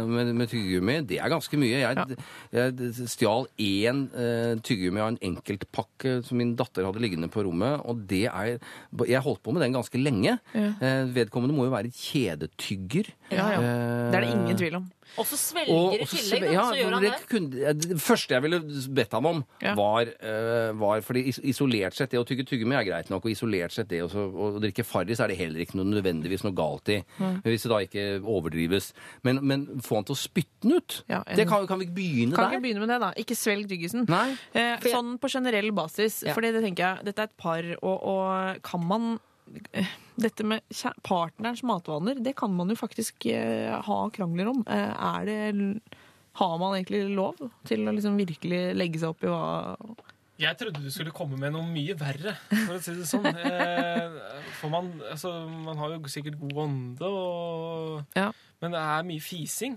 med, med tyggegummi, det er ganske mye. Jeg, jeg stjal én eh, tyggegummi av en enkeltpakke som min datter hadde liggende på rommet, og det er Jeg holdt på med den ganske lenge. Ja. Eh, vedkommende må jo være kjedetygger. Ja, ja. Eh, Det er det ingen tvil om. Og så svelger i og så- tillegg, da, ja, så gjør han det kunne- det første jeg ville bedt ham om, Ja. var, uh, var fordi isolert sett det å tygge tyggegummi er greit nok, og isolert sett det også, å drikke Farris er det heller ikke noe nødvendigvis noe galt i. Hvis det da ikke overdrives. Men, men få han til å spytte den ut. Ja, en, det kan, kan vi ikke begynne Kan der? ikke begynne med det, da. Ikke svelg tyggisen. Nei. Eh, sånn på generell basis. Ja. for det tenker jeg, dette er et par, og, og kan man dette med partnerens matvaner, det kan man jo faktisk eh, ha krangler om. Eh, er det Har man egentlig lov til å liksom virkelig legge seg opp i hva Jeg trodde du skulle komme med noe mye verre, for å si det sånn. Eh, for man, altså, man har jo sikkert god ånde, og, Ja. men det er mye fising.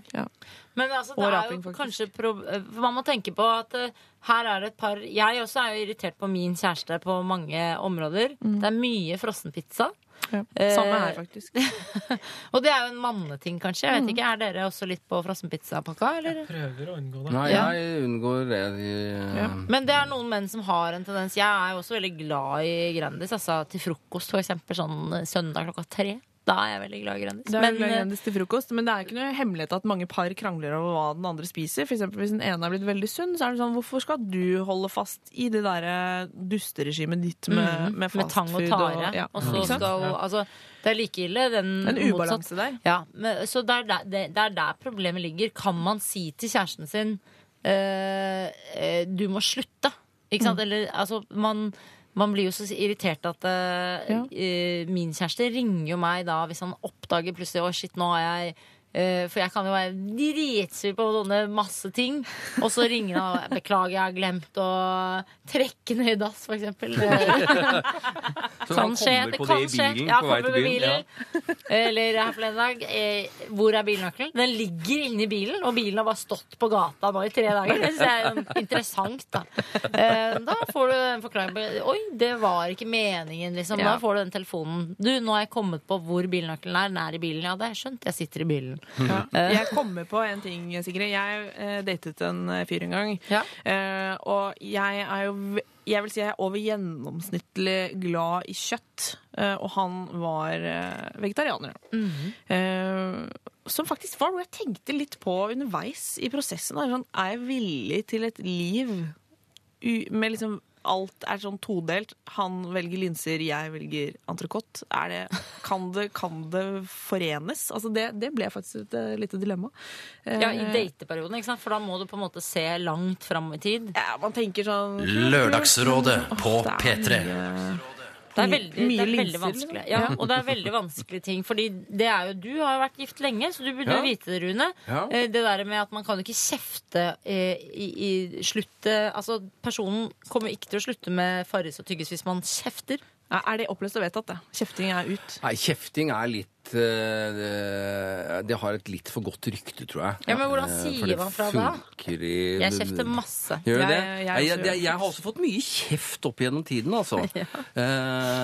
Men altså, det Og er raping, jo kanskje for Man må tenke på at uh, her er det et par Jeg også er jo irritert på min kjæreste på mange områder. Det er mye frossenpizza. Ja. Eh, Samme her, faktisk. Og det er jo en manneting, kanskje. Jeg vet ikke, Er dere også litt på frossenpizzapakka? Jeg? Prøver å unngå det. Nei, Ja. jeg unngår det. De, Ja. Men det er noen menn som har en tendens Jeg er jo også veldig glad i Grandis. Altså til frokost, for eksempel sånn eh, søndag klokka tre. Da er jeg veldig glad i Grandis. Det er Men, glad i Grandis til frokost, men det er ikke noe hemmelighet at mange par krangler over hva den andre spiser. For eksempel hvis den ene er blitt veldig sunn, så er det sånn hvorfor skal du holde fast i det derre dusteregimet ditt med, mm, med med tang og tare. tare. ja. Og så skal Altså, det er like ille. Den En ubalanse der. Ja, men, så det er, der, det, er der problemet ligger. Kan man si til kjæresten sin eh, eh, Du må slutte. Ikke sant? Eller altså man, man blir jo så irritert at uh, Ja. eh, min kjæreste ringer jo meg da hvis han oppdager plutselig Å, shit, nå har jeg for jeg kan jo være dritsur på sånne masse ting. Og så ringer han og 'beklager, jeg har glemt å trekke ned i dass', for Kan skje. kommer Det på kan det i skje. bilen Ja, kommer med bilen. Eller her forleden dag. Eh, hvor er bilnøkkelen? Den ligger inni bilen, og bilen har bare stått på gata nå i tre dager. Det syns jeg er sånn interessant, da. Eh, da får du en forklaring på Oi, det var ikke meningen, liksom. Da får du den telefonen. Du, nå har jeg kommet på hvor bilnøkkelen er. Den er i bilen. Ja, det har jeg skjønt. Jeg sitter i bilen. Ja. Eh. Jeg kommer på en ting, Sigrid. Jeg eh, datet en eh, fyr en gang. Ja. Og jeg er jo jeg vil si jeg er over gjennomsnittlig glad i kjøtt. Og han var vegetarianer. Mhm. Eh, som faktisk var noe jeg tenkte litt på underveis i prosessen. Er, sånn, er jeg villig til et liv med liksom Alt er sånn todelt. Han velger linser, jeg velger entrecôte. Er Kan, det- kan det forenes? Altså det, det ble faktisk et eh, lite dilemma. Eh, Ja, i dateperioden, ikke sant? For da må du på en måte se langt fram i tid. ja, man tenker sånn Lørdagsrådet på Åh, det er P3. Det er veldig, mye det er veldig linser, vanskelig. liksom. Ja, Ja. og det er veldig vanskelige ting. Fordi det er jo Du har jo vært gift lenge, så du burde Ja. jo vite det, Rune. Ja. Eh, Det der med at man kan jo ikke kjefte eh, i, i sluttet Altså, personen kommer ikke til å slutte med Farris og tyggis hvis man kjefter. Ja, Er det oppløst og vedtatt, det? Kjefting er ut. Nei, kjefting er litt eh, det, det har et litt for godt rykte, tror jeg. Ja, men hvordan Eh, sier man fra da? Jeg kjefter masse. Gjør du det? jeg Jeg, jeg, jeg, har også fått mye kjeft opp gjennom tiden, altså. Ja.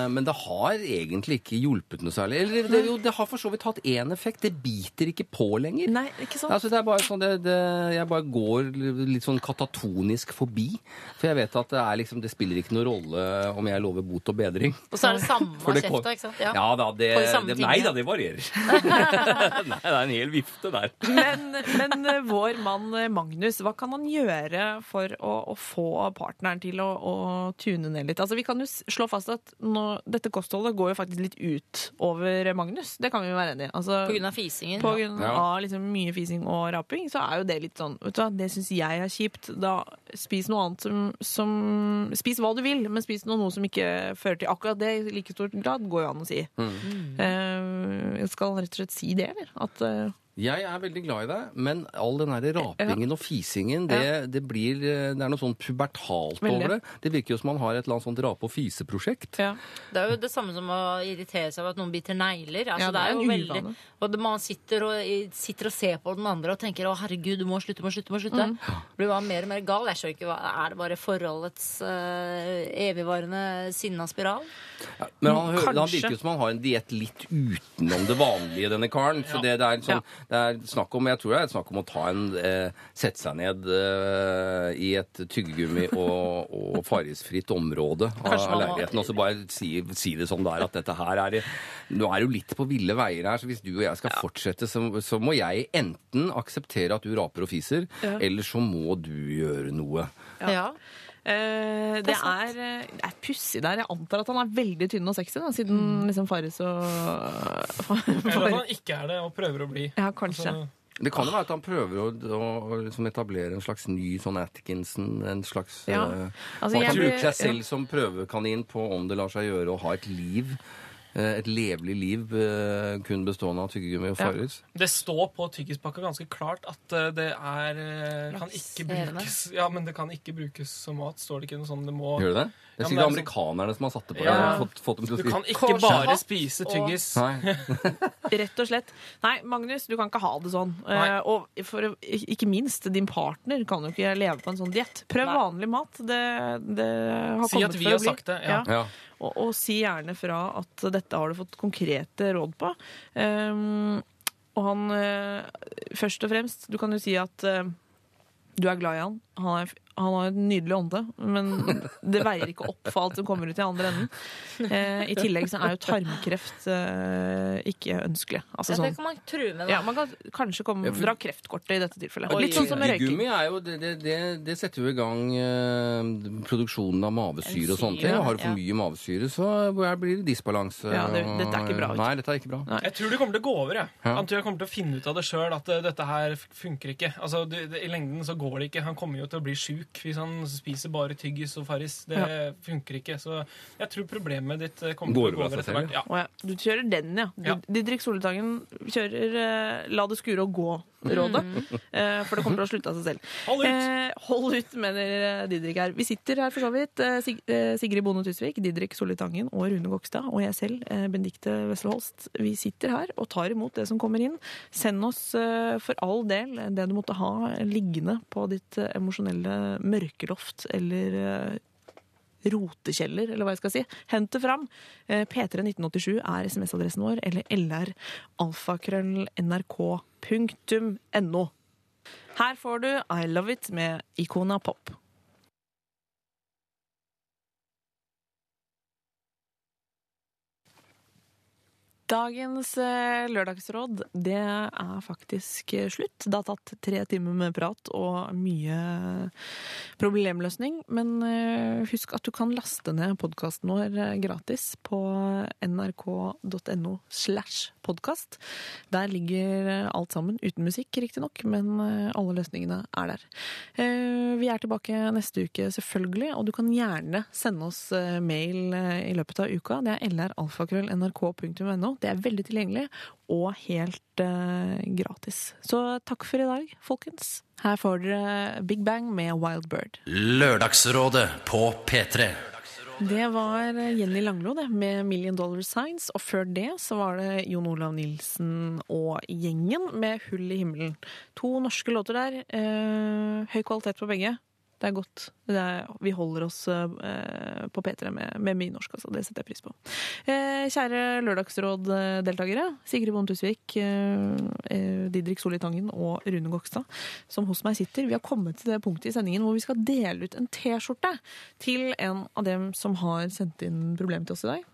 men det har egentlig ikke hjulpet noe særlig. Eller det, jo, det har for så vidt hatt én effekt. Det biter ikke på lenger. Nei, ikke sant? Altså, det er bare sånn, det, det, jeg bare går litt sånn katatonisk forbi. For jeg vet at det, er liksom, det spiller ikke noen rolle om jeg lover bot og bedring. Og så er det samme kjefta, ikke sant? Ja. Ja da, det, det. Nei da, det varierer. nei, det er en hel vifte der. Men, men eh, vår mann eh, Magnus, hva kan han gjøre for å, å få partneren til å, å tune ned litt? Altså, vi kan jo slå fast at nå, dette kostholdet går jo faktisk litt ut over Magnus. Det kan vi jo være enig i. Altså, På grunn av fisingen. på grunn Ja. av liksom mye fising og raping, så er jo det litt sånn vet du hva, Det syns jeg er kjipt. Da spis noe annet som, som Spis hva du vil, men spis noe, noe som ikke fører til akkurat det i like stor grad, går jo an å si. Mm. Eh, skal rett og slett si det, eller? At eh, Jeg er veldig glad i deg, men all den der rapingen og fisingen, det, det blir eh, Det er noe sånn pubertalt Veldig. over det. Det virker jo som man har et eller annet sånt rape- og fiseprosjekt. Ja. Det er jo det samme som å irritere seg over at noen biter negler. Altså, Ja, det er jo veldig, og man sitter og, sitter og ser på den andre og tenker 'Å, herregud, du må slutte, du må slutte'. må slutte. Mm. Blir bare mer og mer gal. Jeg skjønner ikke hva Er det bare forholdets uh, evigvarende sinna spiral? Ja, men han, han virker jo som han har en diett litt utenom det vanlige, denne karen. For det, det, er sånn, det er snakk om Jeg tror det er snakk om å ta en eh, Sette seg ned eh, i et tyggegummi- og, og fargesfritt område av, av leiligheten, og så bare si, si det sånn det er, at dette her er Nå er du litt på ville veier her, så hvis du og jeg skal fortsette, så, så må jeg enten akseptere at du raper og fiser, Ja. eller så må du gjøre noe. Ja. Eh, det, er, eh, det er pussig der. Jeg antar at han er veldig tynn og sexy, da, siden liksom Fares og Eller at han ikke er det og prøver å bli. Ja, kanskje. Altså, Det kan jo være at han prøver å, å, å liksom etablere en slags ny sånn Atkinson. En slags Ja. eh, Altså, Man kan bruke seg selv som prøvekanin på om det lar seg gjøre å ha et liv. Eh, Et levelig liv eh, kun bestående av tyggegummi og Ja. Det står på tyggispakka ganske klart at eh, det er kan ikke brukes Ja, men det kan ikke brukes som mat. Står det ikke noe sånn det må Gjør det det? Det er sikkert det er amerikanerne som har satt det på. Ja. Fått, fått dem til Du å si kan ikke bare spise og- tyggis. Nei. Rett og slett. Nei, Magnus, du kan ikke ha det sånn. Nei. Og for, ikke minst, din partner kan jo ikke leve på en sånn diett. Prøv Nei. vanlig mat. Det, det har Si kommet at vi har sagt det, ja. Ja. Og, og si gjerne fra at dette har du fått konkrete råd på. Um, og han eh, Først og fremst, du kan jo si at eh, du er glad i han. Han, er, han har et nydelig ånde, men det veier ikke opp for alt som kommer ut i andre enden. Eh, I tillegg så er jo tarmkreft eh, ikke ønskelig. Altså Ja, det sånn kan man true med, da. ja, Man kan kanskje komme, Ja, for- dra kreftkortet i dette tilfellet. Oi, Litt sånn som med røyking. Tyggegummi er jo det, det, det, det setter jo i gang eh, produksjonen av mavesyre og sånne ting. Har du for mye mavesyre, så blir det disbalanse. Ja, det- dette er ikke bra, Ut. Nei, dette er ikke bra. Nei. Jeg tror det kommer til å gå over. Jeg, Ja. jeg tror jeg kommer til å finne ut av det sjøl at eh, dette her funker ikke. Altså, det, det, I lengden så går det ikke. Han kommer jo til å bli sjuk hvis han spiser bare tyggis og Farris. Det Ja. funker ikke. Så jeg tror problemet ditt eh, kommer Går til å gå over etter hvert. Ja. Du kjører den, ja. Ja. Didrik Soletangen kjører uh, 'la det skure og gå'-rådet. Eh, for det kommer til å slutte av seg selv. Hold ut! Eh, hold ut, mener Didrik her. Vi sitter her for så vidt. eh, Sig eh, Sigrid Bonde Tusvik, Didrik Solli Tangen og Rune Gokstad og jeg selv, eh, Benedikte Wessel Holst. Vi sitter her og tar imot det som kommer inn. Send oss eh, for all del det du måtte ha liggende på ditt eh, emosjonelle mørkeloft eller eh, rotekjeller, eller hva jeg skal si. Hent det fram. Eh, P31987 er SMS-adressen vår, eller lralfakrøll.nrk.no. Her får du I Love It med Ikona Pop. Dagens eh, lørdagsråd, det er faktisk eh, slutt. Det har tatt tre timer med prat og mye problemløsning. Men eh, husk at du kan laste ned podkasten vår gratis på nrk.no slash podkast. Der ligger alt sammen, uten musikk riktignok, men alle løsningene er der. Vi er tilbake neste uke, selvfølgelig, og du kan gjerne sende oss mail i løpet av uka. Det er lralfakrøll.nrk.no. Det er veldig tilgjengelig og helt uh, gratis. Så takk for i dag, folkens. Her får dere Big Bang med Wild Bird. Lørdagsrådet på P3. Det var Jenny Langlo det, med Million Dollar Signs, og før det så var det Jon Olav Nilsen og gjengen med Hull i himmelen. To norske låter der. Eh, høy kvalitet på begge. Det er godt. Det er, vi holder oss eh, på P3 med, med mye norsk, altså. Det setter jeg pris på. Eh, kjære Lørdagsråd-deltakere. Sigrid Bonde Tusvik, eh, eh, Didrik Solli Tangen og Rune Gokstad, som hos meg sitter. Vi har kommet til det punktet i sendingen hvor vi skal dele ut en T-skjorte til en av dem som har sendt inn problem til oss i dag.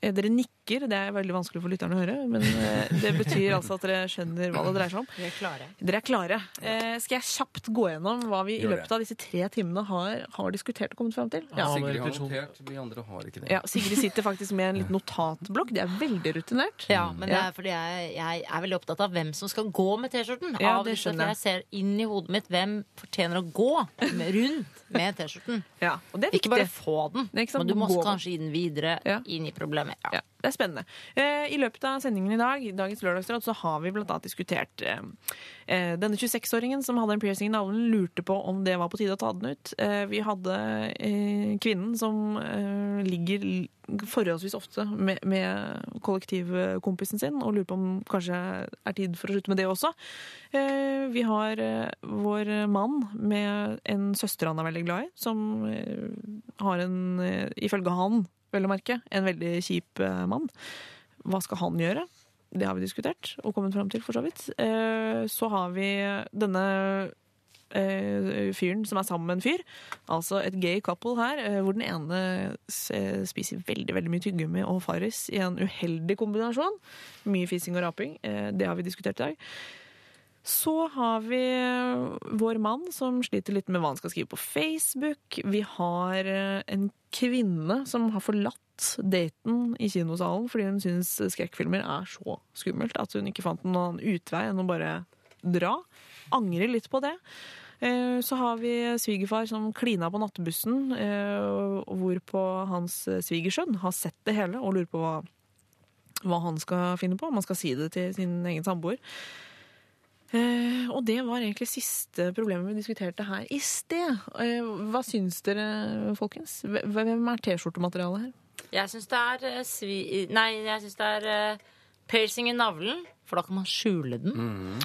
Eh, Dere nikker, det er veldig vanskelig for lytterne å høre, men eh, det betyr altså at dere skjønner hva det dreier seg om. Vi er klare. Dere er klare. Eh, skal jeg kjapt gå gjennom hva vi i løpet av disse tre timene har, har diskutert og kommet fram til? Ja, Sigrid har notert, vi andre har ikke det. Ja, Sigrid sitter faktisk med en liten notatblokk. Det er veldig rutinert. Ja, men det er fordi jeg, jeg er veldig opptatt av hvem som skal gå med T-skjorten. Ja, Av det skjønner jeg. jeg ser inn i hodet mitt hvem fortjener å gå rundt med T-skjorten. Ja, og det er viktig. Ikke bare få den, ikke sant, men du må kanskje gi den videre Ja. inn i problemet. Ja. Det er spennende. Eh, I løpet av sendingen i dag, dagens lørdagsråd, så har vi annet diskutert eh, eh, Denne 26-åringen som hadde en piercing i navlen, lurte på om det var på tide å ta den ut. Vi hadde kvinnen som ligger forholdsvis ofte med, med kollektivkompisen sin, og lurer på om kanskje er tid for å slutte med det også. Vi har vår mann med en søster han er veldig glad i, som har en, ifølge han, vel å merke, en veldig kjip eh, mann. Hva skal han gjøre? Det har vi diskutert og kommet fram til, for så vidt. Eh, Så har vi denne eh, fyren som er sammen med en fyr. Altså et gay couple her, hvor den ene spiser veldig veldig mye tyggegummi og Farris i en uheldig kombinasjon. Mye fising og raping. Det har vi diskutert i dag. Så har vi vår mann som sliter litt med hva han skal skrive på Facebook. Vi har eh, en kvinne som har forlatt daten i kinosalen fordi hun syns skrekkfilmer er så skummelt at hun ikke fant noen utvei enn å bare dra. Angrer litt på det. Eh, Så har vi svigerfar som klina på nattebussen, eh, hvorpå hans svigersønn har sett det hele og lurer på hva, hva han skal finne på. Om han skal si det til sin egen samboer. Eh, og det var egentlig siste problemet vi diskuterte her i sted. Eh, hva syns dere, folkens? Hvem er T-skjortematerialet her? Jeg syns det er eh, svi... Nei, jeg syns det er piercing i navlen, for da kan man skjule den.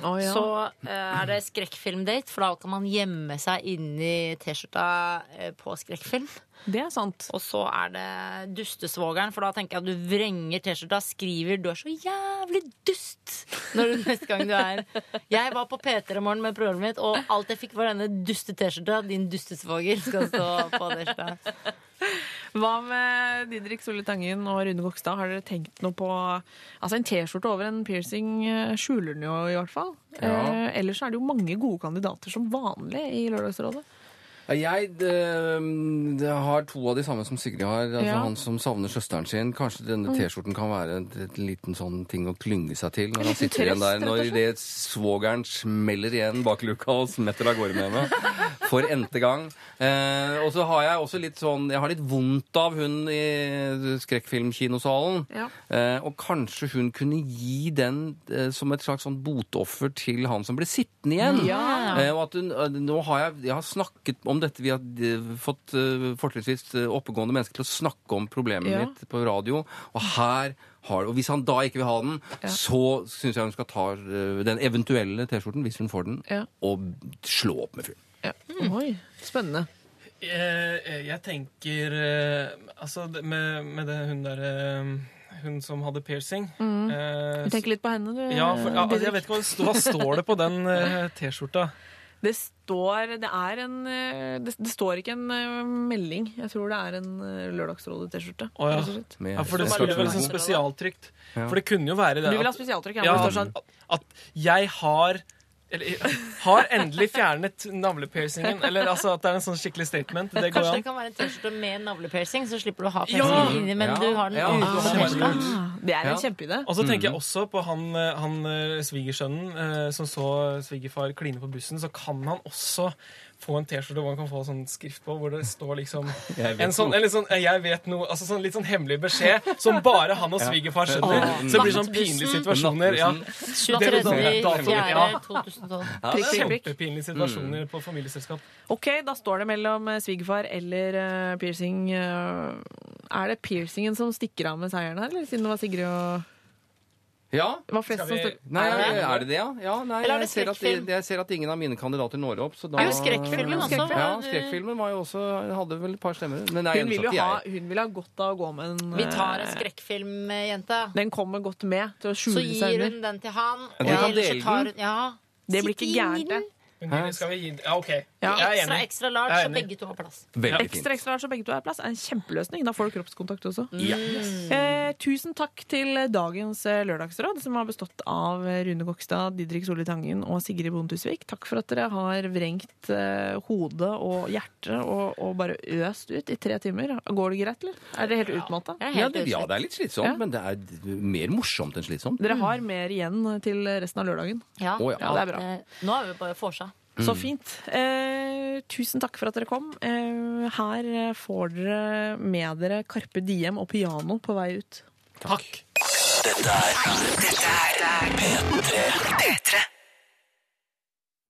Å, ja. Så uh, er det skrekkfilmdate, for da kan man gjemme seg inni T-skjorta uh, på skrekkfilm. Det er sant. Og så er det dustesvogeren, for da tenker jeg at du vrenger T-skjorta, skriver 'du er så jævlig dust' når du neste gang du er Jeg var på P3 Morgen med programmet mitt, og alt jeg fikk var denne duste T-skjorta. Din dustesvoger skal stå på T-skjorta. Hva med Didrik Solli Tangen og Rune Gokstad? Har dere tenkt noe på Altså, en T-skjorte over en piercing eh, skjuler den jo, i hvert fall. Ja. Eh, ellers er det jo mange gode kandidater som vanlig i Lørdagsrådet. Jeg det, det har to av de samme som Sigrid har. Altså Ja. Han som savner søsteren sin. Kanskje denne T-skjorten kan være en liten sånn ting å klynge seg til når han sitter igjen der. Når det svogeren smeller igjen bak luka og smetter av gårde med henne. For n-te gang. Eh, og så har jeg også litt sånn Jeg har litt vondt av hun i skrekkfilmkinosalen. Ja. Eh, og kanskje hun kunne gi den eh, som et slags sånn botoffer til han som ble sittende igjen. Ja. Eh, og at hun, eh, nå har jeg, jeg har snakket om dette. Vi har eh, fått uh, fortrinnsvis eh, oppegående mennesker til å snakke om problemet Ja. mitt på radio. Og her har Og hvis han da ikke vil ha den, så syns jeg hun skal ta eh, den eventuelle T-skjorten, hvis hun får den, Ja. og slå opp med fyren. Ja. Oi, spennende. Eh, Jeg tenker eh, Altså, det- med, med det hun der eh, Hun som hadde piercing eh, Du tenker litt på henne, du. ja, for, ja, altså, jeg vet ikke hva hva står det på den eh, T-skjorta. Det står Det er en eh, Det, det står ikke en eh, melding. Jeg tror det er en eh, Lørdagsrådet-T-skjorte. Oh, ja. Ja, for det skulle står vel sånn spesialtrykt. For det kunne jo være det Du vil ha spesialtrykk? Ja, sånn at jeg har eller, har endelig fjernet navlepiercingen. Eller altså at det er en sånn skikkelig statement. Det går Kanskje det kan være en T-skjorte med navlepiercing, så slipper du å ha Ja! piercing inni, men Ja. du har den Ja. ute på Det er en Ja. kjempeidé. Og så tenker jeg også på han, han eh, svigersønnen eh, som så svigerfar kline på bussen. Så kan han også få en T-skjorte hvor man kan få sånn skrift på, hvor det står liksom en sånn, eller sånn, jeg vet noe, altså sånn litt sånn hemmelig beskjed som bare han og svigerfar skjønner. Så det blir sånn pinlige situasjoner. Ja. 23. Datoen, 4. ja. 2012. Prikk, prikk, prikk. Kjempepinlige situasjoner på familieselskap. Ok, da står det mellom eh, svigerfar eller eh, piercing. eh, er det piercingen som stikker av med seieren her, eller siden det var Sigrid og Ja. det var flest som vi- Nei, Er det? er det det, ja? ja nei, Eller er det jeg, ser at, skrekkfilm? jeg ser at ingen av mine kandidater når opp. Så da, Det er jo skrekkfilmen også. Ja, skrekkfilmen var jo også, hadde vel et par stemmer. Men nei, Hun vil jo ha, jeg. hun vil ha godt av å gå med en Vi tar en eh, skrekkfilmjente. Den kommer godt med til å Så skjule seg gir under. hun den til han. Ja, du kan ellers så dele tar den. hun- Ja. Det blir ikke Sitt i gærent, den. Det. Men skal vi gi Ja, OK. Ja. Jeg er Ekstra, enig. ekstra large, så begge to har plass. Veldig Ekstra fint. ekstra large så begge to er plass er en kjempeløsning. Da får du kroppskontakt også. Yes. Eh, tusen takk til dagens eh, lørdagsråd, som har bestått av Rune Gokstad, Didrik Solli Tangen og Sigrid Bonde Tusvik. Takk for at dere har vrengt eh, hodet og hjertet og, og bare øst ut i tre timer. Går det greit, eller? Er dere helt utmatta? Ja, det, ja, det er litt slitsomt, Ja. men det er mer morsomt enn slitsomt. Dere har mer igjen til resten av lørdagen. Ja. oh, ja. Ja, det er bra. Eh, Nå er vi bare vorsa. Så fint. Eh, tusen takk for at dere kom. Eh, her får dere med dere Carpe Diem og piano på vei ut. Takk. Dette er Dette er P3.